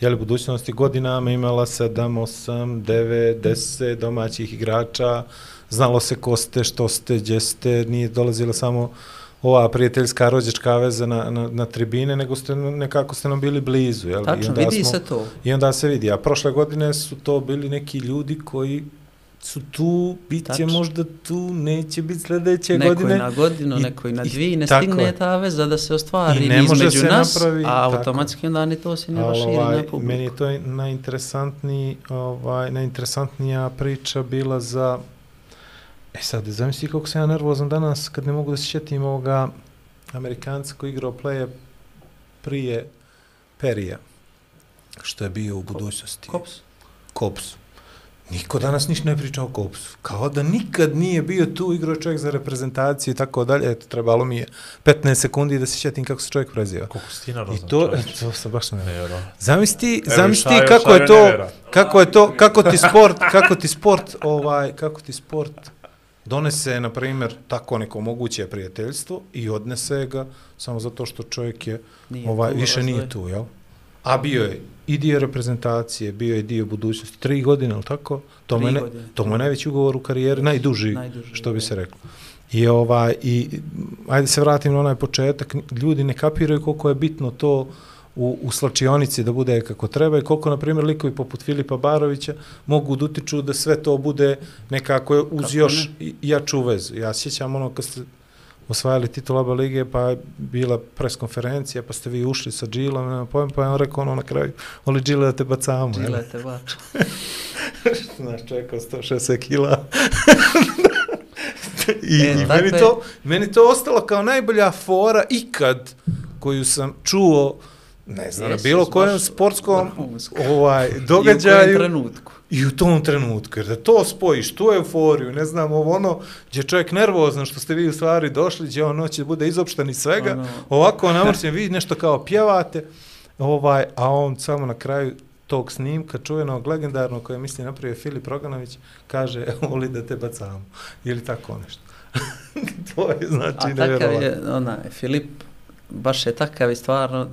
jeli, budućnosti godinama imala 7, 8, 9, 10 domaćih igrača, znalo se ko ste, što ste, gdje ste, nije dolazila samo ova prijateljska rođačka veza na, na, na tribine, nego ste nekako ste nam bili blizu. Jel? I Tačno, onda vidi smo- se to. I onda se vidi, a prošle godine su to bili neki ljudi koji su tu, bit će Tačno. možda tu, neće biti sljedeće Neko godine. je na godinu, I- neko i na i dvije, ne stigne je. ta veza da se ostvari I ne može između se nas, napravi, a automatski onda ni to se ne Ali, raširi ovaj, na publiku. meni je to najinteresantniji, ovaj, najinteresantnija priča bila za... E sad, zamisli kako sam ja nervozan danas kad ne mogu da se sjetim ovoga Amerikanca koji je igrao play prije Perija, što je bio u budućnosti. Kops. Kopsu. Niko danas ništa ne priča o Kopsu. Kao da nikad nije bio tu igrao čovjek za reprezentaciju i tako dalje. Eto, trebalo mi je 15 sekundi da se sjetim kako se čovjek preziva. Koliko si ti I to, čovječe. to sam baš ne Nevjerojatno. Zamisli, Evo, zamisli Šajo- kako je to, kako je to, kako ti sport, kako ti sport, ovaj, kako ti sport donese, na primjer, tako neko moguće prijateljstvo i odnese ga samo zato što čovjek je, Nije ovaj, tu, više nije tu, jel? A bio je i dio reprezentacije, bio je dio budućnosti, tri godine, ili tako? To, Tri mu je, ne- to mu je najveći ugovor u karijeri, najduži, Najduži, što bi da. se reklo. I ovaj i ajde se vratim na onaj početak, ljudi ne kapiraju koliko je bitno to u, u slačionici da bude kako treba i koliko, na primjer, likovi poput Filipa Barovića mogu da utiču da sve to bude nekako uz Kako još i- jaču vezu. Ja sjećam ono kad ste osvajali titul ABA lige, pa je bila preskonferencija, pa ste vi ušli sa Džilom, nema pojem, pa je on rekao ono na kraju, oli Džile da te bacamo. jel? Džilete bač. Znaš, čovjek od 160 kila. I, E, i meni, takve- to, meni to ostalo kao najbolja fora ikad koju sam čuo, ne znam, na bilo baš kojem sportskom ovaj, I u kojem događaju. trenutku. I u tom trenutku, jer da to spojiš, tu euforiju, ne znam, ovo ono, gdje je čovjek nervozan što ste vi u stvari došli, gdje on hoće da bude izopšten iz svega, Ono- ovako namrćen, vi nešto kao pjevate, ovaj, a on samo na kraju tog snimka, čuvenog, legendarnog, koje misli napravio Filip Roganović, kaže, voli da te bacamo, ili tako nešto. to je znači A takav nevjerovatno. je, onaj, Filip, baš je takav i stvarno,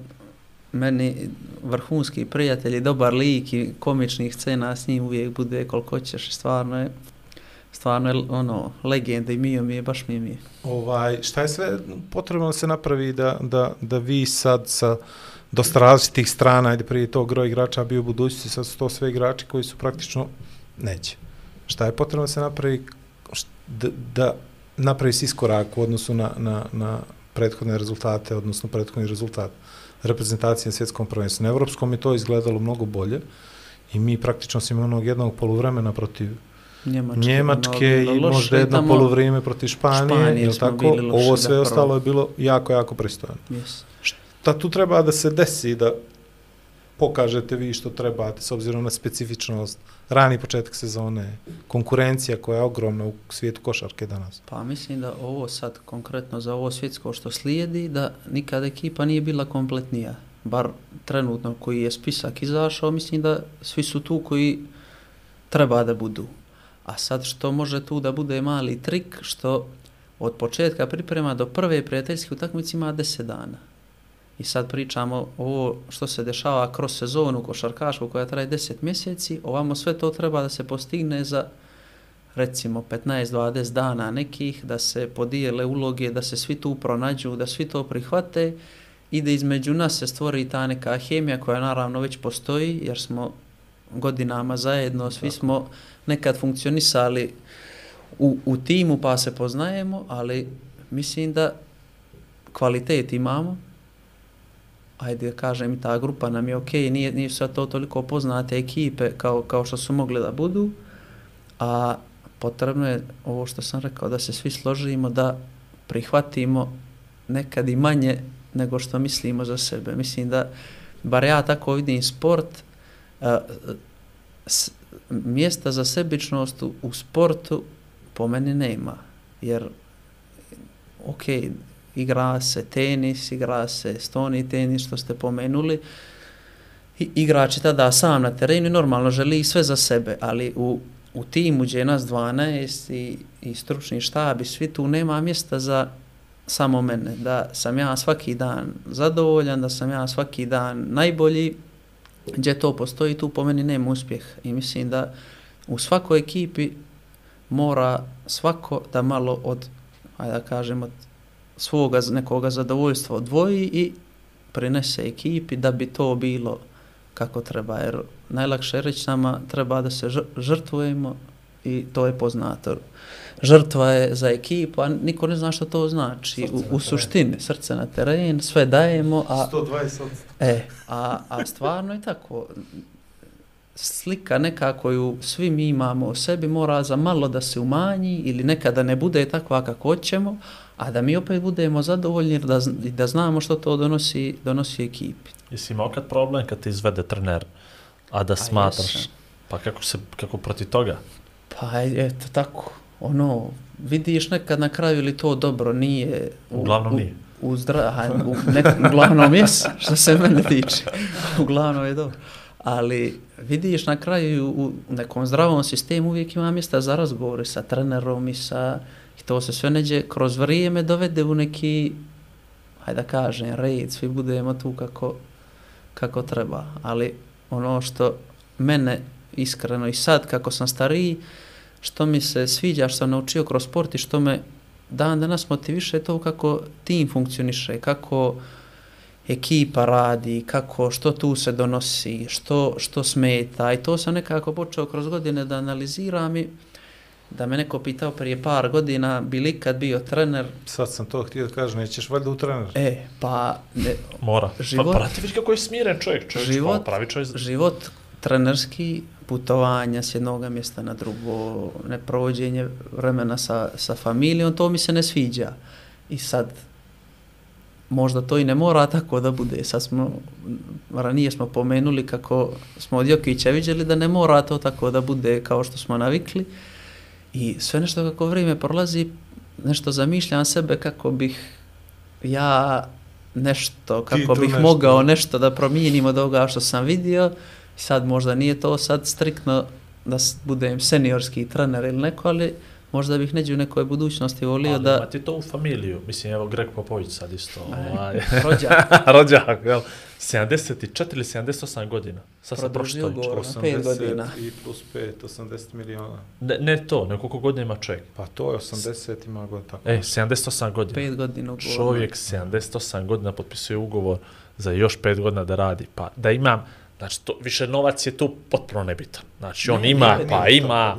meni vrhunski prijatelj i dobar lik i komičnih scena s njim uvijek bude koliko ćeš i stvarno je stvarno je ono legenda i mio mi je baš mi je Ovaj, šta je sve potrebno da se napravi da, da, da vi sad sa dosta različitih strana, ajde prije tog groj igrača bio u budućnosti, sad su to sve igrači koji su praktično neće. Šta je potrebno da se napravi da, da napravi se iskorak u odnosu na, na, na prethodne rezultate, odnosno prethodni rezultat? Reprezentacije na svjetskom prvenstvu. Na evropskom je to izgledalo mnogo bolje i mi praktično smo imali onog jednog poluvremena protiv Njemačke, Njemačke i možda jedno tamo- poluvrijeme protiv Španije, Španije smo tako? loši, Ovo sve da, ostalo je bilo jako, jako pristojno. Yes. Šta tu treba da se desi da pokažete vi što trebate s obzirom na specifičnost, rani početak sezone, konkurencija koja je ogromna u svijetu košarke danas. Pa mislim da ovo sad konkretno za ovo svjetsko što slijedi, da nikada ekipa nije bila kompletnija. Bar trenutno koji je spisak izašao, mislim da svi su tu koji treba da budu. A sad što može tu da bude mali trik, što od početka priprema do prve prijateljske utakmice ima 10 dana. I sad pričamo ovo što se dešava kroz sezonu košarkašku koja traje 10 mjeseci, ovamo sve to treba da se postigne za recimo 15-20 dana nekih, da se podijele uloge, da se svi tu pronađu, da svi to prihvate. I da između nas se stvori ta neka hemija koja naravno već postoji, jer smo godinama zajedno, svi smo nekad funkcionisali u, u timu pa se poznajemo, ali mislim da kvalitet imamo, ajde da kažem i ta grupa nam je okej, nije, nije sad to toliko poznate ekipe kao, kao što su mogli da budu, a potrebno je ovo što sam rekao, da se svi složimo, da prihvatimo nekad i manje nego što mislimo za sebe. Mislim da, bar ja tako vidim sport, a, s, mjesta za sebičnost u, u sportu po meni nema, jer ok, igra se tenis, igra se stoni tenis, što ste pomenuli, I, igrač je tada sam na terenu i normalno želi sve za sebe, ali u, u timu gdje je nas 12 i, i stručni štab i svi tu nema mjesta za samo mene, da sam ja svaki dan zadovoljan, da sam ja svaki dan najbolji, gdje to postoji, tu po meni nema uspjeh. I mislim da u svakoj ekipi mora svako da malo od, ajde da kažem, od svoga nekoga zadovoljstva odvoji i prinese ekipi da bi to bilo kako treba, jer najlakše je reći nama treba da se žr- žrtvujemo i to je poznato. Žrtva je za ekipu, a niko ne zna što to znači. U, u suštini, srce na teren, sve dajemo, a... 120 E, a, a stvarno je tako. Slika neka koju svi mi imamo o sebi mora za malo da se umanji ili nekada ne bude takva kako hoćemo, a da mi opet budemo zadovoljni da, da znamo što to donosi, donosi ekipi. Jesi imao kad problem kad te izvede trener, a da smatraš, jesam. pa kako se, kako protiv toga? Pa eto tako, ono, vidiš nekad na kraju ili to dobro nije. Uglavnom nije. U, u zdra, a, u, ne, uglavnom jes, što se mene tiče. uglavnom je dobro. Ali vidiš na kraju u, u nekom zdravom sistemu uvijek ima mjesta za razgovore sa trenerom i sa... I to se sve neđe kroz vrijeme dovede u neki, hajde da kažem, red, svi budemo tu kako, kako treba. Ali ono što mene iskreno i sad kako sam stariji, što mi se sviđa, što sam naučio kroz sport i što me dan danas motiviše to kako tim funkcioniše, kako ekipa radi, kako, što tu se donosi, što, što smeta i to sam nekako počeo kroz godine da analiziram i da me neko pitao prije par godina, bi li kad bio trener, Sad sam to htio da kažem, nećeš valjda u trener. e, pa ne, Mora. Život- Pa prati vidi kako je smiren čovjek, čovjek Život- pa, pravi čovjek. život trenerski, putovanja s jednog mjesta na drugo, neprovođenje vremena sa, sa familijom, to mi se ne sviđa. I sad, možda to i ne mora tako da bude. Sad smo, ranije smo pomenuli kako smo od Jokića vidjeli da ne mora to tako da bude kao što smo navikli. I sve nešto kako vrijeme prolazi, nešto zamišljam sebe kako bih ja nešto, kako bih nešto. mogao nešto da promijenim od ovoga što sam vidio. Sad možda nije to sad striktno da budem seniorski trener ili neko, ali možda bih neđe u nekoj budućnosti volio Ali da... imate to u familiju. Mislim, evo Greg Popović sad isto. Ovaj. Rođak. Rođak, jel? 74 ili 78 godina. Sad sam pročitao. ugovor. na pet godina. i plus 5, 80 miliona. Ne, ne to, nego koliko godina ima čovjek. Pa to je 80, ima god tako. E, 78 godina. Pet godina ugovor. Čovjek 78 godina potpisuje ugovor za još 5 godina da radi. Pa da imam, znači to, više novac je tu potpuno nebitan. Znači on Ne, ima, ne, pa Nije to ima.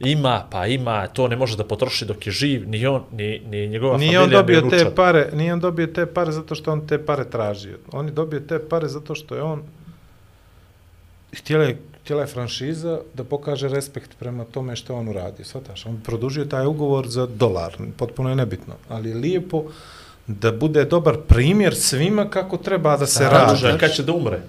Ima, pa ima, to ne može da potroši dok je živ, ni on, ni, ni njegova Nije familija, on dobio te pare, nije on dobio te pare zato što on te pare tražio. On je dobio te pare zato što je on htjela je, htjela je franšiza da pokaže respekt prema tome što on uradio. Svataš, on produžio taj ugovor za dolar, potpuno je nebitno, ali je lijepo da bude dobar primjer svima kako treba da se Da, radi. kad će da umre?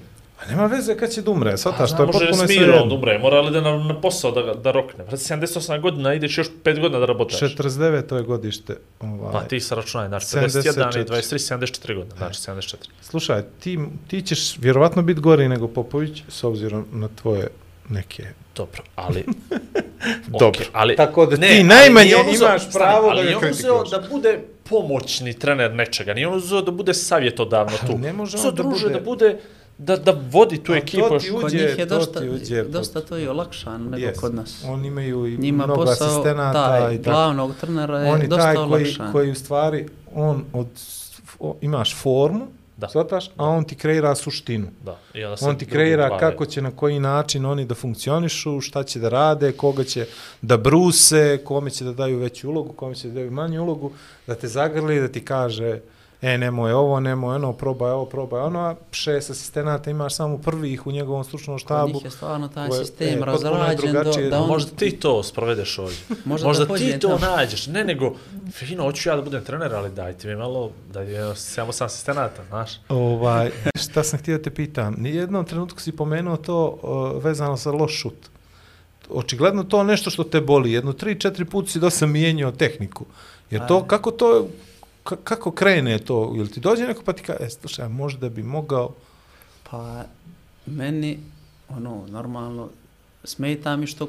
A nema veze kad će da umre, svataš, A, to je može potpuno sve da jedno. umre, mora li da na, na posao da, da rokne. Vrati, 78 godina, ideš još 5 godina da rabotaš. 49. je godište. Ovaj. Pa ti se računaj, znači 74. 51 i 23, 74 godina, znači 74. Slušaj, ti, ti ćeš vjerovatno biti gori nego Popović s obzirom na tvoje neke... Dobro, ali... Dobro. Okej, ali, Tako da ti ali najmanje nije on uzeo- imaš stani, pravo da ali ga nije on uzeo kritikuješ. da bude pomoćni trener nečega, nije on uzeo da bude savjetodavno tu. ne može on da bude- da bude, da, da vodi tu ekipu. to Kod njih je to dosta, ti uđe dosta to i olakšano nego Yes. kod nas. Oni imaju i Njima mnogo posao, asistenata taj, i tako. glavnog trenera je On je dosta taj koji, olakšan. koji u stvari, on od, o, imaš formu, Da. shvataš, a on ti kreira suštinu. Da, i onda se On ti kreira bave. kako će, na koji način oni da funkcionišu, šta će da rade, koga će da bruse, kome će da daju veću ulogu, kome će da daju manju ulogu, da te zagrli, da ti kaže e, nemoj ovo, nemoj ono, probaj ovo, probaj ono, a šest asistenata imaš samo prvih u njegovom stručnom Kod štabu. njih je stvarno taj koje- sistem e, razrađen do, da on... Možda ti to sprovedeš ovdje. Možda Možda, da ti to tamo. nađeš. Ne, nego, fino, hoću ja da budem trener, ali dajte mi malo, da je samo sam asistenata, znaš. Ovaj, šta sam htio da te pitam, nijednom trenutku si pomenuo to uh, vezano sa loš šut. Očigledno to nešto što te boli. Jedno tri, četiri puta si dosta mijenjao tehniku. Jer to, kako to, kako krene to? Jel ti dođe neko pa ti kaže, e, slušaj, možda bi mogao... Pa, meni, ono, normalno, smeta mi što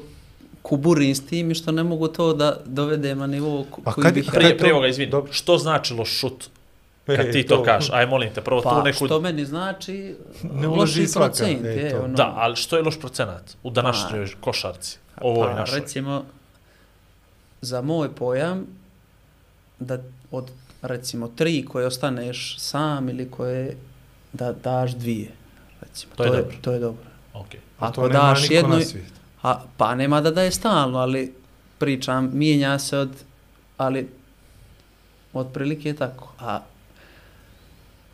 kuburim s tim i što ne mogu to da dovedem na nivo ko- A koji kad- bih kad-. Prije, to- prije ovoga, izvini, dobro. što značilo šut? Kad E, ti to, kažeš, aj molim te, prvo tu Pa, neku... što meni znači Ne loši svaka, procent, e, je, to. ono, Da, ali što je loš procenat u današnjoj košarci? Ovoj pa, našoj. recimo, za moj pojam, da od, recimo, tri koje ostaneš sam ili koje da daš dvije, recimo. To je dobro. To je dobro. Okay. A to Ako nema daš jednu, a, pa nema da daje stalno, ali pričam, mijenja se od, ali otprilike je tako. A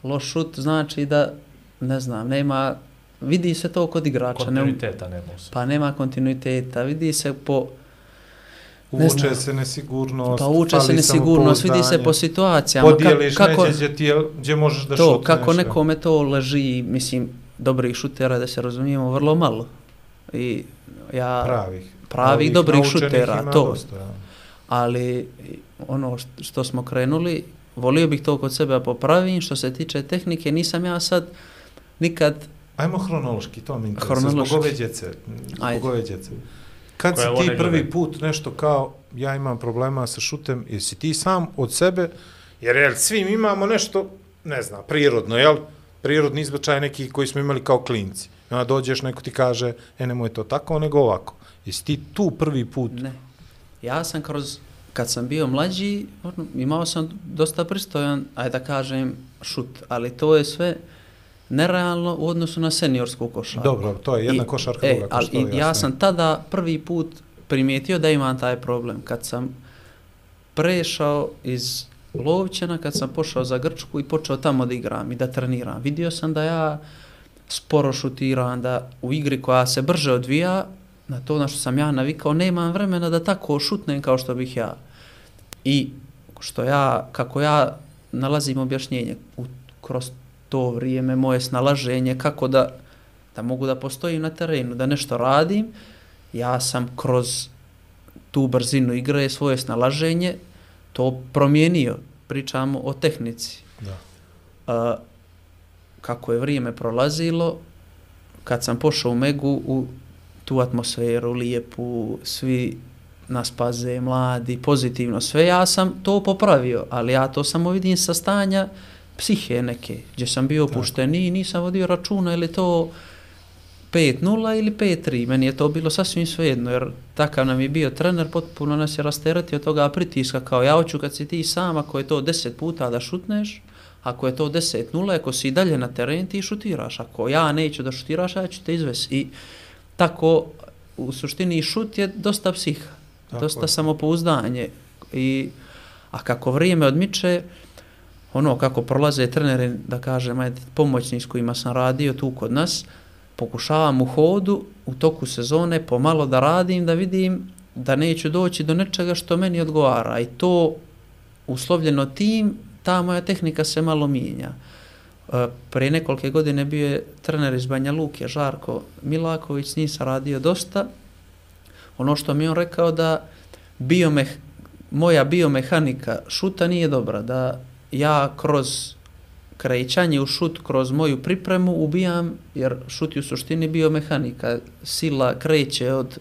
loš šut znači da, ne znam, nema, vidi se to kod igrača. Ne, Kontinuiteta nema pa nema kontinuiteta, vidi se po, Ne Uče znam. se nesigurnost, pa uče se nesigurnost, vidi se po situacijama. Podijeliš kako, kako, neđe gdje, ti je, gdje možeš da to, šutneš. kako ja. nekome to leži, mislim, dobrih šutera, da se razumijemo, vrlo malo. I ja, Pravih. pravih Ovih dobrih šutera, to. Dosta, ja. ali ono št- što smo krenuli, volio bih to kod sebe popravim, što se tiče tehnike, nisam ja sad nikad, Ajmo hronološki, to mi interesuje, zbog ove djece. Zbog ove djece. Kad si ti prvi gledaju. put nešto kao, ja imam problema sa šutem, jesi ti sam od sebe, jer jel, svim imamo nešto, ne znam, prirodno, jel? Prirodni izbačaj neki koji smo imali kao klinci. I onda dođeš, neko ti kaže, e, nemoj to tako, nego ovako. Jesi ti tu prvi put? ne. Ja sam kroz, kad sam bio mlađi, ono, imao sam dosta pristojan, ajde da kažem, šut, ali to je sve nerealno u odnosu na seniorsku košarku. Dobro, to je jedna I- košarka, e, druga ali košarka, ja sam tada prvi put primijetio da imam taj problem. Kad sam prešao iz Lovćena, kad sam pošao za Grčku i počeo tamo da igram i da treniram, vidio sam da ja sporo šutiram, da u igri koja se brže odvija, na to na što sam ja navikao, nemam vremena da tako šutnem kao što bih ja. I što ja, kako ja nalazim objašnjenje u, kroz to vrijeme, moje snalaženje, kako da, da mogu da postojim na terenu, da nešto radim, ja sam kroz tu brzinu igre, svoje snalaženje, to promijenio. Pričamo o tehnici. Da. A, kako je vrijeme prolazilo, kad sam pošao u Megu, u tu atmosferu lijepu, svi nas paze, mladi, pozitivno, sve, ja sam to popravio, ali ja to samo vidim sa stanja psihe neke, gdje sam bio opušteniji i nisam vodio računa ili to 5-0 ili 5-3, meni je to bilo sasvim svejedno, jer takav nam je bio trener, potpuno nas je rasteretio toga pritiska, kao ja hoću kad si ti sam, ako je to 10 puta da šutneš, ako je to 10-0, ako si dalje na teren, ti šutiraš, ako ja neću da šutiraš, ja ću te izvesti. I tako, u suštini, šut je dosta psiha. Tako dosta je. samopouzdanje. I, a kako vrijeme odmiče, ono kako prolaze treneri, da kažem, ajde, pomoćni s kojima sam radio tu kod nas, pokušavam u hodu, u toku sezone, pomalo da radim, da vidim da neću doći do nečega što meni odgovara. I to uslovljeno tim, ta moja tehnika se malo mijenja. E, Pre nekolike godine bio je trener iz Banja Luke, Žarko Milaković, s njim sam radio dosta. Ono što mi on rekao da biomeh, moja biomehanika šuta nije dobra, da ja kroz krećanje u šut, kroz moju pripremu ubijam, jer šut je u suštini biomehanika. Sila kreće od,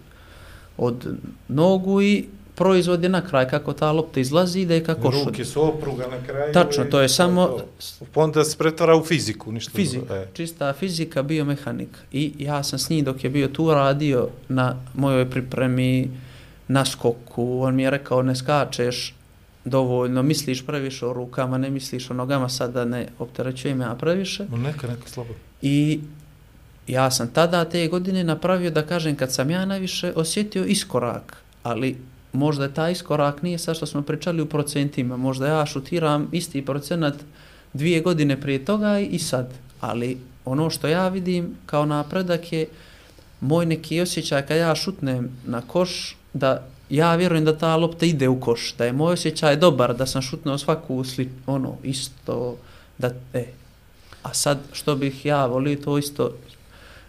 od nogu i proizvod je na kraj kako ta lopta izlazi ide kako šut. Ruke su opruga na kraju. Tačno, to je samo to. Onda se pretvara u fiziku, ništa Fizika, drugo. E. čista fizika, biomehanika. I ja sam s njim dok je bio tu radio na mojoj pripremi, na skoku, on mi je rekao ne skačeš dovoljno, misliš previše o rukama, ne misliš o nogama, sad da ne opterećujem ja previše. No neka, neka slobodno. I ja sam tada te godine napravio, da kažem, kad sam ja najviše osjetio iskorak, ali možda je taj iskorak nije sad što smo pričali u procentima, možda ja šutiram isti procenat dvije godine prije toga i sad, ali ono što ja vidim kao napredak je moj neki osjećaj kad ja šutnem na koš, da ja vjerujem da ta lopta ide u koš, da je moj osjećaj dobar, da sam šutnuo svaku sli, ono, isto, da, e, a sad što bih ja volio to isto,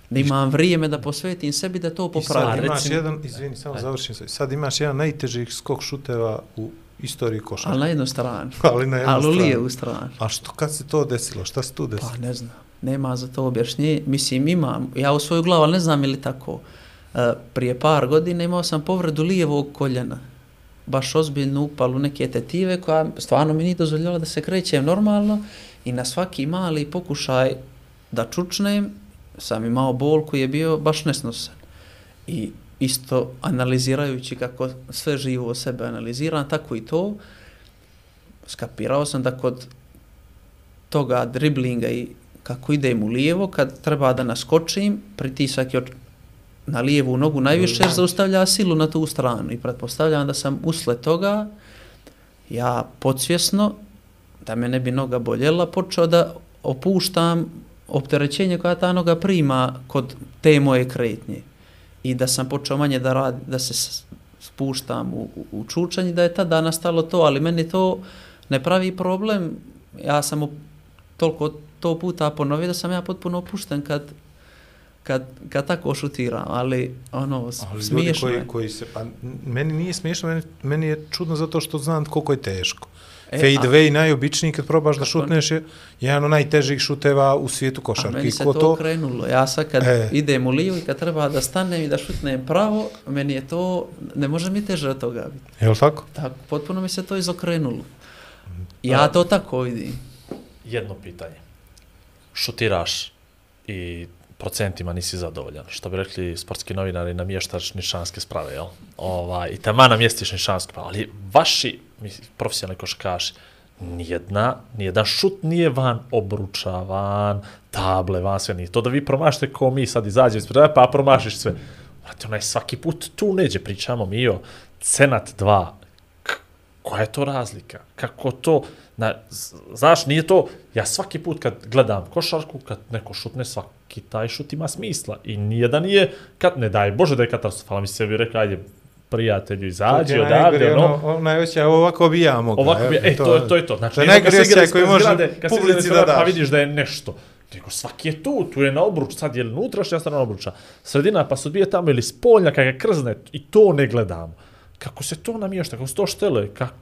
da imam vrijeme da posvetim sebi da to I sad popravim. imaš jedan, izvini, samo Ajde. završim se. Sad imaš jedan najtežih skok šuteva u istoriji košarke. Ali na jednu stranu. Ali na jednu Ali u stranu. stranu. A što, kad se to desilo? Šta se tu desilo? Pa ne znam, nema za to objašnjenje. Mislim, imam, ja u svoju glavu, ali ne znam ili tako. E, prije par godina imao sam povredu lijevog koljena. Baš ozbiljnu upalu neke tetive koja stvarno mi nije dozvoljala da se krećem normalno i na svaki mali pokušaj da čučnem sam imao bol koji je bio baš nesnosan. I isto analizirajući kako sve živo sebe analiziram, tako i to, skapirao sam da kod toga driblinga i kako idem u lijevo, kad treba da naskočim, pritisak je na lijevu nogu najviše jer zaustavlja silu na tu stranu. I pretpostavljam da sam usled toga ja podsvjesno da me ne bi noga boljela počeo da opuštam opterećenje koja ta noga prima kod te moje kretnje. I da sam počeo manje da radi, da se spuštam u, u, čučanje, da je tada nastalo to, ali meni to ne pravi problem. Ja sam toliko to puta ponovio da sam ja potpuno opušten kad, kad, kad tako šutiram, ali ono, Ali smiješno koji, je. koji se, pa meni nije smiješno, meni, meni je čudno zato što znam koliko je teško. E, Fade a- away najobičniji kad probaš da šutneš je jedan od najtežih šuteva u svijetu A košarke. meni se ko to, to, okrenulo. Ja sad kad E. idem u lijevu i kad treba da stanem i da šutnem pravo, meni je to, ne može mi teže od toga biti. je li tako? Tako, potpuno mi se to izokrenulo. Ja to tako vidim. Jedno pitanje. Šutiraš i procentima nisi zadovoljan. Što bi rekli sportski novinari, namještaš nišanske sprave, jel? Ova, I tamo namjestiš nišanske sprave, ali vaši profesionalni košarkaši, nijedna, nijedan šut nije van obruča, van table, van sve nije. To da vi promašite ko mi sad izađemo ispred, pa promašiš sve. Vrati, onaj svaki put tu neđe, pričamo mi o Cenat 2, K- koja je to razlika? Kako to, na, znaš, nije to, ja svaki put kad gledam košarku, kad neko šutne, svaki taj šut ima smisla. I nijedan nije, kad, ne daj Bože da je katastrofalan, mi se bi rekao, ajde, prijatelju, izađi je odavde, najgore, ono, ono, ono najveće, ovako bi ja mogao. Ovako bi, e, to, to, to je to. Znači, to je najgori osjećaj koji može zgrade, publici da zgrade, Pa daš. vidiš da je nešto. Nego svaki je tu, tu je na obruč, sad je li unutrašnja strana obruča, sredina pa se odbije tamo ili spoljna kada ga krzne i to ne gledamo. Kako se to namješta, kako se to štele, kako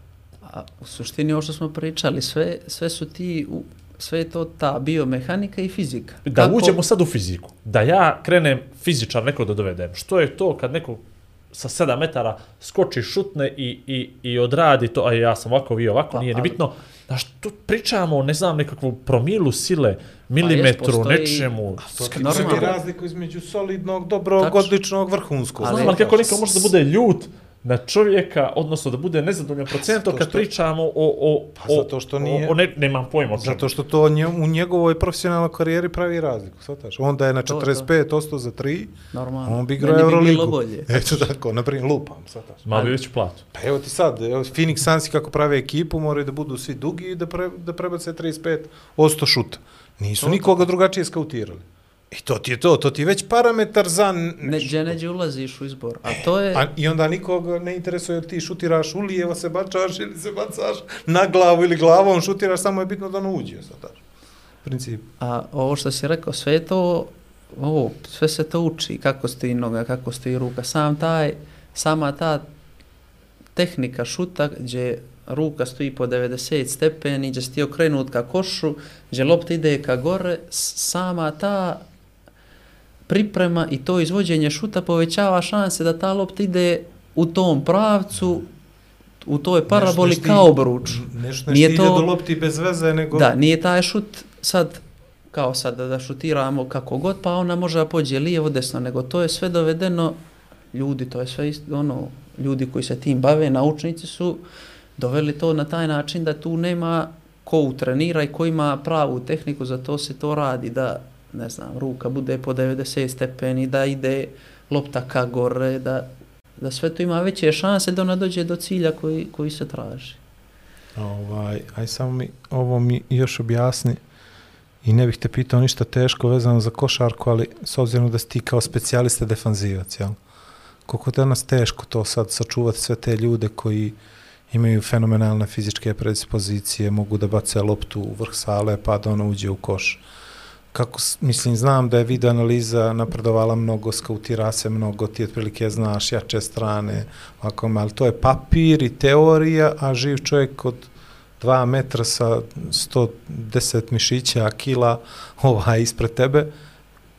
A u suštini ovo što smo pričali, sve, sve su ti, u, sve je to ta biomehanika i fizika. Da uđemo sad u fiziku. Da ja krenem fizičar neko da dovedem. Što je to kad neko sa 7 metara skoči, šutne i, i, i odradi to, a ja sam ovako, vi ovako, Pa, nije ni ali- bitno. Znaš, tu pričamo, ne znam, nekakvu promilu sile, milimetru, postoji- nečemu. To razliku između solidnog, dobrog, odličnog, vrhunskog. Ali- Znam, ali kako neko može da bude ljut na čovjeka, odnosno da bude nezadovoljan procentom Zato kad što- pričamo o, o, Pa o, zato što nije- o, o ne, nemam pojma. Zato što to nje, u njegovoj profesionalnoj karijeri pravi razliku, shvataš? Onda je na To, to. 45 ostao za 3, Normalno. on bi igrao bi Euroligu. bilo bolje. Eto tako, na primjer, lupam, shvataš? Malo bi veću platu. Pa evo ti sad, evo, Phoenix Sunsi kako prave ekipu, moraju da budu svi dugi i da, pre, da prebace 35 osto šuta. Nisu nikoga drugačije skautirali. I to ti je to, to ti je već parametar za... Ne, nešto. gdje neđe ulaziš u izbor. A to je... A, I onda nikoga ne interesuje ti šutiraš ulijevo se bačaš ili se bacaš na glavu ili glavom šutiraš, samo je bitno da ono uđe, shvataš? Princip. A ovo što si rekao, sve je to, ovo, sve se to uči, kako stoji noga, kako stoji ruka, sam taj, sama ta tehnika šuta gdje ruka stoji po 90 stepeni, gdje si ti okrenut ka košu, gdje lopta ide ka gore, sama ta priprema i to izvođenje šuta povećava šanse da ta lopta ide u tom pravcu, u toj paraboli Nešto ne kao obruč. Nešto ne Nije to- do lopti bez veze, nego... Da, nije taj šut sad kao sad da, da šutiramo kako god, pa ona može da pođe lijevo, desno, nego to je sve dovedeno, ljudi, to je sve isto, ono, ljudi koji se tim bave, naučnici su doveli to na taj način da tu nema ko utrenira i ko ima pravu tehniku, za to se to radi, da, ne znam, ruka bude po 90 stepeni, da ide lopta ka gore, da, da sve to ima veće šanse da ona dođe do cilja koji, koji se traži. Ovaj, aj samo mi ovo mi još objasni i ne bih te pitao ništa teško vezano za košarku, ali s obzirom da si ti kao specijalista defanzivac, jel? Koliko je danas teško to sad sačuvati sve te ljude koji imaju fenomenalne fizičke predispozicije, mogu da bace loptu u vrh sale pa da ona uđe u koš. Kako, mislim, znam da je video analiza napredovala mnogo, skautira se mnogo, ti otprilike znaš jače strane, ovako, ali to je papir i teorija, a živ čovjek od 2 metra sa 110 mišića, kila, ovaj, ispred tebe,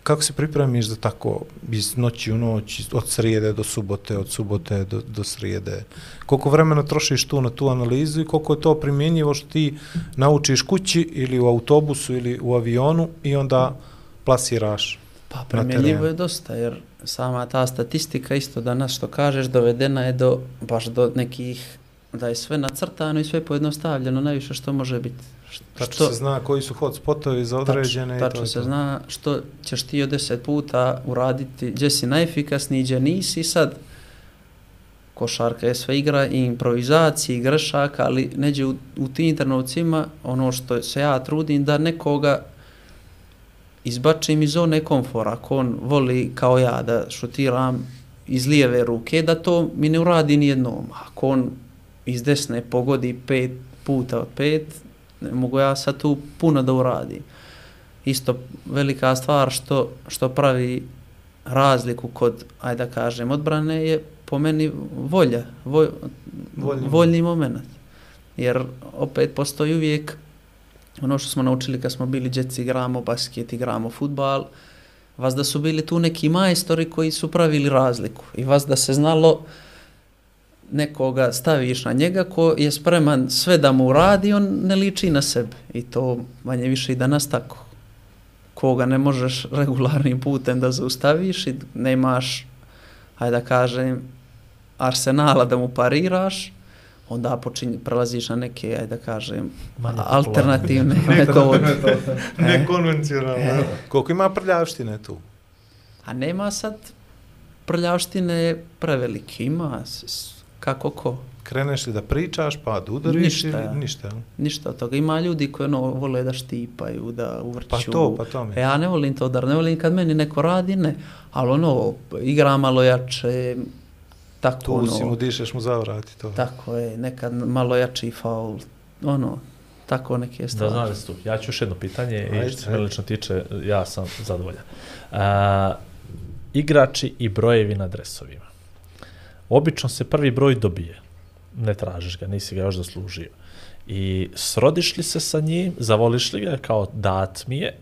kako se pripremiš za tako iz noći u noć, od srijede do subote, od subote do, do srijede? Koliko vremena trošiš tu na tu analizu i koliko je to primjenjivo što ti naučiš kući ili u autobusu ili u avionu i onda plasiraš? Pa primjenjivo je dosta, jer sama ta statistika isto danas što kažeš dovedena je do, baš do nekih, da je sve nacrtano i sve pojednostavljeno, najviše što može biti. Tačno se zna koji su hotspotovi za određene i Tačno, to tačno se to. zna što ćeš ti od deset puta uraditi, gdje si najefikasniji, gdje nisi sad. Košarka je sve igra i improvizacije i grešaka, ali neđe u, u tim trenucima ono što se ja trudim da nekoga izbačim iz zone komfora. Ako on voli kao ja da šutiram iz lijeve ruke, da to mi ne uradi ni jednom. Ako on iz desne pogodi pet puta od pet, ne mogu ja sad tu puno da uradim. Isto velika stvar što, što pravi razliku kod, ajde da kažem, odbrane je po meni volja, voj, Voljni voljni moment. Jer opet postoji uvijek ono što smo naučili kad smo bili djeci, igramo basket, igramo futbal, vas da su bili tu neki majstori koji su pravili razliku i vas da se znalo nekoga staviš na njega ko je spreman sve da mu radi, on ne liči na sebe. I to manje više i danas tako. Koga ne možeš regularnim putem da zaustaviš i nemaš, hajde da kažem, arsenala da mu pariraš, onda počinje, prelaziš na neke, ajde da kažem, Manje alternativne metode. Nekonvencionalno. E. Koliko ima prljavštine tu? A nema sad prljavštine prevelike, ima s, s, kako ko. Kreneš li da pričaš, pa da udariš Ništa, ili ništa? Ništa od toga. Ima ljudi koji ono, vole da štipaju, da uvrću. Pa to, pa to mi. E, ja ne volim to da ne volim kad meni neko radi, ne. Ali ono, igra malo jače, tako Tu ono, si mu dišeš mu zavrati to. tako je, nekad malo jači faul, ono, tako neke Da stvari. znaš tu. Ja ću još jedno pitanje Ajde, i što se ajde. mene lično tiče, ja sam zadovoljan. A, igrači i brojevi na dresovima. Obično se prvi broj dobije. Ne tražiš ga, nisi ga još zaslužio. I srodiš li se sa njim, zavoliš li ga kao dat mi je,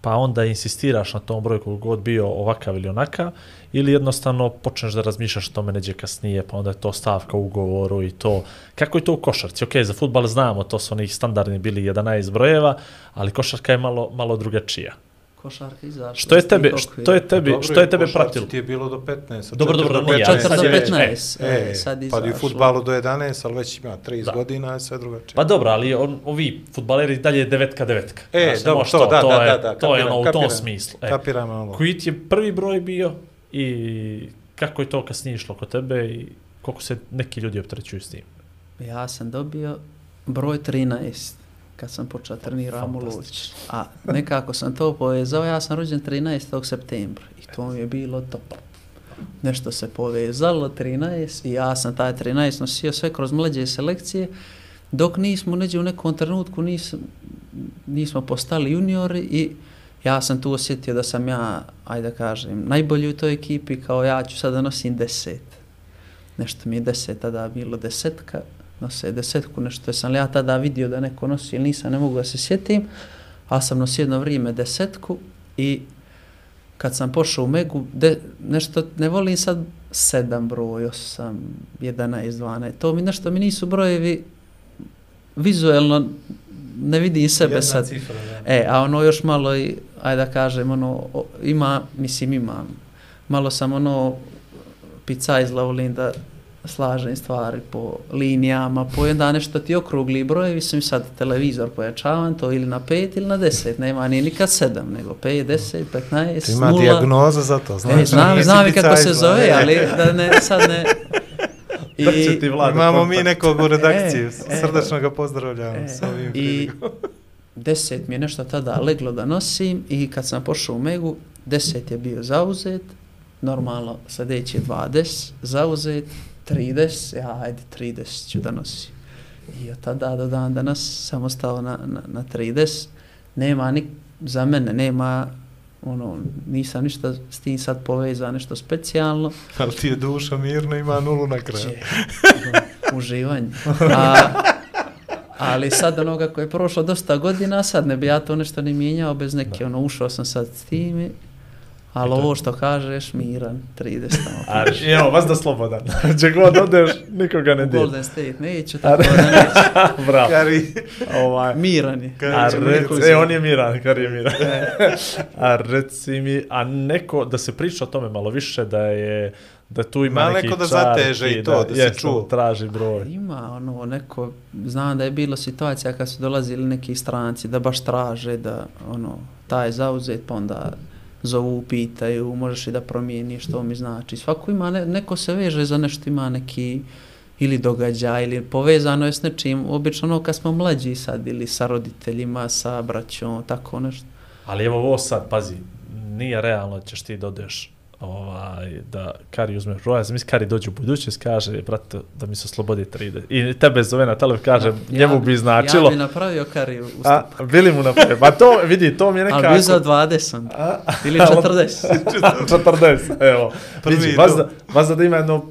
pa onda insistiraš na tom broju koliko god bio ovakav ili onakav, ili jednostavno počneš da razmišljaš o tome neđe kasnije, pa onda je to stavka u ugovoru i to. Kako je to u košarci? Ok, za futbal znamo, to su onih standardni bili 11 brojeva, ali košarka je malo, malo drugačija košarka izašla. Što je tebe, okvira. što je tebi, Dobro, što je tebe pratilo? Ti je bilo do 15. od Dobro, dobro, do nije, 15, ali sad je već- 15, E, e, sad pa i u izašlo. futbalu do 11, ali već ima 30 Da. godina, sve drugačije. Pa dobro, ali on, ovi futbaleri dalje devetka devetka. E, Znaš, dobro, možeš to, da, to da, je, da, da, to je ono u tom smislu. E, Kapiram ovo. koji ti je prvi broj bio i kako je to kasnije išlo kod tebe i koliko se neki ljudi opterećuju s tim? Ja sam dobio broj 13 kad sam počeo treniram u Luć. A nekako sam to povezao, ja sam rođen 13. septembra i to mi je bilo top. Nešto se povezalo, 13, i ja sam taj 13 nosio sve kroz mlađe selekcije, dok nismo neđe u nekom trenutku nis, nismo postali juniori i ja sam tu osjetio da sam ja, ajde da kažem, najbolji u toj ekipi, kao ja ću sada nosim deset. Nešto mi je deset tada bilo desetka, nose desetku, nešto sam li ja tada vidio da neko nosi ili nisam, ne mogu da se sjetim, a sam nosio jedno vrijeme desetku i kad sam pošao u Megu, de, nešto, ne volim sad sedam broj, osam, 11, 12, to mi nešto mi nisu brojevi vizuelno ne vidim sebe Jedna sad. cifra. E, a ono još malo i, ajde da kažem, ono, ima, mislim imam, malo sam ono, picajzla volim da slažem stvari po linijama, po jedan nešto ti okrugli brojevi, sam sad televizor pojačavam to ili na 5 ili na 10, nema ni nikad 7, nego 5, 10, 15, Ti ima 0. dijagnoza za to, znaš. E, znam, znam i kako se zove, e. ali da ne, sad ne... Drće ti vlada Imamo kontakt. mi nekog u redakciji, E, e. srdačno ga pozdravljamo E, s ovim I deset mi je nešto tada leglo da nosim i kad sam pošao u Megu, deset je bio zauzet, normalno sljedeći je 20, zauzet, 30, ja ajde 30 ću da nosim. I od tada do dan danas sam ostao na, na, na 30, nema ni, za mene nema ono, nisam ništa s tim sad povezao, nešto specijalno. Ali ti je duša mirna, ima nulu na kraju. Če, ono, uživanje. A, ali sad onoga koji je prošlo dosta godina, sad ne bi ja to nešto ni mijenjao bez neke, ono, ušao sam sad s tim, i- ali ovo što kažeš, miran, 30 tamo. A, evo, vas da slobodan. Gdje god odeš, nikoga ne dira. Golden State neću, tako da neću. Bravo. Kari, Ovaj. Miran je. Kari A ćemo rec, nekog e, on je miran, kar je miran. a reci mi, a neko, da se priča o tome malo više, da je, da tu ima Ima neki neko da zateže i to, da se jesno, čuo. traži broj. Ima ono neko, znam da je bilo situacija kad su dolazili neki stranci da baš traže da ono, taj zauzet pa onda zovu, pitaju, možeš li da promijeniš, što mi znači. Svako ima, ne, neko se veže za nešto, ima neki ili događaj, ili povezano je s nečim, obično ono kad smo mlađi sad, ili sa roditeljima, sa braćom, tako nešto. Ali evo ovo sad, pazi, nije realno ćeš ti dodeš ovaj, da Kari uzme broj, ja sam mislim Kari dođe u budućnost, kaže, brate, da mi se oslobodi 30. I tebe zove na telefon, kaže, njemu bi značilo. Ja bi napravio kariju u a, bili mu na Pa to, vidi, to mi je nekako... Ali bi za 20 A, ili 40. 40, evo. Prvi Vidi, vas da, vas da ima jedno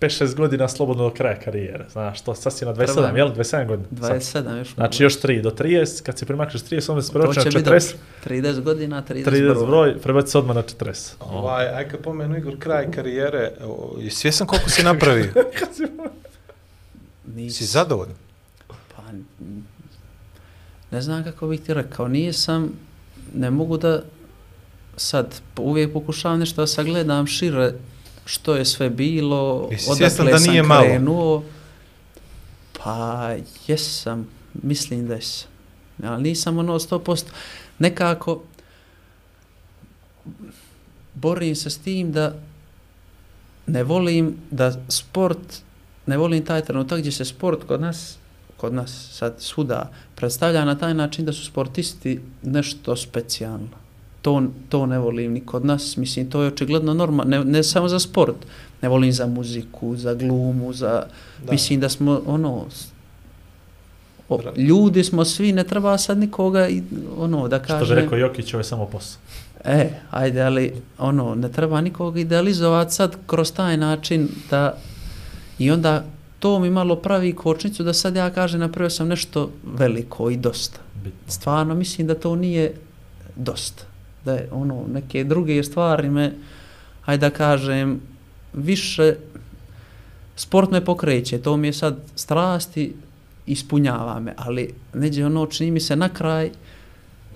5-6 godina slobodno do kraja karijere. Znaš, to sad si na 27, Treba. jel? 27 godina. Sad. 27 još. Znači još 3 do 30, kad se primakneš 30, onda se prebači će na biti 40, dobro. 30 godina, 30, 30 broj, prebaci se odmah na 40. Ovaj, aj kad pomenu Igor kraj karijere, i svjesan koliko si napravio? Si zadovoljan? pa, ne znam kako bih ti rekao, nije sam, ne mogu da sad uvijek pokušavam nešto da sagledam šire što je sve bilo, Jesi odakle da sam nije malo? krenuo. Pa, jesam, mislim da jesam. Ali nisam ono 100%. Nekako, borim se s tim da ne volim da sport, ne volim taj trenutak gdje se sport kod nas, kod nas sad svuda predstavlja na taj način da su sportisti nešto specijalno. To, to ne volim ni kod nas, mislim, to je očigledno norma, ne, ne samo za sport, ne volim za muziku, za glumu, za, Da. mislim da smo, ono, o, ljudi smo svi, ne treba sad nikoga, i, ono, da Što kaže... bi rekao Jokić, ovo je samo posao. E, ajde, ali ono, ne treba nikoga idealizovati sad kroz taj način da i onda to mi malo pravi kočnicu da sad ja kažem napravio sam nešto veliko i dosta. Bitno. Stvarno mislim da to nije dosta. Da je ono, neke druge stvari me, hajde da kažem, više sport me pokreće, to mi je sad strasti, ispunjava me, ali neđe ono čini mi se na kraj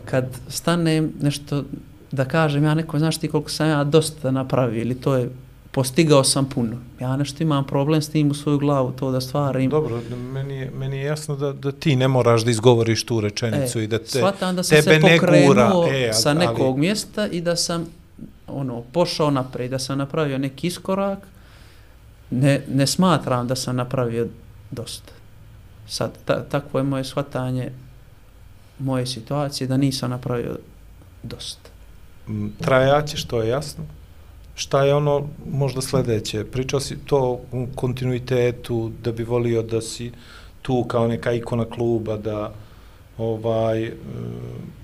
kad stanem nešto da kažem ja neko, znaš ti koliko sam ja dosta napravio ili to je, postigao sam puno. Ja nešto imam problem s tim u svoju glavu, to da stvarim. Dobro, meni je, meni je jasno da, da ti ne moraš da izgovoriš tu rečenicu i da te, shvatam da sam tebe se ne pokrenuo gura. E, sa ali- nekog mjesta i da sam ono pošao naprijed, da sam napravio neki iskorak. Ne, ne smatram da sam napravio dosta. Sad, ta, takvo je moje shvatanje moje situacije da nisam napravio dosta. Trajaće, što je jasno. Šta je ono možda sledeće? Pričao si to u kontinuitetu, da bi volio da si tu kao neka ikona kluba, da ovaj e,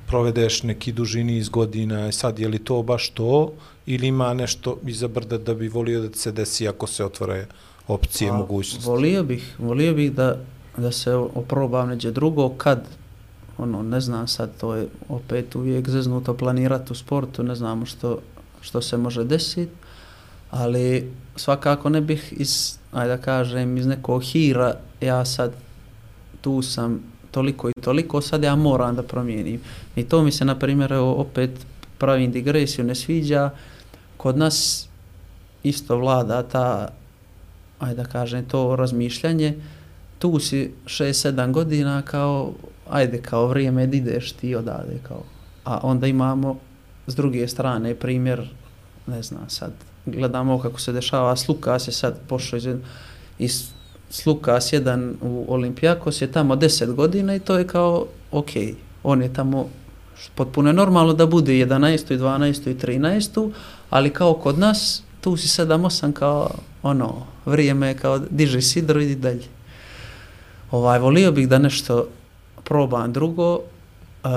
provedeš neki dužini iz godina, E sad je li to baš to ili ima nešto iza brda da bi volio da se desi ako se otvore opcije, Pa, mogućnosti? Volio bih, volio bih da, da se oprobam neđe drugo kad ono, ne znam sad, to je opet uvijek zeznuto planirati u sportu, ne znamo što, što se može desiti, ali svakako ne bih iz, ajde da kažem, iz nekog hira, ja sad tu sam toliko i toliko, sad ja moram da promijenim. I to mi se, na primjer, opet pravim digresiju, ne sviđa, kod nas isto vlada ta, ajde da kažem, to razmišljanje, tu si 6-7 godina kao, ajde, kao vrijeme da ideš ti odade, kao. A onda imamo s druge strane primjer, ne znam sad, gledamo kako se dešava, Slukas je sad pošao iz, iz Slukas jedan u Olimpijakos je tamo 10 godina i to je kao, ok, on je tamo potpuno je normalno da bude 11. i 12. i 13. ali kao kod nas tu si 7-8 kao ono, vrijeme je kao diže sidro i idi dalje. Ovaj, volio bih da nešto probam drugo, uh,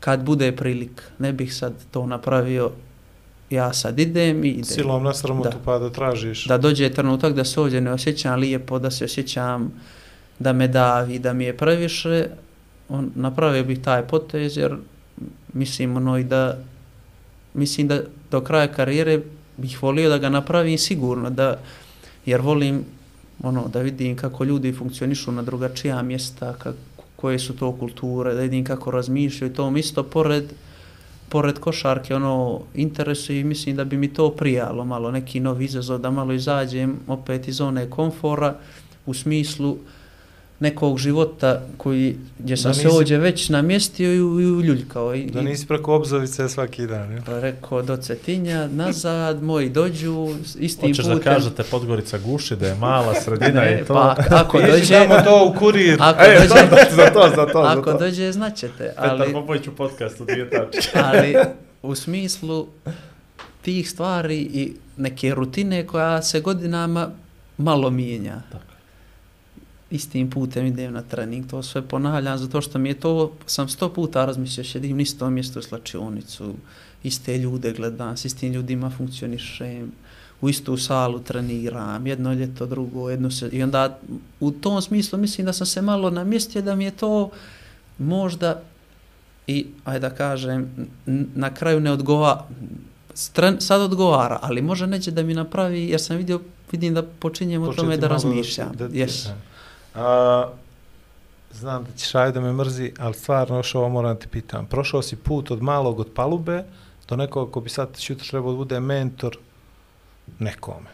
kad bude prilik. Ne bih sad to napravio, ja sad idem i idem. Silom na sramotu Da. pa da tražiš. Da dođe trenutak da se ovdje ne osjećam lijepo, da se osjećam da me davi, da mi je previše, on, napravio bih taj potez jer mislim ono i da mislim da do kraja karijere bih volio da ga napravim sigurno, da, jer volim ono, da vidim kako ljudi funkcionišu na drugačija mjesta, kako, koje su to kulture, da vidim kako razmišljaju, to mi isto pored pored košarke ono interesuje i mislim da bi mi to prijalo malo neki novi izazov da malo izađem opet iz zone komfora u smislu nekog života koji gdje sam Da se nisi- ovdje već namjestio i, i uljuljkao i, Da nisi preko obzovice svaki dan, je? pa rekao do Cetinja nazad moji dođu s istim Hoćeš putem da kažete Podgorica guši, da je mala sredina Ne, i to. pa ako Ježi dođe tamo to u kurir. ako E, dođe za, za to, za to, za ako to. dođe znaćete Petar ali Popović u podcastu, dvije tačke. ali u smislu tih stvari i neke rutine koja se godinama malo mijenja. Tako. Istim putem idem na trening, to sve ponavljam, zato što mi je to, sam sto puta razmislio, šedim na istom mjestu u slačionicu, iste ljude gledam, s istim ljudima funkcionišem, u istu salu treniram, jedno ljeto, drugo, jedno se, i onda u tom smislu mislim da sam se malo namjestio da mi je to možda i, ajde da kažem, na kraju ne odgovara, Stren, sad odgovara, ali može neće da mi napravi, jer sam vidio, vidim da počinjem o tome Početi da razmišljam. da- da- yes. A, znam da ćeš ajde da me mrzi, ali stvarno još ovo moram ti pitam. Prošao si put od malog od palube do nekog ko bi sad šutra trebao da bude mentor nekome.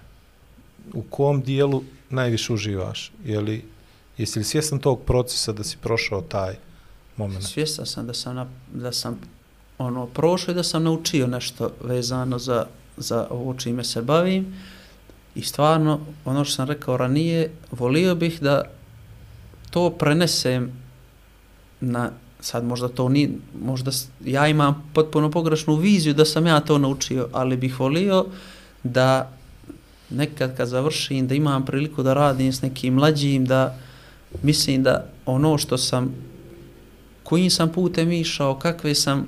U kom dijelu najviše uživaš? Je li, jesi li svjestan tog procesa da si prošao taj moment? Svjestan sam da sam, na, da sam ono, prošao i da sam naučio nešto vezano za, za ovo čime se bavim i stvarno, ono što sam rekao ranije, volio bih da to prenesem na, sad možda to ni, možda ja imam potpuno pogrešnu viziju da sam ja to naučio, ali bih volio da nekad kad završim, da imam priliku da radim s nekim mlađim, da mislim da ono što sam kojim sam putem išao, kakve sam,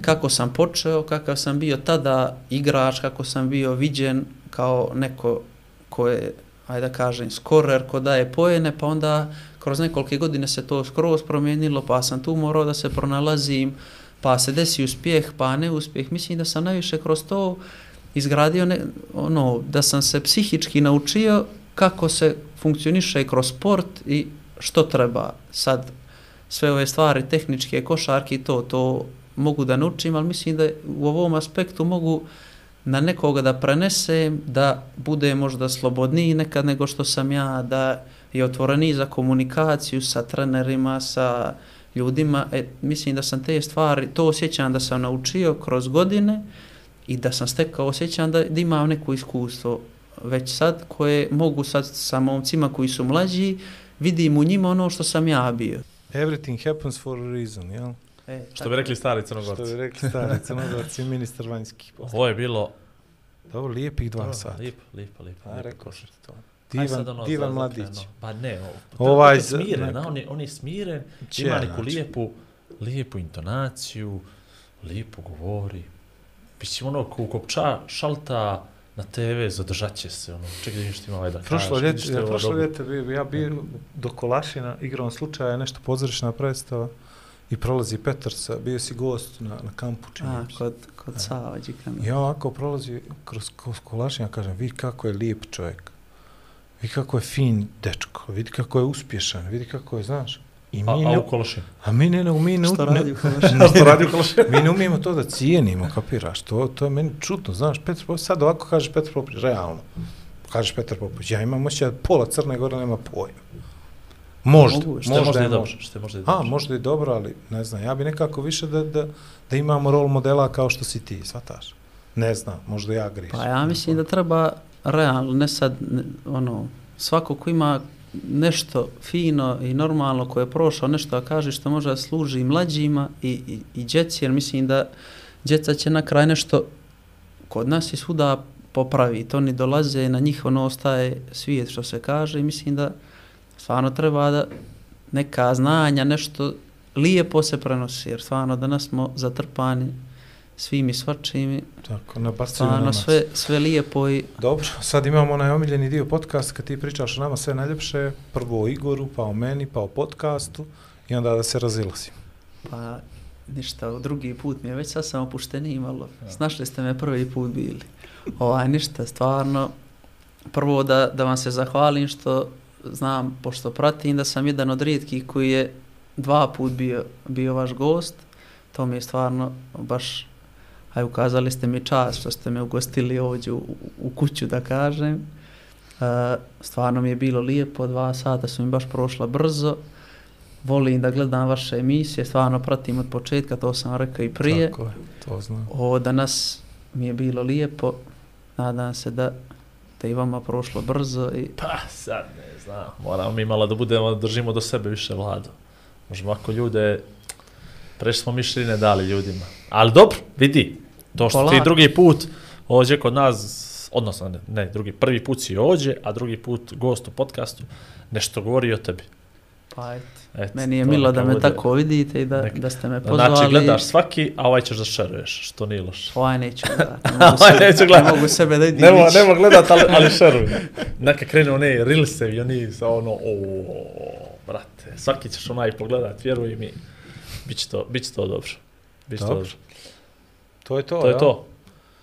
kako sam počeo, kakav sam bio tada igrač, kako sam bio viđen kao neko ko je, ajde da kažem, skorer, ko daje pojene, pa onda kroz nekolike godine se to skroz promijenilo, pa sam tu morao da se pronalazim, pa se desi uspjeh, pa neuspjeh. Mislim da sam najviše kroz to izgradio, ne, ono, da sam se psihički naučio kako se funkcioniše kroz sport i što treba sad sve ove stvari tehničke, košarki, to, to mogu da naučim, ali mislim da u ovom aspektu mogu na nekoga da prenesem, da bude možda slobodniji nekad nego što sam ja, da je otvoreniji za komunikaciju sa trenerima, sa ljudima. E, mislim da sam te stvari, to osjećam da sam naučio kroz godine i da sam stekao, osjećam da, da imam neko iskustvo već sad koje mogu sad sa momcima koji su mlađi, vidim u njima ono što sam ja bio. Everything happens for a reason, jel? E, Što bi rekli stari crnogorci. Što bi rekli stari crnogorci i ministar vanjskih poslova. Ovo je bilo... Dobro, lijepih dva Dobro, sata. Lijepo, lijepo, lijepo. A, rekao sam to. Divan, sad ono divan mladić. Pa ne, Ovaj ovaj z- smiren, neko- on je, on je smiren, Će, ima neku znači. lijepu, lijepu intonaciju, lijepo govori. Mislim, ono, ko kopča šalta na TV, zadržat će se, ono, čekaj da vidim što ima ovaj da Prošlo kaže, ljeto, je ja, prošlo ljeto ja bio do Kolašina, igrom slučaja, nešto pozorišna predstava i prolazi Petar sa, bio si gost na, na kampu, čini A, mi se. kod, kod Sava Đikana. I ja ovako prolazi kroz, kroz Kolašina, kažem, vidi kako je lijep čovjek, vidi kako je fin dečko, vidi kako je uspješan, vidi kako je, znaš. I A, mi a ne, u Kološinu? a mi ne, nego mi ne, ne, radi u Kolašinu? A što radi u Kološinu? mi ne umijemo to da cijenimo, kapiraš, to, to je meni čudno, znaš, Petar Popović, sad ovako kažeš Petar Popović, realno, kažeš Petar Popović, ja imam osjećaj da pola Crne Gore nema pojma. Možda, Mogu, Što je možda možda je dobro, možda. što je možda i A, dobro. možda i dobro, ali ne znam, ja bi nekako više da, da, da imamo rol modela kao što si ti, svataš? Ne znam, možda ja grišim. Pa ja mislim da treba realno, ne sad, ne, ono, svako ko ima nešto fino i normalno koje je prošao, nešto da kaže što može da služi i mlađima i, i, i djeci, jer mislim da djeca će na kraj nešto kod nas i svuda popraviti. Oni dolaze, na njih ono ostaje svijet što se kaže i mislim da stvarno treba da neka znanja, nešto lijepo se prenosi, jer stvarno danas smo zatrpani svim i svačim Tako, na stvarno sve, sve lijepo i Dobro, sad imamo onaj omiljeni dio podcasta kad ti pričaš o nama sve najljepše, prvo o Igoru, pa o meni, pa o podcastu i onda da se razilazimo. Pa ništa, drugi put mi je već sad sam opušteniji malo. Snašli ste me prvi put bili. Ovaj, ništa, stvarno, prvo da, da vam se zahvalim što znam, pošto pratim da sam jedan od rijetkih koji je dva put bio, bio vaš gost. To mi je stvarno baš, aj ukazali ste mi čas što ste me ugostili ovdje u, u kuću da kažem. Uh, stvarno mi je bilo lijepo, dva sata su mi baš prošla brzo. Volim da gledam vaše emisije, stvarno pratim od početka, to sam rekao i prije. Tako je, to znam. Ovo danas mi je bilo lijepo, nadam se da da i vama prošlo brzo i Pa sad ne znam, moramo mi malo da budemo, držimo do sebe više vladu. Možemo ako ljude, prešli smo mišljene dali ljudima. Ali dobro, vidi, to što ti Polako. drugi put ovdje kod nas, odnosno ne, ne, drugi, prvi put si ovdje, a drugi put gost u podcastu, nešto govori o tebi. pa eto. Eto, Meni je milo da me bude. tako vidite i da, Neka. da ste me pozvali. Znači, gledaš svaki, a ovaj ćeš da šeruješ, što nije loše. Ovaj neću gledati. Ne Ovaj sebe, neću ne gledat. mogu sebe da idim. Nemo, nemo gledat, ali, ali šeruj. Neka krenu one rilse i oni sa ono, o, brate, svaki ćeš onaj pogledat, vjeruj mi, bit će to, bit će to dobro. Bit će to Dobro. dobro. To je to, To je jel? to.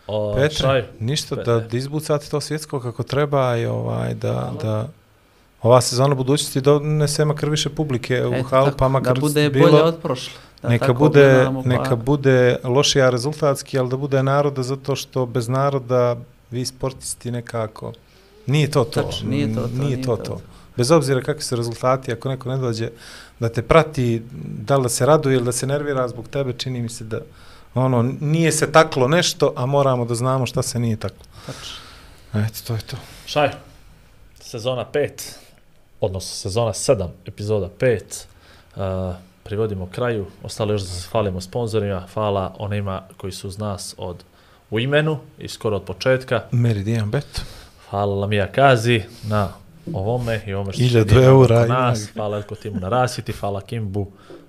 O, Petre, šaj, ništa, Petre. da, da izbucate to svjetsko kako treba i ovaj, da, da ova sezona budućnosti donese makar više publike u Eto halu, tako, pa makar da bude bilo, bolje od prošle. Da neka, bude, gledamo, pa- neka bude lošija rezultatski, ali da bude naroda zato što bez naroda vi sportisti nekako, nije to to, Tačno, nije to to, nije nije to, to to. to. Bez obzira kakvi su rezultati, ako neko ne dođe da te prati, da li da se raduje ili da se nervira zbog tebe, čini mi se da ono, nije se taklo nešto, a moramo da znamo šta se nije taklo. Tačno. Eto, to je to. šaj, sezona 5, odnosno sezona 7, epizoda 5, uh, privodimo kraju, ostalo još da se hvalimo sponsorima, hvala onima koji su uz nas od u imenu i skoro od početka, Meridian Bet. Hvala Lamija Kazi na ovome i ovome što Hiljadu dijeli eura i nas. Hvala Elko Timu na rasviti, hvala Kimbu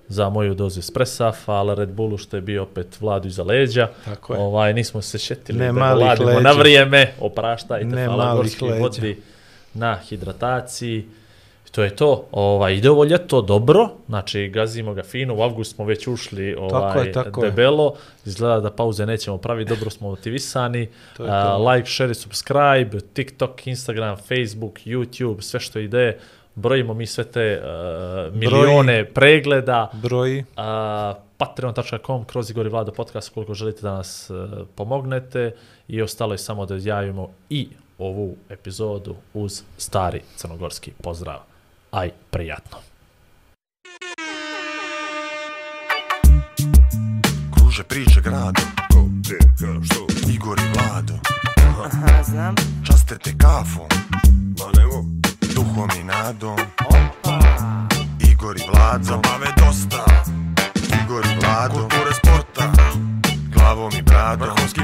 za moju dozu espressa, hvala Red Bullu što je bio opet vladu iza leđa. Tako je. Ovaj, nismo se šetili Ne da vladimo leđa. na vrijeme, opraštajte, Ne hvala gorskoj leđa. vodi na hidrataciji. To je to. Ovaj, ide ovo ljeto dobro, znači gazimo ga fino, u avgust smo već ušli ovaj, je, tako je. debelo, izgleda da pauze nećemo praviti, dobro smo motivisani. To to. like, share i subscribe, TikTok, Instagram, Facebook, YouTube, sve što ide, brojimo mi sve te uh, milione pregleda, Broji. a, patreon.com kroz Igor i Vlado podcast koliko želite da nas e, pomognete i ostalo je samo da izjavimo i ovu epizodu uz stari crnogorski pozdrav. Aj, prijatno. Kruže priče grado Ko, gdje, ka, što? Igor i Vlado Aha, znam. Časte te kafom Ma ne mogu. Duhom i nadom Opa. Igor i Vlado Zabave dosta Igor i Vlado Kulture sporta Glavom i bradom Vrhunski